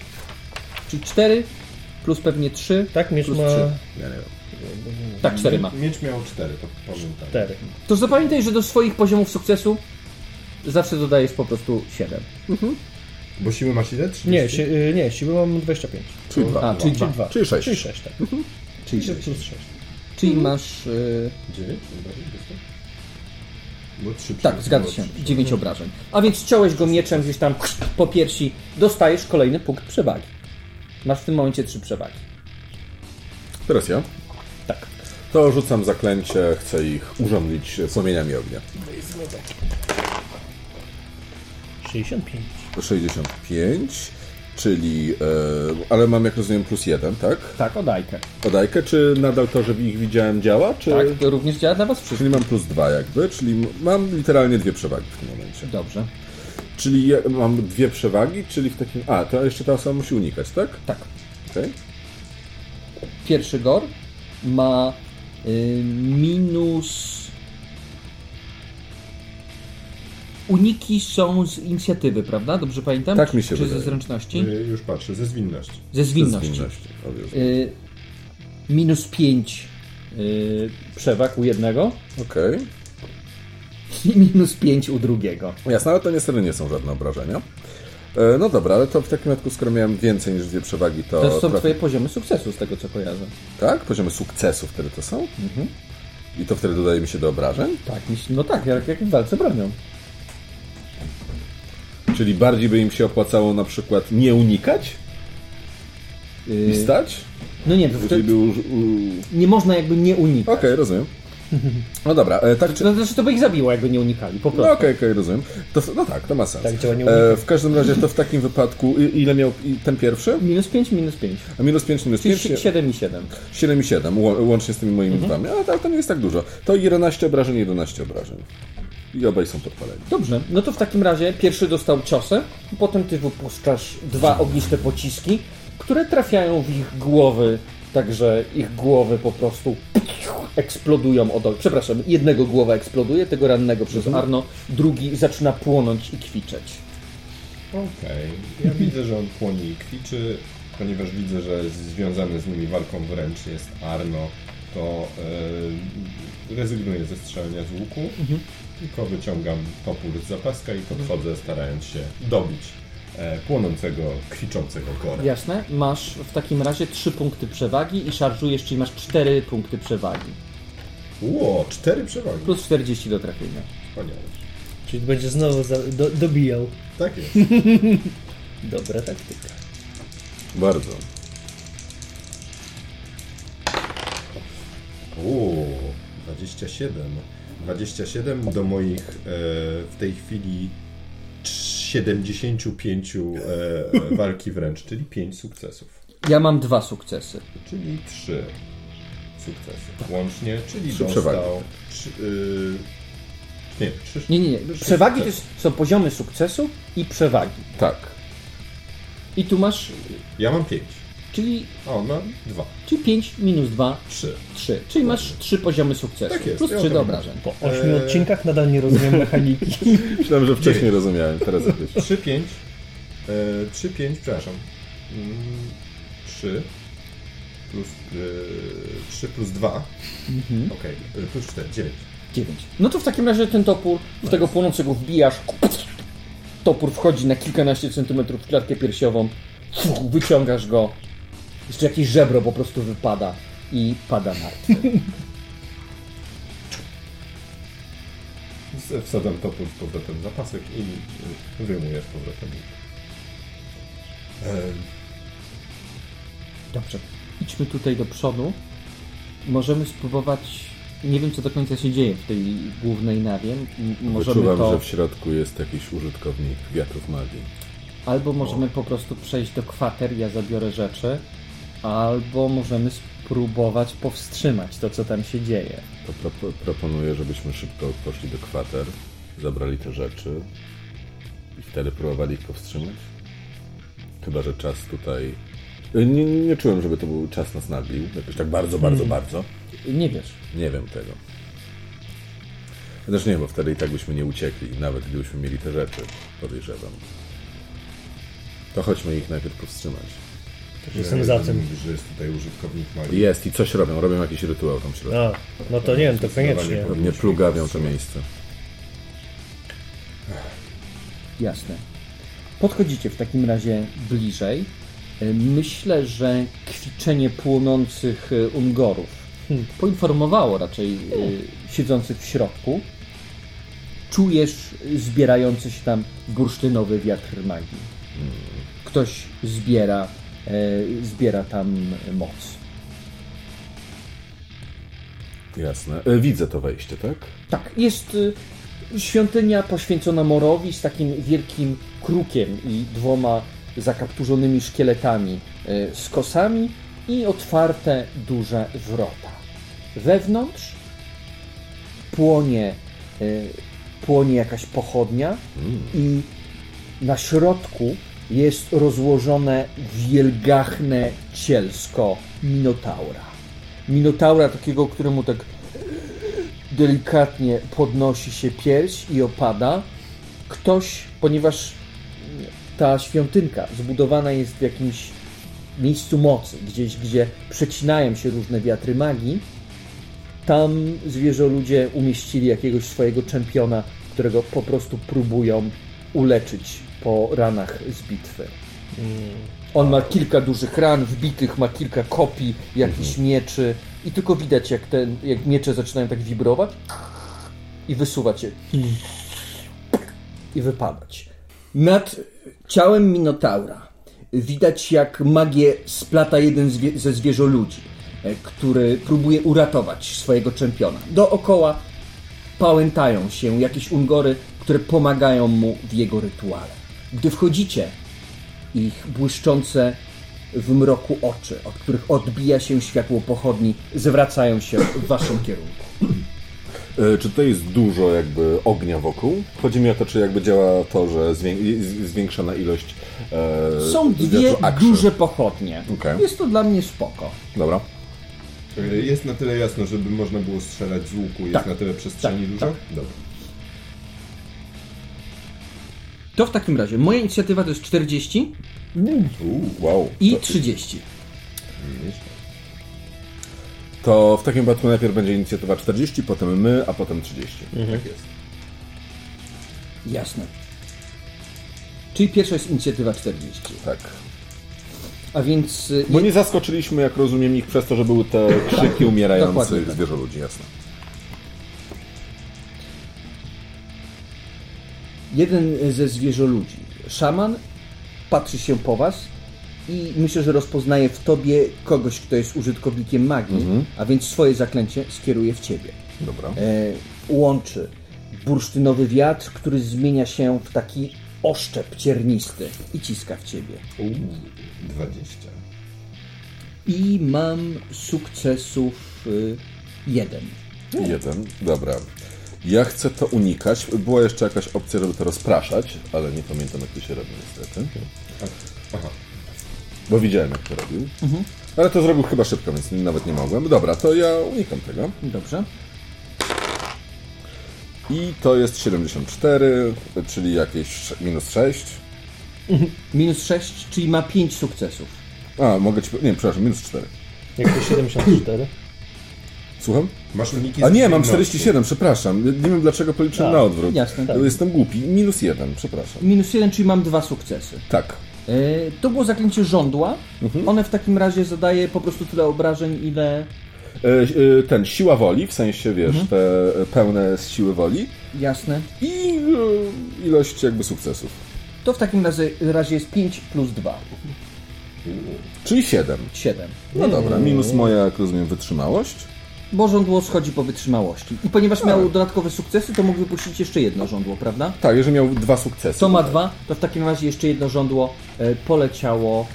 Czyli 4 plus pewnie 3. Tak, miecz plus ma. 3. Tak, 4 ma. Miecz miał 4, to pamiętam. 4. To zapamiętaj, że do swoich poziomów sukcesu zawsze dodajesz po prostu 7. Mhm. Bo siły masz ile? 30? Nie, si y, nie, siły mam 25. Czyli 2. Czyli 2. 2. Czyli 6. Czyli 6, tak. Mhm. Czyli 6. Czyli, 6. czyli masz... Y 9? Tak, zgadza się. trzy. 9 obrażeń. A więc ciąłeś go mieczem gdzieś tam po piersi, dostajesz kolejny punkt przewagi. Masz w tym momencie 3 przewagi. Teraz ja. Tak. To rzucam zaklęcie, chcę ich urządlić płomieniami ognia. 65. 65, czyli... E, ale mam, jak rozumiem, plus jeden, tak? Tak, odajkę. Podajkę, czy nadal to, że ich widziałem działa, czy... Tak, to również działa dla was wszystkich. Czyli mam plus dwa jakby, czyli mam literalnie dwie przewagi w tym momencie. Dobrze. Czyli ja mam dwie przewagi, czyli w takim... A, to jeszcze ta osoba musi unikać, tak? Tak. Okej. Pierwszy gor ma y, minus. Uniki są z inicjatywy, prawda? Dobrze pamiętam? Tak mi się Czy wydaje. ze zręczności? Y, Już patrzę, ze zwinności. Ze zwinności. zwinności, obviously. Y, minus 5 y, przewag u jednego Okej. i minus 5 u drugiego. Jasne, ale to niestety nie są żadne obrażenia. E, No dobra, ale to w takim wypadku, skoro miałem więcej niż dwie przewagi, to... To są trafi- twoje poziomy sukcesu, z tego co kojarzę. Tak? Poziomy sukcesu wtedy to są? I to wtedy dodaje mi się do obrażeń? Tak, no tak, jak, jak w walce bronią. Czyli bardziej by im się opłacało na przykład nie unikać i stać? no nie, to uż... u- nie można jakby nie unikać. Okej, rozumiem. No dobra, e, tak czy... To znaczy to by ich zabiło, jakby nie unikali, po No prostu. okej, okej, rozumiem. To, no tak, to ma sens. Tak działa nie e, w każdym razie to w takim wypadku, ile miał ten pierwszy? Minus 5, minus 5. A minus 5, minus Czyli 5, 7 i 7. 7 i 7, ło- łącznie z tymi moimi dwoma. Ale tak, to nie jest tak dużo. To 11 obrażeń, 11 obrażeń. I obaj są podpaleni. Dobrze, no to w takim razie pierwszy dostał ciosę, potem ty wypuszczasz dwa ogniste pociski, które trafiają w ich głowy, także ich głowy po prostu eksplodują od Przepraszam, jednego głowa eksploduje, tego rannego przez Arno, drugi zaczyna płonąć i kwiczeć. Okej. Ja widzę, że on płonie i kwiczy, ponieważ widzę, że związany z nimi walką wręcz jest Arno, to e, rezygnuję ze strzelania z łuku, tylko wyciągam topór z zapaska i podchodzę, starając się dobić e, płonącego, kwiczącego gora. Jasne, masz w takim razie trzy punkty przewagi i szarżujesz, czyli masz cztery punkty przewagi. Ło, cztery przewagi. Plus 40 do trafienia. Wspaniale. Czyli będzie znowu za, do, dobijał. Tak jest. Dobra taktyka. Bardzo. Uuu, 27. 27 do moich e, w tej chwili 75 e, e, walki wręcz, czyli 5 sukcesów. Ja mam dwa sukcesy. Czyli 3 sukcesy. Łącznie, czyli Trzy dostał. przewagi. Trzy, y, nie, trzy, Nie, nie, nie. Przewagi to jest, są poziomy sukcesu i przewagi. Tak. I tu masz, Ja mam 5, czyli, a on ma 2. czyli 5 minus 2, 3. 3. Czyli masz 3 poziomy sukcesu. Tak jest, plus ja 3 o do obrażeń. Po ośmiu Eee. odcinkach nadal nie rozumiem mechaniki. Myślałem, że wcześniej rozumiałem, teraz jakieś. 3, 5. 3, 5, przepraszam. 3 plus, y, 3 plus 2. Mhm. Okej, y, plus 4, 9. 9. No to w takim razie ten topór, w tego płonącego wbijasz. Topór wchodzi na kilkanaście centymetrów w klatkę piersiową. Wyciągasz go. Jeszcze jakieś żebro po prostu wypada i pada martwy. Wsadzam topór z powrotem w zapasek i wyjmuję z powrotem. Em, Dobrze. Idźmy tutaj do przodu. Możemy spróbować nie wiem, co do końca się dzieje w tej głównej nawie. Możemy Wyczuwam, to... że w środku jest jakiś użytkownik wiatrów magii. Albo możemy o. po prostu przejść do kwater, ja zabiorę rzeczy, albo możemy spróbować powstrzymać to, co tam się dzieje. To pro proponuję, żebyśmy szybko poszli do kwater, zabrali te rzeczy i wtedy próbowali ich powstrzymać. Chyba, że czas tutaj... Nie, nie czułem, żeby to był czas nas naglił. Jakoś tak bardzo, bardzo, hmm. bardzo. Nie wiesz. Nie wiem tego. Chociaż nie, bo wtedy i tak byśmy nie uciekli, nawet gdybyśmy mieli te rzeczy, podejrzewam. To chodźmy ich najpierw powstrzymać. Jestem za tym. Mówisz, że jest tutaj użytkownik magii. Jest i coś robią, robią jakiś rytuał tam w środku. A, no to nie wiem, to koniecznie. Pewnie plugawią to miejsce. Jasne. Podchodzicie w takim razie bliżej. E, myślę, że kwiczenie płonących e, ungorów hmm, poinformowało raczej e, siedzących w środku. Czujesz zbierający się tam bursztynowy wiatr magii. Hmm. Ktoś zbiera, zbiera tam moc. Jasne. Widzę to wejście, tak? Tak. Jest świątynia poświęcona Morowi z takim wielkim krukiem i dwoma zakapturzonymi szkieletami e, z kosami i otwarte duże wrota. Wewnątrz płonie, e, płonie jakaś pochodnia i na środku jest rozłożone wielgachne cielsko Minotaura. Minotaura takiego, któremu tak delikatnie podnosi się pierś i opada. Ktoś, ponieważ ta świątynka zbudowana jest w jakimś miejscu mocy, gdzieś, gdzie przecinają się różne wiatry magii, tam zwierzoludzie umieścili jakiegoś swojego czempiona, którego po prostu próbują uleczyć po ranach z bitwy. Mm. On ma kilka dużych ran, wbitych, ma kilka kopii, jakichś mhm. mieczy i tylko widać, jak, te, jak miecze zaczynają tak wibrować i wysuwać je i wypadać. Nad ciałem Minotaura widać, jak magię splata jeden ze zwierzoludzi, e, który próbuje uratować swojego czempiona. Dookoła pałętają się jakieś ungory, które pomagają mu w jego rytuale. Gdy wchodzicie, ich błyszczące w mroku oczy, od których odbija się światło pochodni, zwracają się w waszym kierunku. E, czy tutaj jest dużo jakby ognia wokół? Chodzi mi o to, czy jakby działa to, że zwiększona ilość e, Są dwie duże pochodnie. Okay. Jest to dla mnie spoko. Dobra. E, jest na tyle jasno, żeby można było strzelać z łuku. Jest tak. na tyle przestrzeni tak, dużo? Tak. Dobra. To w takim razie moja inicjatywa to jest 40 wow. i 30. To w takim wypadku najpierw będzie inicjatywa 40, potem my, a potem 30. Mhm. Tak jest. Jasne. Czyli pierwsza jest inicjatywa 40. Tak. A więc... Y, Bo nie zaskoczyliśmy, jak rozumiem, ich przez to, że były te krzyki umierających tak. zwierzoludzi, jasne. Jeden ze zwierzoludzi, szaman, patrzy się po was i myślę, że rozpoznaje w tobie kogoś, kto jest użytkownikiem magii, mhm. a więc swoje zaklęcie skieruje w ciebie. Dobra. E, łączy bursztynowy wiatr, który zmienia się w taki oszczep ciernisty i ciska w ciebie. Uuu, 20. I mam sukcesów y, jeden. Jeden, dobra. Ja chcę to unikać. Była jeszcze jakaś opcja, żeby to rozpraszać, ale nie pamiętam jak to się robi niestety. Aha. Bo widziałem jak to robił. Mhm. Ale to zrobił chyba szybko, więc nawet nie mogłem. Dobra, to ja unikam tego. Dobrze. I to jest 74, czyli jakieś minus 6. Mhm. Minus 6, czyli ma 5 sukcesów. A, mogę ci... Nie, przepraszam, minus 4. Jak to 74? Słucham? Masz uniki A nie, mam 47, przepraszam. Nie wiem dlaczego policzyłem tak, na odwrót. Jasne, tak. Jestem głupi. Minus 1, przepraszam. Minus 1, czyli mam dwa sukcesy. Tak. E, to było zaklęcie żądła. Mhm. One w takim razie zadaje po prostu tyle obrażeń, ile... E, e, ten, siła woli, w sensie, wiesz, mhm. te pełne z siły woli. Jasne. I ilość jakby sukcesów. To w takim razie, razie jest 5 plus 2. Czyli 7. 7. No dobra, minus moja, jak rozumiem, wytrzymałość. Bo żądło schodzi po wytrzymałości. I ponieważ miał dodatkowe sukcesy, to mógł wypuścić jeszcze jedno żądło, prawda? Tak, jeżeli miał dwa sukcesy. Co ma dwa, to w takim razie jeszcze jedno żądło e, poleciało e,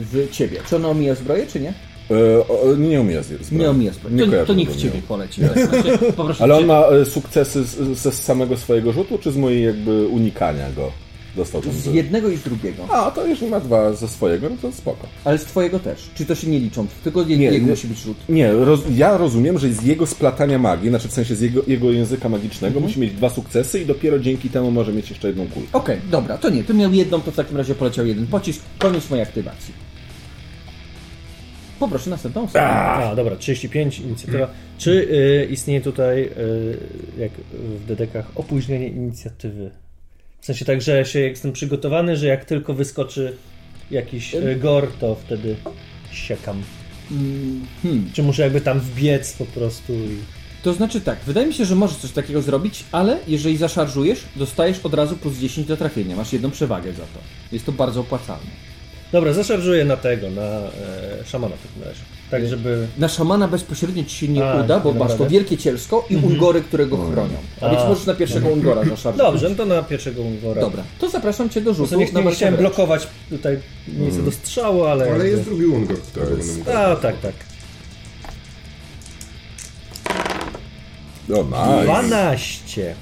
w ciebie. Czy ono omija zbroję, czy nie? E, o, nie umie zbroję. Nie omija zbroję. Nie To, to go, w nie. ciebie poleci. Tak, znaczy, Ale on ma e, sukcesy z- ze samego swojego rzutu, czy z mojej jakby unikania go? Dostał ten Z jednego i z drugiego. A, to jeżeli ma dwa ze swojego, no to spoko. Ale z twojego też. Czy to się nie liczą? Tylko Nie, jego nie. musi być rzut. Nie, roz, ja rozumiem, że z jego splatania magii, znaczy w sensie z jego, jego języka magicznego, Mhm. musi mieć dwa sukcesy i dopiero dzięki temu może mieć jeszcze jedną kulkę. Okej, dobra, to nie. Ty miał jedną, to w takim razie poleciał jeden pocisk. Koniec mojej aktywacji. Poproszę następną osobę. A, dobra, 35, inicjatywa. Czy y, istnieje tutaj, y, jak w dedekach, opóźnienie inicjatywy? W sensie tak, że się jestem przygotowany, że jak tylko wyskoczy jakiś y, gor, to wtedy siekam. Hmm. Czy muszę jakby tam wbiec po prostu i... To znaczy tak, wydaje mi się, że możesz coś takiego zrobić, ale jeżeli zaszarżujesz, dostajesz od razu plus 10 do trafienia. Masz jedną przewagę za to. Jest to bardzo opłacalne. Dobra, zaszarżuję na tego, na e, szamana w takim razie. Tak, żeby... Na szamana bezpośrednio ci się nie A, uda, bo masz to wielkie cielsko i ungory, które go chronią. A więc A. możesz na pierwszego ungora zaszarżować. Dobrze, no to na pierwszego ungora. Dobra, to zapraszam cię do rzutu. nie, nie chciałem blokować tutaj miejsca do strzału, ale... Ale jest drugi Ungor, którego jest- będę mógł. A, tak, tak. O, nice. 12.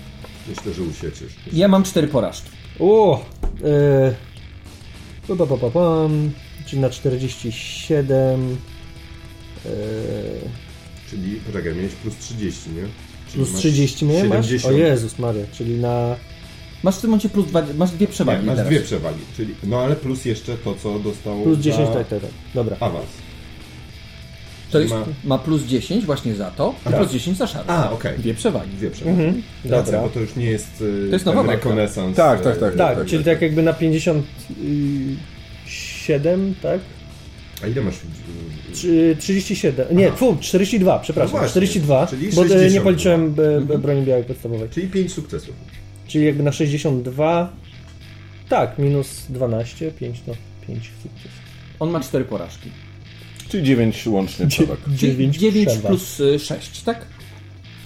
Myślę, że usieczysz. Ja mam cztery porażki. O! Yy, pa, pa, pa, pa, pam, czyli na 47. Yy, Czyli, poczekaj, miałeś plus 30, nie? Czyli plus masz 30 mnie masz? 70. O Jezus Maria, czyli na... Masz w tym momencie plus dwa, masz dwie przewagi Nie, masz teraz. dwie przewagi. Czyli, no ale plus jeszcze to, co dostał Plus 10, za tak, tak, tak. Dobra. awans. To jest, Ma- ma plus 10 właśnie za to, a plus 10 za szarż. A, okej. Dwie przewagi. Dwie przewagi. Mhm. Racja, Dobra. bo to już nie jest, y, To jest nowa rekonesans. Tak, y, tak, tak. Tak, czyli tak jakby na 57, tak? A ile masz? y, Czy 37, nie, fu, 42, przepraszam, No właśnie, 42, czyli bo e, nie 60. policzyłem b, b, broni białej podstawowej. Czyli 5 sukcesów. Czyli jakby na 62, tak, minus 12, 5 no, 5 sukcesów. On ma cztery porażki. Czyli 9 łącznie przewag. Czyli 9 9 przewag. plus 6, tak?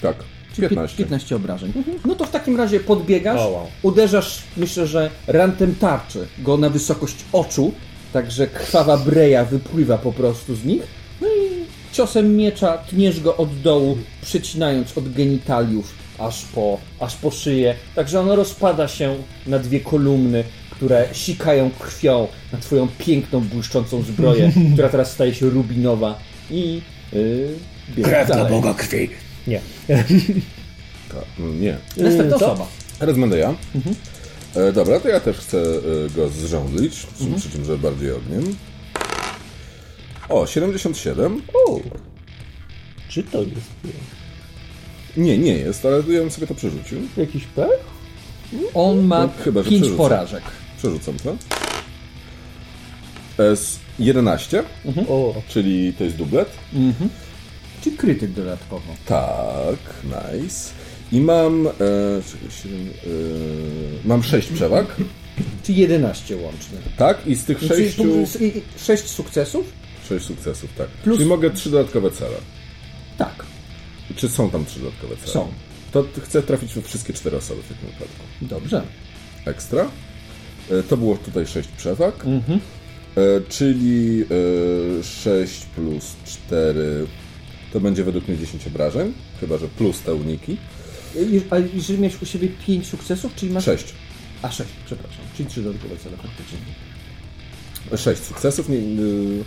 Tak, Czyli 15. 15 obrażeń. No to w takim razie podbiegasz, O, wow. uderzasz, myślę, że rantem tarczy go na wysokość oczu, także krwawa breja wypływa po prostu z nich. No i ciosem miecza tniesz go od dołu, przecinając od genitaliów aż po, aż po szyję. Także on rozpada się na dwie kolumny, które sikają krwią na twoją piękną, błyszczącą zbroję, która teraz staje się rubinowa i yy, biega dalej. krwi. Nie. No nie. Następna Co? osoba. Teraz będę ja. E, dobra, to ja też chcę e, go zrządlić, przy, przy czym, że bardziej ogniem. O, 77. O, czy to jest Nie, nie jest, ale ja bym sobie to przerzucił. jakiś pech? On ma No, chyba, że 5 przerzucę. porażek. Przerzucam to. S 11, O, czyli to jest dublet. Czy krytyk dodatkowo? Tak, nice. I mam. E, czekaj, siedem, e, mam 6 przewag. Czy 11 łącznie? Tak, i z tych Czyli 6. 6 sukcesów? 6 sukcesów, tak. Plus- Czyli mogę 3 dodatkowe cele. Tak, Czy są tam 3 dodatkowe cele? są. To chcę trafić we wszystkie 4 osoby w takim wypadku. Dobrze. Ekstra. E, To było tutaj 6 przewag. Mhm. E, czyli e, 6 plus 4 to będzie według mnie 10 obrażeń. Chyba, że plus te uniki. A jeżeli miałeś u siebie 5 sukcesów, czyli masz... 6. A 6, przepraszam. Czyli 3 dodatkowe cele faktycznie. 6 sukcesów. Nie, y,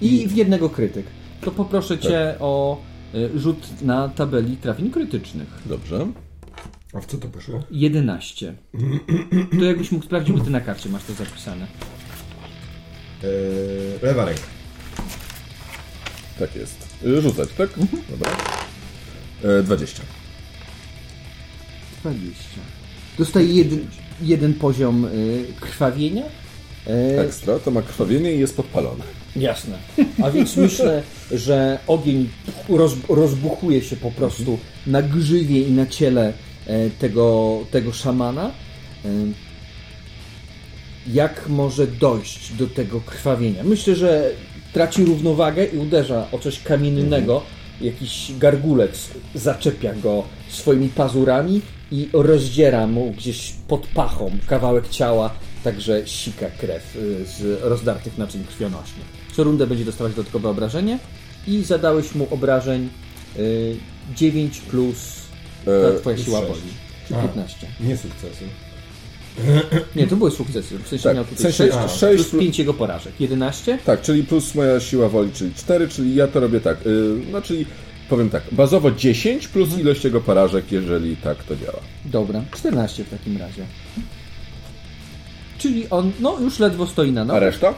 I w jednego krytyk. To poproszę Tak. Cię o y, rzut na tabeli trafień krytycznych. Dobrze. A w co to poszło? 11. To jakbyś mógł sprawdzić, bo Ty na karcie masz to zapisane. Eee, lewa ręka. Tak jest. Rzucać, tak? Dobra. E, 20. 20. Dostaje jeden, jeden poziom y, krwawienia. E, Ekstra. To ma krwawienie i jest podpalone. Jasne. A więc myślę, że ogień roz, rozbuchuje się po prostu na grzywie i na ciele e, tego, tego szamana. E, Jak może dojść do tego krwawienia? Myślę, że traci równowagę i uderza o coś kamiennego, jakiś gargulec zaczepia go swoimi pazurami i rozdziera mu gdzieś pod pachą kawałek ciała, także sika krew y, z rozdartych naczyń krwionośnych. Co rundę będzie dostawać dodatkowe obrażenie i zadałeś mu obrażeń y, 9 plus ta twoja siła woli, czyli 15. Nie sukcesu. Nie, to były sukcesy. W sensie Tak, miał w tutaj sensie 6, sześć plus plus- 5 jego porażek. 11? Tak, czyli plus moja siła woli, czyli 4, czyli ja to robię tak. Yy, no czyli powiem tak, bazowo 10 plus Mhm. ilość jego porażek, jeżeli tak to działa. Dobra, 14 w takim razie. Czyli on, no już ledwo stoi na A nogach. reszta?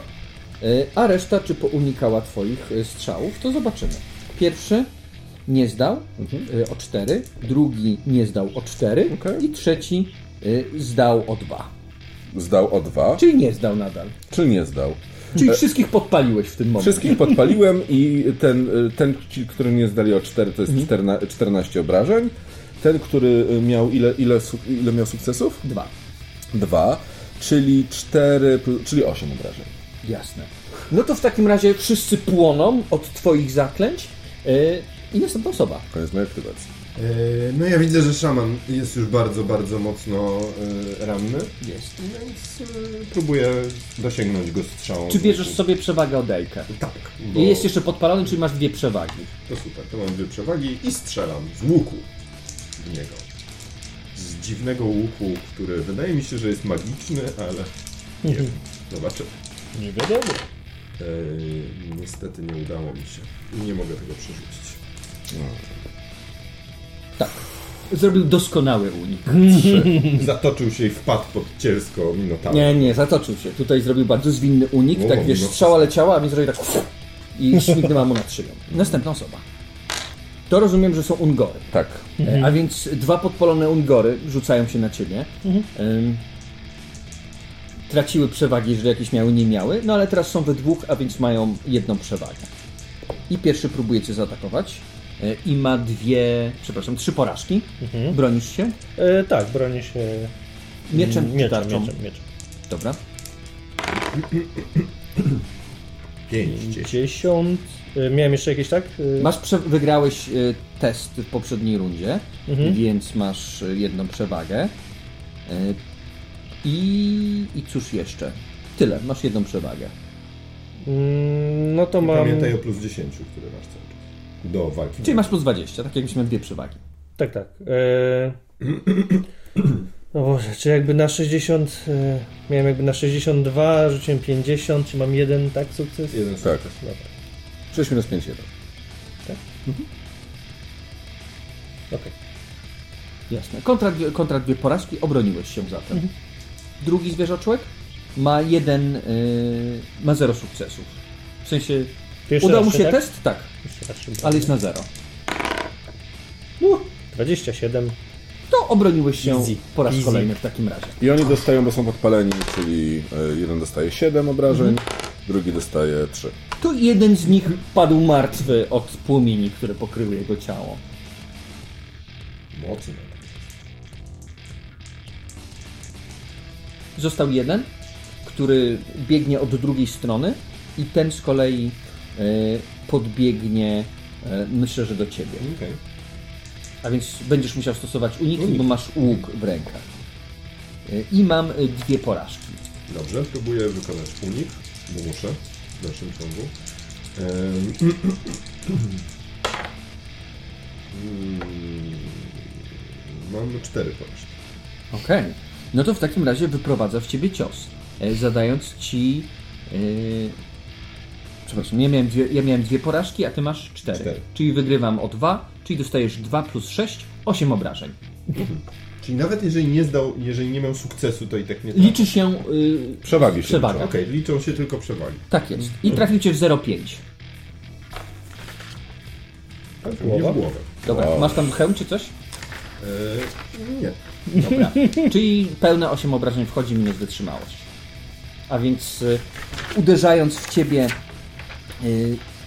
Y, A reszta, czy pounikała twoich y, strzałów, to zobaczymy. Pierwszy nie zdał y, o 4, drugi nie zdał o 4 Okej. i trzeci zdał o 2. Zdał o 2, Czyli nie zdał nadal. czy nie zdał? Czyli wszystkich podpaliłeś w tym momencie. Wszystkich podpaliłem i ten, y, ten który nie zdali o 4, to jest Mhm. 14, 14 obrażeń. Ten, który y, miał ile, ile, ile miał sukcesów? Dwa. 2, czyli 4, czyli 8 obrażeń. Jasne. No to w takim razie wszyscy płoną od twoich zaklęć y, i następna osoba. Koniec mojej aktywacji. Yy, No ja widzę, że szaman jest już bardzo, bardzo mocno yy, ranny, Jest. więc yy, próbuję dosięgnąć go strzałą. Czy bierzesz sobie przewagę o Dejkę? Tak. Bo I jest jeszcze podpalony, czyli masz dwie przewagi. To super, to mam dwie przewagi i strzelam z łuku w niego. Z dziwnego łuku, który wydaje mi się, że jest magiczny, ale nie wiem. Zobaczymy. Nie wiadomo. Yy, niestety nie udało mi się. Nie mogę tego przerzucić. Tak. Zrobił doskonały unik. Zatoczył się i wpadł pod cielsko minotaura. Nie, nie, zatoczył się. Tutaj zrobił bardzo zwinny unik. O, tak wiesz, no. strzała leciała, a więc zrobił tak i śmignęła mu nad szyją. Następna osoba. To rozumiem, że są ungory. Tak. E, A więc dwa podpalone ungory rzucają się na ciebie. Ym, traciły przewagi, jeżeli jakieś miały, nie miały. No ale teraz są we dwóch, a więc mają jedną przewagę. I pierwszy próbuje cię zaatakować. E, I ma dwie, przepraszam, trzy porażki. Bronisz się? E, tak, bronię się Mieczem mieczem, tarczą? mieczem, mieczem. Dobra. 5, 10. 10. E, miałem jeszcze jakieś, tak? E, Masz prze- wygrałeś test w poprzedniej rundzie, Mhm. więc masz jedną przewagę. I, I cóż jeszcze? Tyle, masz jedną przewagę. mm, No to mam. Pamiętaj o plus 10, który masz cały. Do walki. Czyli masz plus 20, tak jakbyś miał dwie przewagi. Tak, tak. E... No Boże, czy jakby na 60. E... Miałem jakby na 62, rzuciłem 50, czy mam jeden, tak, sukces? Jeden Tak. sukces. Dobra. 6 minus 5, 1. Okej. Jasne. Kontra, dwie- kontra dwie porażki, obroniłeś się zatem. Drugi zwierzoczłek ma jeden, e, ma zero sukcesów. W sensie, Pierwszy udał mu się tak? test? Tak, ale jest na zero. 27. To obroniłeś się Easy. po raz Easy. kolejny w takim razie. I oni dostają, bo są podpaleni, czyli e, jeden dostaje 7 obrażeń, drugi dostaje 3. To jeden z nich padł martwy od płomieni, które pokryły jego ciało. Mocno. Został jeden, który biegnie od drugiej strony i ten z kolei podbiegnie, e, myślę, że do ciebie. Okej. A więc będziesz musiał stosować uniki, Uniki. bo masz łuk w rękach. E, I mam e, dwie porażki. Dobrze, próbuję wykonać unik, bo muszę w dalszym ciągu. Mam cztery porażki. Okej. No to w takim razie wyprowadza w ciebie cios, e, zadając ci. E, przepraszam, ja miałem, dwie, ja miałem dwie porażki, a ty masz cztery. Cztery. Czyli wygrywam o dwa, czyli dostajesz 2 plus 6, 8 obrażeń. Czyli nawet jeżeli nie zdał, jeżeli nie miał sukcesu, to i tak nie trafi. Liczy się y, Przewagi się przewaga. Okej, liczą się tylko przewagi. Tak jest. I trafił cię w 0,5. Trafił mnie w głowę. Dobra, Wow. masz tam hełm czy coś? Eee, nie. Dobra. Czyli pełne 8 obrażeń wchodzi minus wytrzymałość. A więc y, uderzając w ciebie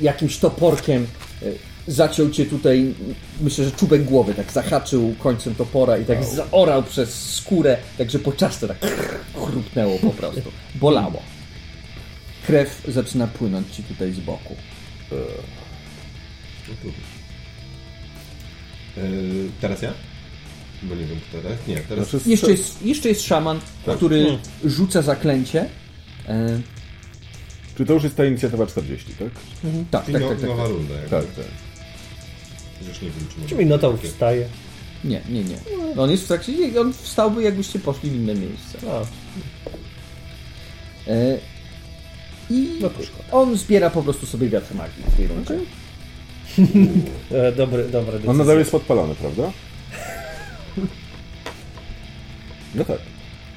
jakimś toporkiem, y, zaciął cię tutaj, myślę, że czubek głowy tak zahaczył końcem topora i tak zaorał przez skórę, także po czaszce tak chrupnęło po prostu. Bolało. Krew zaczyna płynąć ci tutaj z boku. Yy, teraz ja? Bo nie wiem, teraz. Nie, teraz. Znaczy, jeszcze, jest, jeszcze jest szaman, tak. który hmm. rzuca zaklęcie. E... Czy to już jest ta inicjatywa 40, tak? Mhm. Tak, tak, no, tak, tak, Nowa tak. runda. Tak, tak. Już nie wiem, czy, czy Minotaur wstaje. Nie, nie, nie. No on jest w trakcie, on wstałby jakbyście poszli w inne miejsce. E, I no on zbiera po prostu sobie wiatr magii w tej rundzie. Okay. e, dobry, dobra On nadal jest podpalony, prawda? No tak.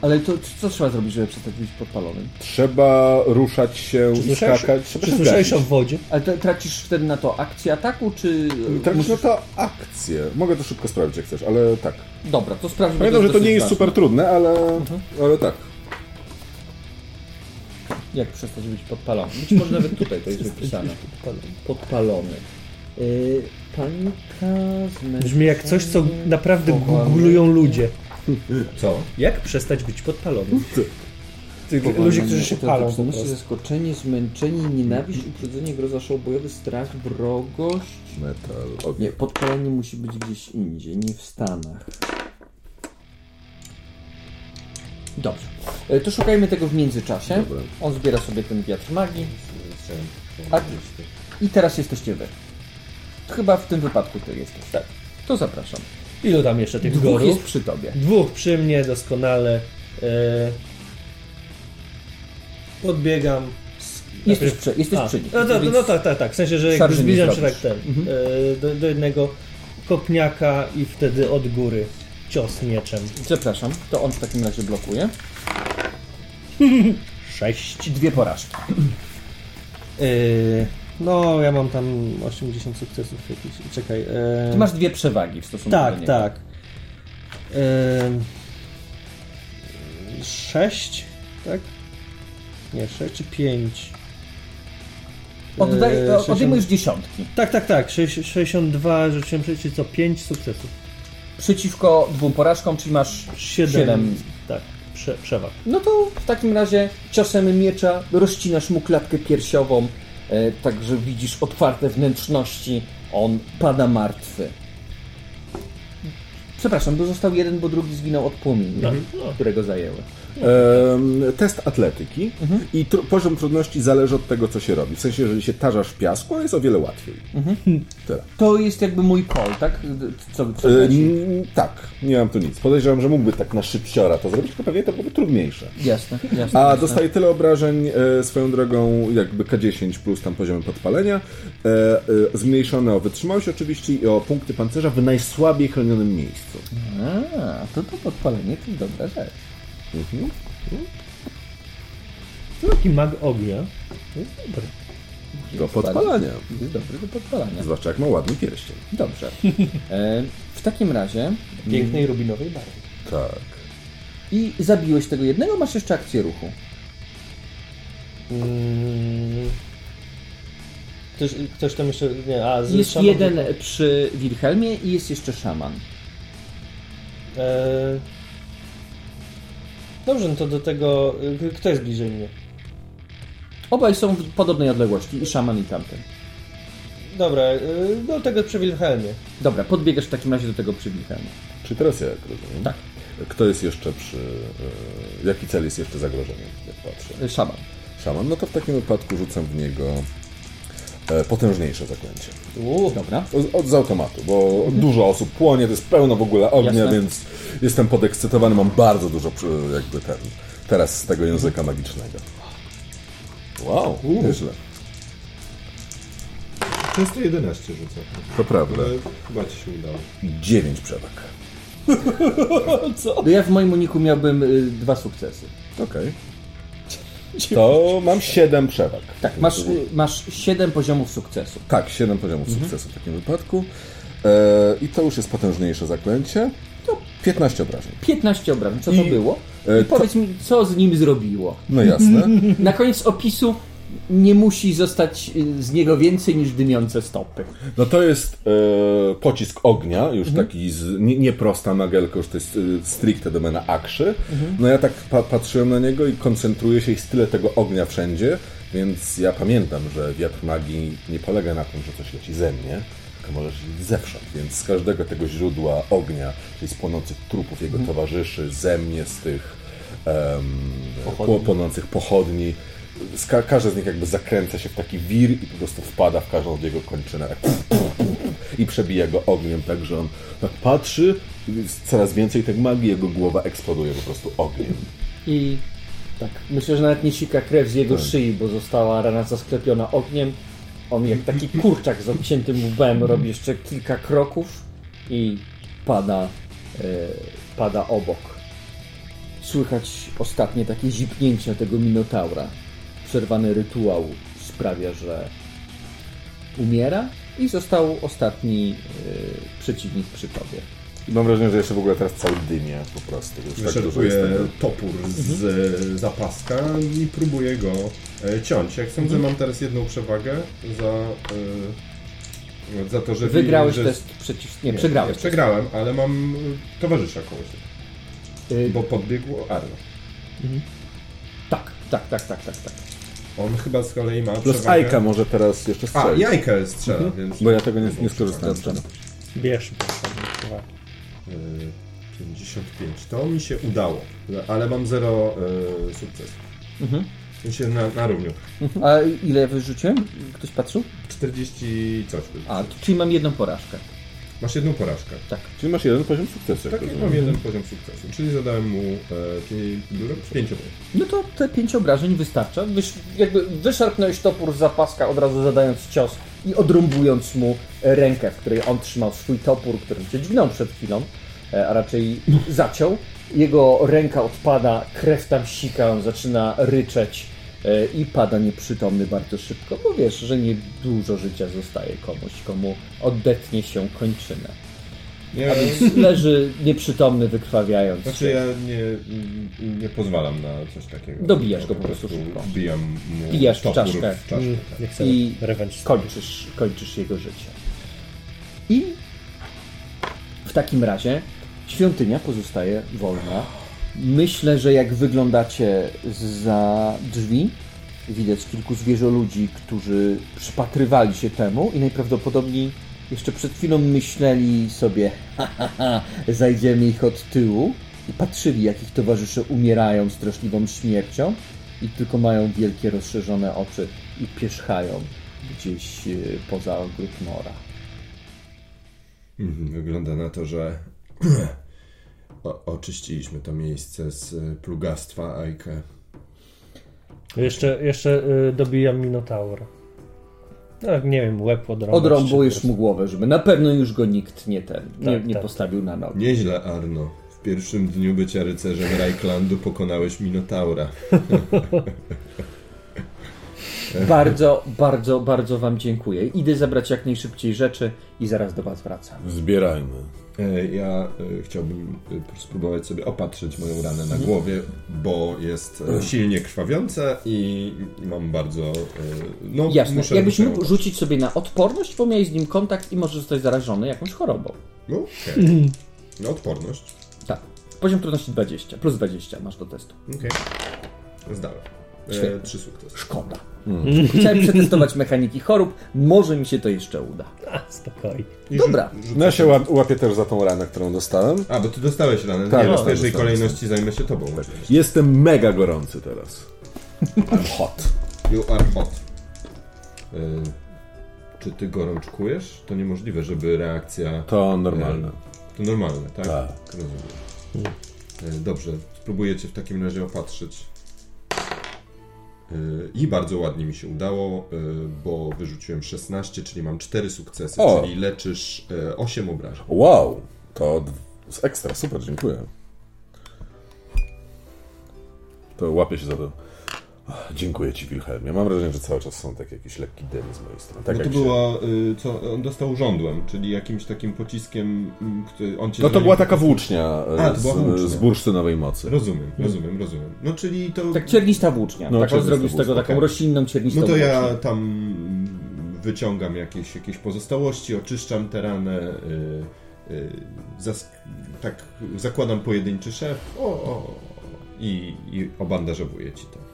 Ale to co trzeba zrobić, żeby przestać być podpalonym? Trzeba ruszać się, czy skakać. Czy słyszałeś o wodzie? Ale tracisz wtedy na to akcję ataku, czy... Tracisz musisz... na to akcję. Mogę to szybko sprawdzić, jak chcesz, ale tak. Dobra, to sprawdźmy. Pamiętam, że to nie jest super trudne, ale, mhm. ale tak. Jak przestać być podpalony? Być może nawet tutaj to jest wypisane. Podpalony. Yy, panika, Brzmi jak coś, co naprawdę googlują ludzie. Co? Jak przestać być podpalonym? ludzie, którzy się palą. Myślę, zaskoczenie, zmęczenie, nienawiść, uprzedzenie, groza, bojowy, strach, wrogość. Metal. Nie, podpalenie musi być gdzieś indziej, nie w Stanach. Dobrze. E, to szukajmy tego w międzyczasie. Dobra. On zbiera sobie ten wiatr magii. A, I teraz jesteście wy. Chyba w tym wypadku ty jesteś. Tak. To zapraszam. Ilu tam jeszcze tych Dwóch gorów? jest przy tobie. Dwóch przy mnie, doskonale. E... Podbiegam. Jesteś, przy, jesteś A, przy nich. No, to, no, tak, tak, tak. W sensie, że jakby zbliżam się tak ten, mhm. e, do, do, jednego kopniaka i wtedy od góry cios mieczem. Przepraszam, to on w takim razie blokuje. Sześć. Dwie porażki. E, no, ja mam tam 80 sukcesów jakichś. Czekaj. E... Ty masz dwie przewagi w stosunku tak, do niego. Tak, tak. E... 6, tak? Nie, 6 czy 5. Oddaj, e, odejmujesz dziesiątki. Tak, tak, tak. 62, rzuciłem przecież co? 5 sukcesów. Przeciwko dwóm porażkom, czyli masz 7. 7. Tak, prze, przewag. No to w takim razie ciosem miecza rozcinasz mu klatkę piersiową, także widzisz otwarte wnętrzności, on pada martwy. Przepraszam, bo został jeden, bo drugi zginął od płomieni, no. którego zajęły test atletyki mhm. i tr poziom trudności zależy od tego, co się robi. W sensie, jeżeli się tarzasz w piasku, jest o wiele łatwiej. Mhm. To jest jakby mój call, tak? Co, co tak, nie mam tu nic. Podejrzewam, że mógłby tak na szybciora to zrobić, tylko pewnie to byłoby trudniejsze. Jasne, jasne. A jasne. dostaje tyle obrażeń e, swoją drogą, jakby K10 plus tam poziomy podpalenia, e, e, zmniejszone o wytrzymałość oczywiście i o punkty pancerza w najsłabiej chronionym miejscu. A, to to podpalenie to jest dobra rzecz. Mhm. Taki mag ognia to jest dobry. Do podpalania. Jest dobry do podpalania. Zwłaszcza jak ma ładny pierścień. Dobrze. E, w takim razie... Pięknej rubinowej barwy. Tak. I zabiłeś tego jednego, masz jeszcze akcję ruchu. Hmm. Ktoś, ktoś tam jeszcze... Nie, a, jest szaman... jeden przy Wilhelmie i jest jeszcze szaman. E... Dobrze, no to do tego. Y, kto jest bliżej mnie? Obaj są w podobnej odległości, i szaman, i tamten. Dobra, y, do tego przy Wilhelmie. Dobra, podbiegasz w takim razie do tego przy Wilhelmie. Czy teraz ja jak rozumiem? Tak. Kto jest jeszcze przy. Y, jaki cel jest jeszcze zagrożeniem, jak patrzę? Szaman. Szaman, no to w takim wypadku rzucam w niego potężniejsze zaklęcie. Uuu, dobra. Od, z automatu, bo mhm. dużo osób płonie, to jest pełno w ogóle ognia, Jasne. więc jestem podekscytowany, mam bardzo dużo jakby ten, teraz z tego języka mhm. magicznego. Wow, Uuu. nieźle. Często 11 rzucę. To prawda. Ale chyba ci się udało. 9 przewag. Co? Ja w moim uniku miałbym y, dwa sukcesy. Okej. Okay. To mam 7 przewag. Tak, masz, masz 7 poziomów sukcesu. Tak, 7 poziomów mhm. sukcesu w takim wypadku. E, I to już jest potężniejsze zaklęcie. To 15 obrażeń. 15 obrażeń, co I, to było? I powiedz to... mi, co z nim zrobiło. No jasne. Na koniec opisu nie musi zostać y, z niego więcej niż dymiące stopy. No to jest e, pocisk ognia, już mhm. taki z, nie, nie, prosta magelka, już to jest y, stricte domena akrzy. Mhm. No ja tak pa patrzyłem na niego i koncentruję się i jest tyle tego ognia wszędzie, więc ja pamiętam, że wiatr magii nie polega na tym, że coś leci ze mnie, Tylko możesz iść zewsząd, więc z każdego tego źródła ognia, czyli z płonących trupów jego mhm. towarzyszy, ze mnie, z tych um, płonących pochodni, ka każdy z nich jakby zakręca się w taki wir i po prostu wpada w każdą z jego kończynę tak, i przebija go ogniem, tak że on tak patrzy, coraz więcej tej magii, jego głowa eksploduje po prostu ogniem. I tak, myślę, że nawet nie sika krew z jego tak. szyi, bo została rana zasklepiona ogniem. On jak taki kurczak z obciętym łbem robi jeszcze kilka kroków i pada, e, pada obok. Słychać ostatnie takie zipnięcia tego minotaura. Przerwany rytuał sprawia, że umiera i został ostatni e, przeciwnik przy tobie. I mam wrażenie, że jeszcze w ogóle teraz cały dymie po prostu. Już tak topór z mhm. zapaska i próbuję go e, ciąć. Jak sądzę, mhm. mam teraz jedną przewagę za, e, za to, że... Wygrałeś że... test przeciw... Nie, nie przegrałeś. Nie, przegrałem, ale mam e, towarzysza koło siebie. Y... Bo podbiegł Arno. Mhm. Tak, tak, tak, tak, tak, tak. On chyba z kolei ma Plus przewagę... Ajka może teraz jeszcze strzelić. A, Jajka strzela, mhm. więc... Bo ja tego nie, nie skorzystałem. Bierz, proszę. 55. To mi się udało, ale mam 0 y, sukcesów. Mhm. W sensie na, na równiu. Mhm. A ile wyrzuciłem? Ktoś patrzył? 40 coś. A, czyli mam jedną porażkę. Masz jedną porażkę. Tak. Czyli masz jeden poziom sukcesu. Tak, mam jeden poziom sukcesu. Czyli zadałem mu e, pięć obrażeń. No to te pięć obrażeń wystarcza. Wysz, jakby wyszarpnąłeś topór z zapaska, od razu zadając cios i odrąbując mu rękę, w której on trzymał swój topór, którym cię dźgnął przed chwilą. E, a raczej zaciął. Jego ręka odpada, krew tam sika, on zaczyna ryczeć i pada nieprzytomny bardzo szybko, bo wiesz, że nie dużo życia zostaje komuś, komu oddetnie się kończynę. Nie, A więc leży nieprzytomny, wykrwawiając. Znaczy ja nie, nie pozwalam na coś takiego. Dobijasz go po prostu szybko. Wbijam mu Wbijasz w czaszkę, w czaszkę tak. i kończysz, kończysz jego życie. I w takim razie Świątynia pozostaje wolna. Myślę, że jak wyglądacie za drzwi, widać kilku zwierzoludzi, którzy przypatrywali się temu i najprawdopodobniej jeszcze przed chwilą myśleli sobie, ha, ha, ha, zajdziemy ich od tyłu i patrzyli, jak ich towarzysze umierają straszliwą śmiercią i tylko mają wielkie, rozszerzone oczy i pierzchają gdzieś e, poza ogród Mora. Mhm, wygląda na to, że o, oczyściliśmy to miejsce z y, plugastwa Ajkę. Jeszcze, jeszcze y, dobijam Minotaur. No, nie wiem, łeb odrąbać. Odrąbujesz mu głowę, żeby na pewno już go nikt nie ten, nie, tak, nie tak. postawił na nogi. Nieźle, Arno. W pierwszym dniu bycia rycerzem Rajklandu pokonałeś Minotaura. bardzo, bardzo, bardzo Wam dziękuję. Idę zabrać jak najszybciej rzeczy i zaraz do Was wracam. Zbierajmy. E, ja e, chciałbym e, spróbować sobie opatrzyć moją ranę na mhm. głowie, bo jest silnie krwawiąca i mam bardzo. No, Jasne. Muszę Jakbyś mógł rzucić sobie na odporność, bo miałeś z nim kontakt i możesz zostać zarażony jakąś chorobą. No, okay. Na odporność. Tak. Poziom trudności 20, plus 20 masz do testu. Okej. Okay. Zdałem. E, trzy sukcesy. Szkoda. Hmm. Chciałem przetestować mechaniki chorób. Może mi się to jeszcze uda. A, spokojnie. Dobra. No ja się łapię też za tą ranę, którą dostałem. A, bo ty dostałeś ranę. Tak, nie, no, w pierwszej kolejności zajmę się tobą. Jestem mega gorący teraz. I'm hot. You are hot. Y czy ty gorączkujesz? To niemożliwe, żeby reakcja... To normalne. to normalne, tak? Tak. Rozumiem. Hmm. dobrze, spróbuję cię w takim razie opatrzyć. I bardzo ładnie mi się udało, y, bo wyrzuciłem 16, czyli mam 4 sukcesy, o. czyli leczysz 8 y, obrażeń. Wow, to ekstra, super, dziękuję. To łapię się za to. Dziękuję Ci, Wilhelmie. Mam wrażenie, że cały czas są takie jakieś lekki dym z mojej strony. Tak no to było, y, co, on dostał żądłem, czyli jakimś takim pociskiem, który on cię No to była taka włócznia, A, z, włócznia. z bursztynowej mocy. Rozumiem, rozumiem, rozumiem. No czyli to... Tak ciernista włócznia. No, tak zrobił z tego taką okay. roślinną ciernistą No to ja tam wyciągam jakieś, jakieś pozostałości, oczyszczam tę ranę, yy, yy, zas- tak zakładam pojedynczy szef o, o, i, i obandażowuję ci to.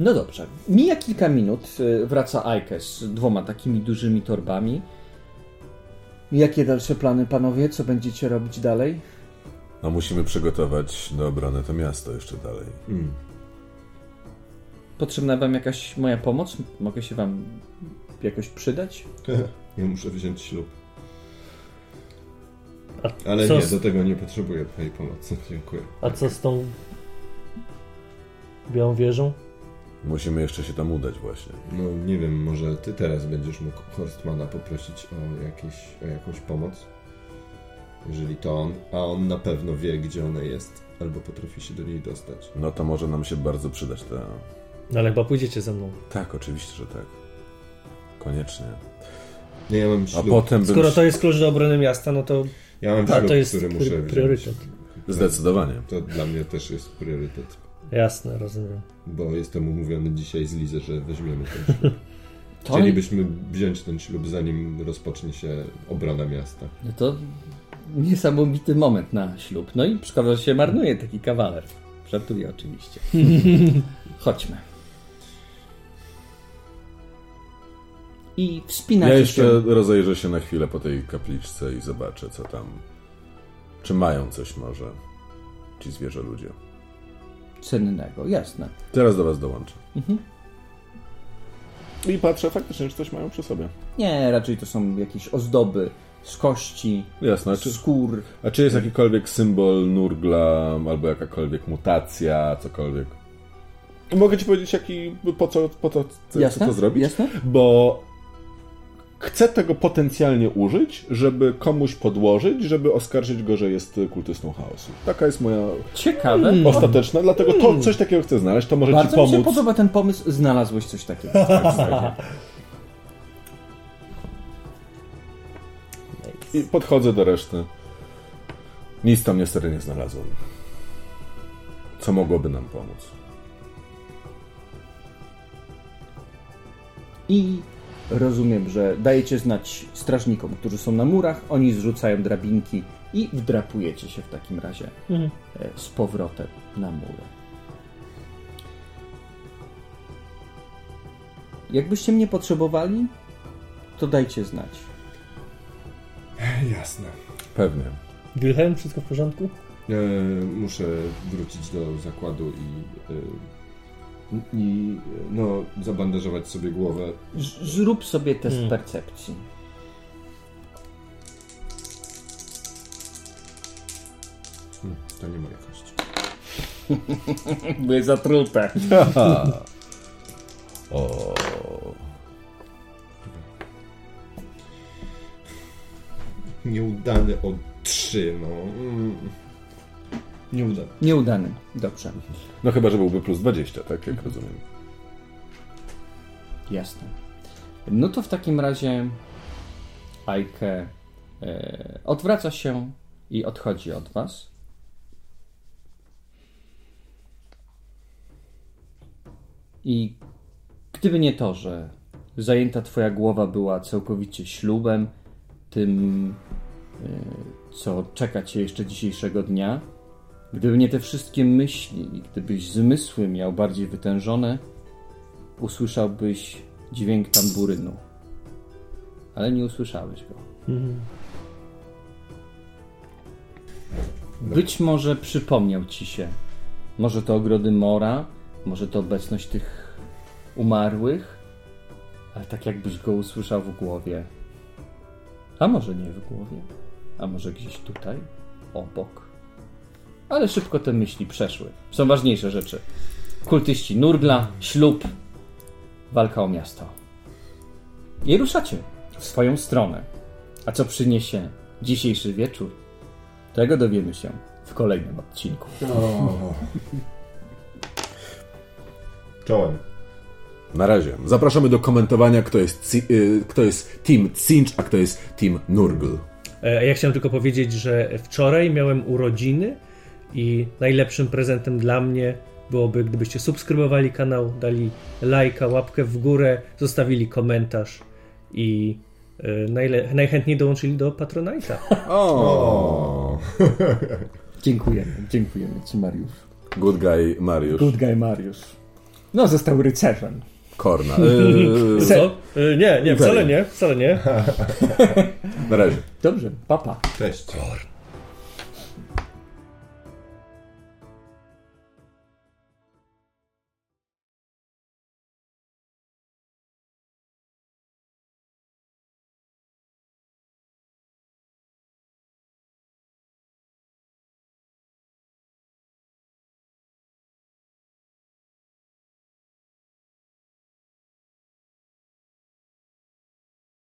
No dobrze. Mija kilka minut, y, wraca Aike z dwoma takimi dużymi torbami Jakie dalsze plany, panowie? Co będziecie robić dalej? No musimy przygotować do obrony to miasto jeszcze dalej. Hmm. Potrzebna wam jakaś moja pomoc? Mogę się wam jakoś przydać? Ja muszę wziąć ślub. Ale nie, z... do tego nie potrzebuję twojej pomocy. Dziękuję. A co z tą białą wieżą? Musimy jeszcze się tam udać właśnie. No nie wiem, może ty teraz będziesz mógł Horstmana poprosić o, jakieś, o jakąś pomoc? Jeżeli to on, a on na pewno wie, gdzie ona jest, albo potrafi się do niej dostać. No to może nam się bardzo przydać ta... No ale chyba pójdziecie ze mną. Tak, oczywiście, że tak. Koniecznie. Nie, ja mam ślub. A potem Skoro bym... to jest klucz do obrony miasta, no to ja mam ślub, to jest który muszę priorytet. Wziąć. Zdecydowanie. To dla mnie też jest priorytet. Jasne, rozumiem. Bo jestem umówiony dzisiaj z Lizę, że weźmiemy ten ślub. Chcielibyśmy wziąć ten ślub, zanim rozpocznie się obrona miasta. No to niesamowity moment na ślub. No i szkoda, że się marnuje taki kawaler. Żartuję oczywiście. Chodźmy. I wspinacie Ja jeszcze się. rozejrzę się na chwilę po tej kapliczce i zobaczę, co tam. Czy mają coś może ci zwierzę ludzie. Cennego, jasne. Teraz do was dołączę. Mhm. I patrzę faktycznie, czy coś mają przy sobie. Nie, raczej to są jakieś ozdoby z kości, Jasne, czy, skór. A czy jest jakikolwiek symbol nurgla, albo jakakolwiek mutacja, cokolwiek? Mogę ci powiedzieć, jaki, po co, po co, Jasne? co to zrobić? Jasne? Bo chcę tego potencjalnie użyć, żeby komuś podłożyć, żeby oskarżyć go, że jest kultystą chaosu. Taka jest moja Ciekawe. Hmm. ostateczna, dlatego to coś takiego chcę znaleźć, to może Bardzo ci pomóc. mi się podoba ten pomysł, znalazłeś coś takiego. I podchodzę do reszty. Nic tam niestety nie znalazłem. Co mogłoby nam pomóc? I rozumiem, że dajecie znać strażnikom, którzy są na murach, oni zrzucają drabinki i wdrapujecie się w takim razie mhm. E, z powrotem na mury. Jakbyście mnie potrzebowali, to dajcie znać. Jasne. Pewnie. Wilhelm, wszystko w porządku? E, muszę wrócić do zakładu i, e, i no, zabandażować sobie głowę. Zrób sobie test hmm. percepcji. Hmm, to nie moja kość. Były zatrute. o. Nieudany o 3, no. Nieudany. Nieudany, dobrze. No chyba, że byłby plus 20, tak jak rozumiem. Jasne. No to w takim razie Ajke e, odwraca się i odchodzi od was. I gdyby nie to, że zajęta twoja głowa była całkowicie ślubem, tym, e, co czeka cię jeszcze dzisiejszego dnia. Gdyby nie te wszystkie myśli gdybyś zmysły miał bardziej wytężone, usłyszałbyś dźwięk tamburynu. Ale nie usłyszałeś go. Mhm. Być może przypomniał ci się. Może to ogrody Mora, może to obecność tych umarłych, ale tak jakbyś go usłyszał w głowie. A może nie w głowie, a może gdzieś tutaj, obok. Ale szybko te myśli przeszły. Są ważniejsze rzeczy. Kultyści Nurgla, ślub, walka o miasto. I ruszacie w swoją stronę. A co przyniesie dzisiejszy wieczór? Tego dowiemy się w kolejnym odcinku. Czołem. Na razie. Zapraszamy do komentowania, kto jest, y, kto jest Team Cinch, a kto jest Team Nurgle. E, ja chciałem tylko powiedzieć, że wczoraj miałem urodziny i najlepszym prezentem dla mnie byłoby, gdybyście subskrybowali kanał, dali lajka, łapkę w górę, zostawili komentarz i e, najle- najchętniej dołączyli do Patronite'a. O! dziękujemy, dziękujemy Ci Mariusz. Good guy Mariusz. Good guy Mariusz. No, został rycerzem. Korna. Yy, Co? Yy, nie, nie, wcale nie, wcale nie. Na razie. Dobrze, papa. Cześć. Korna.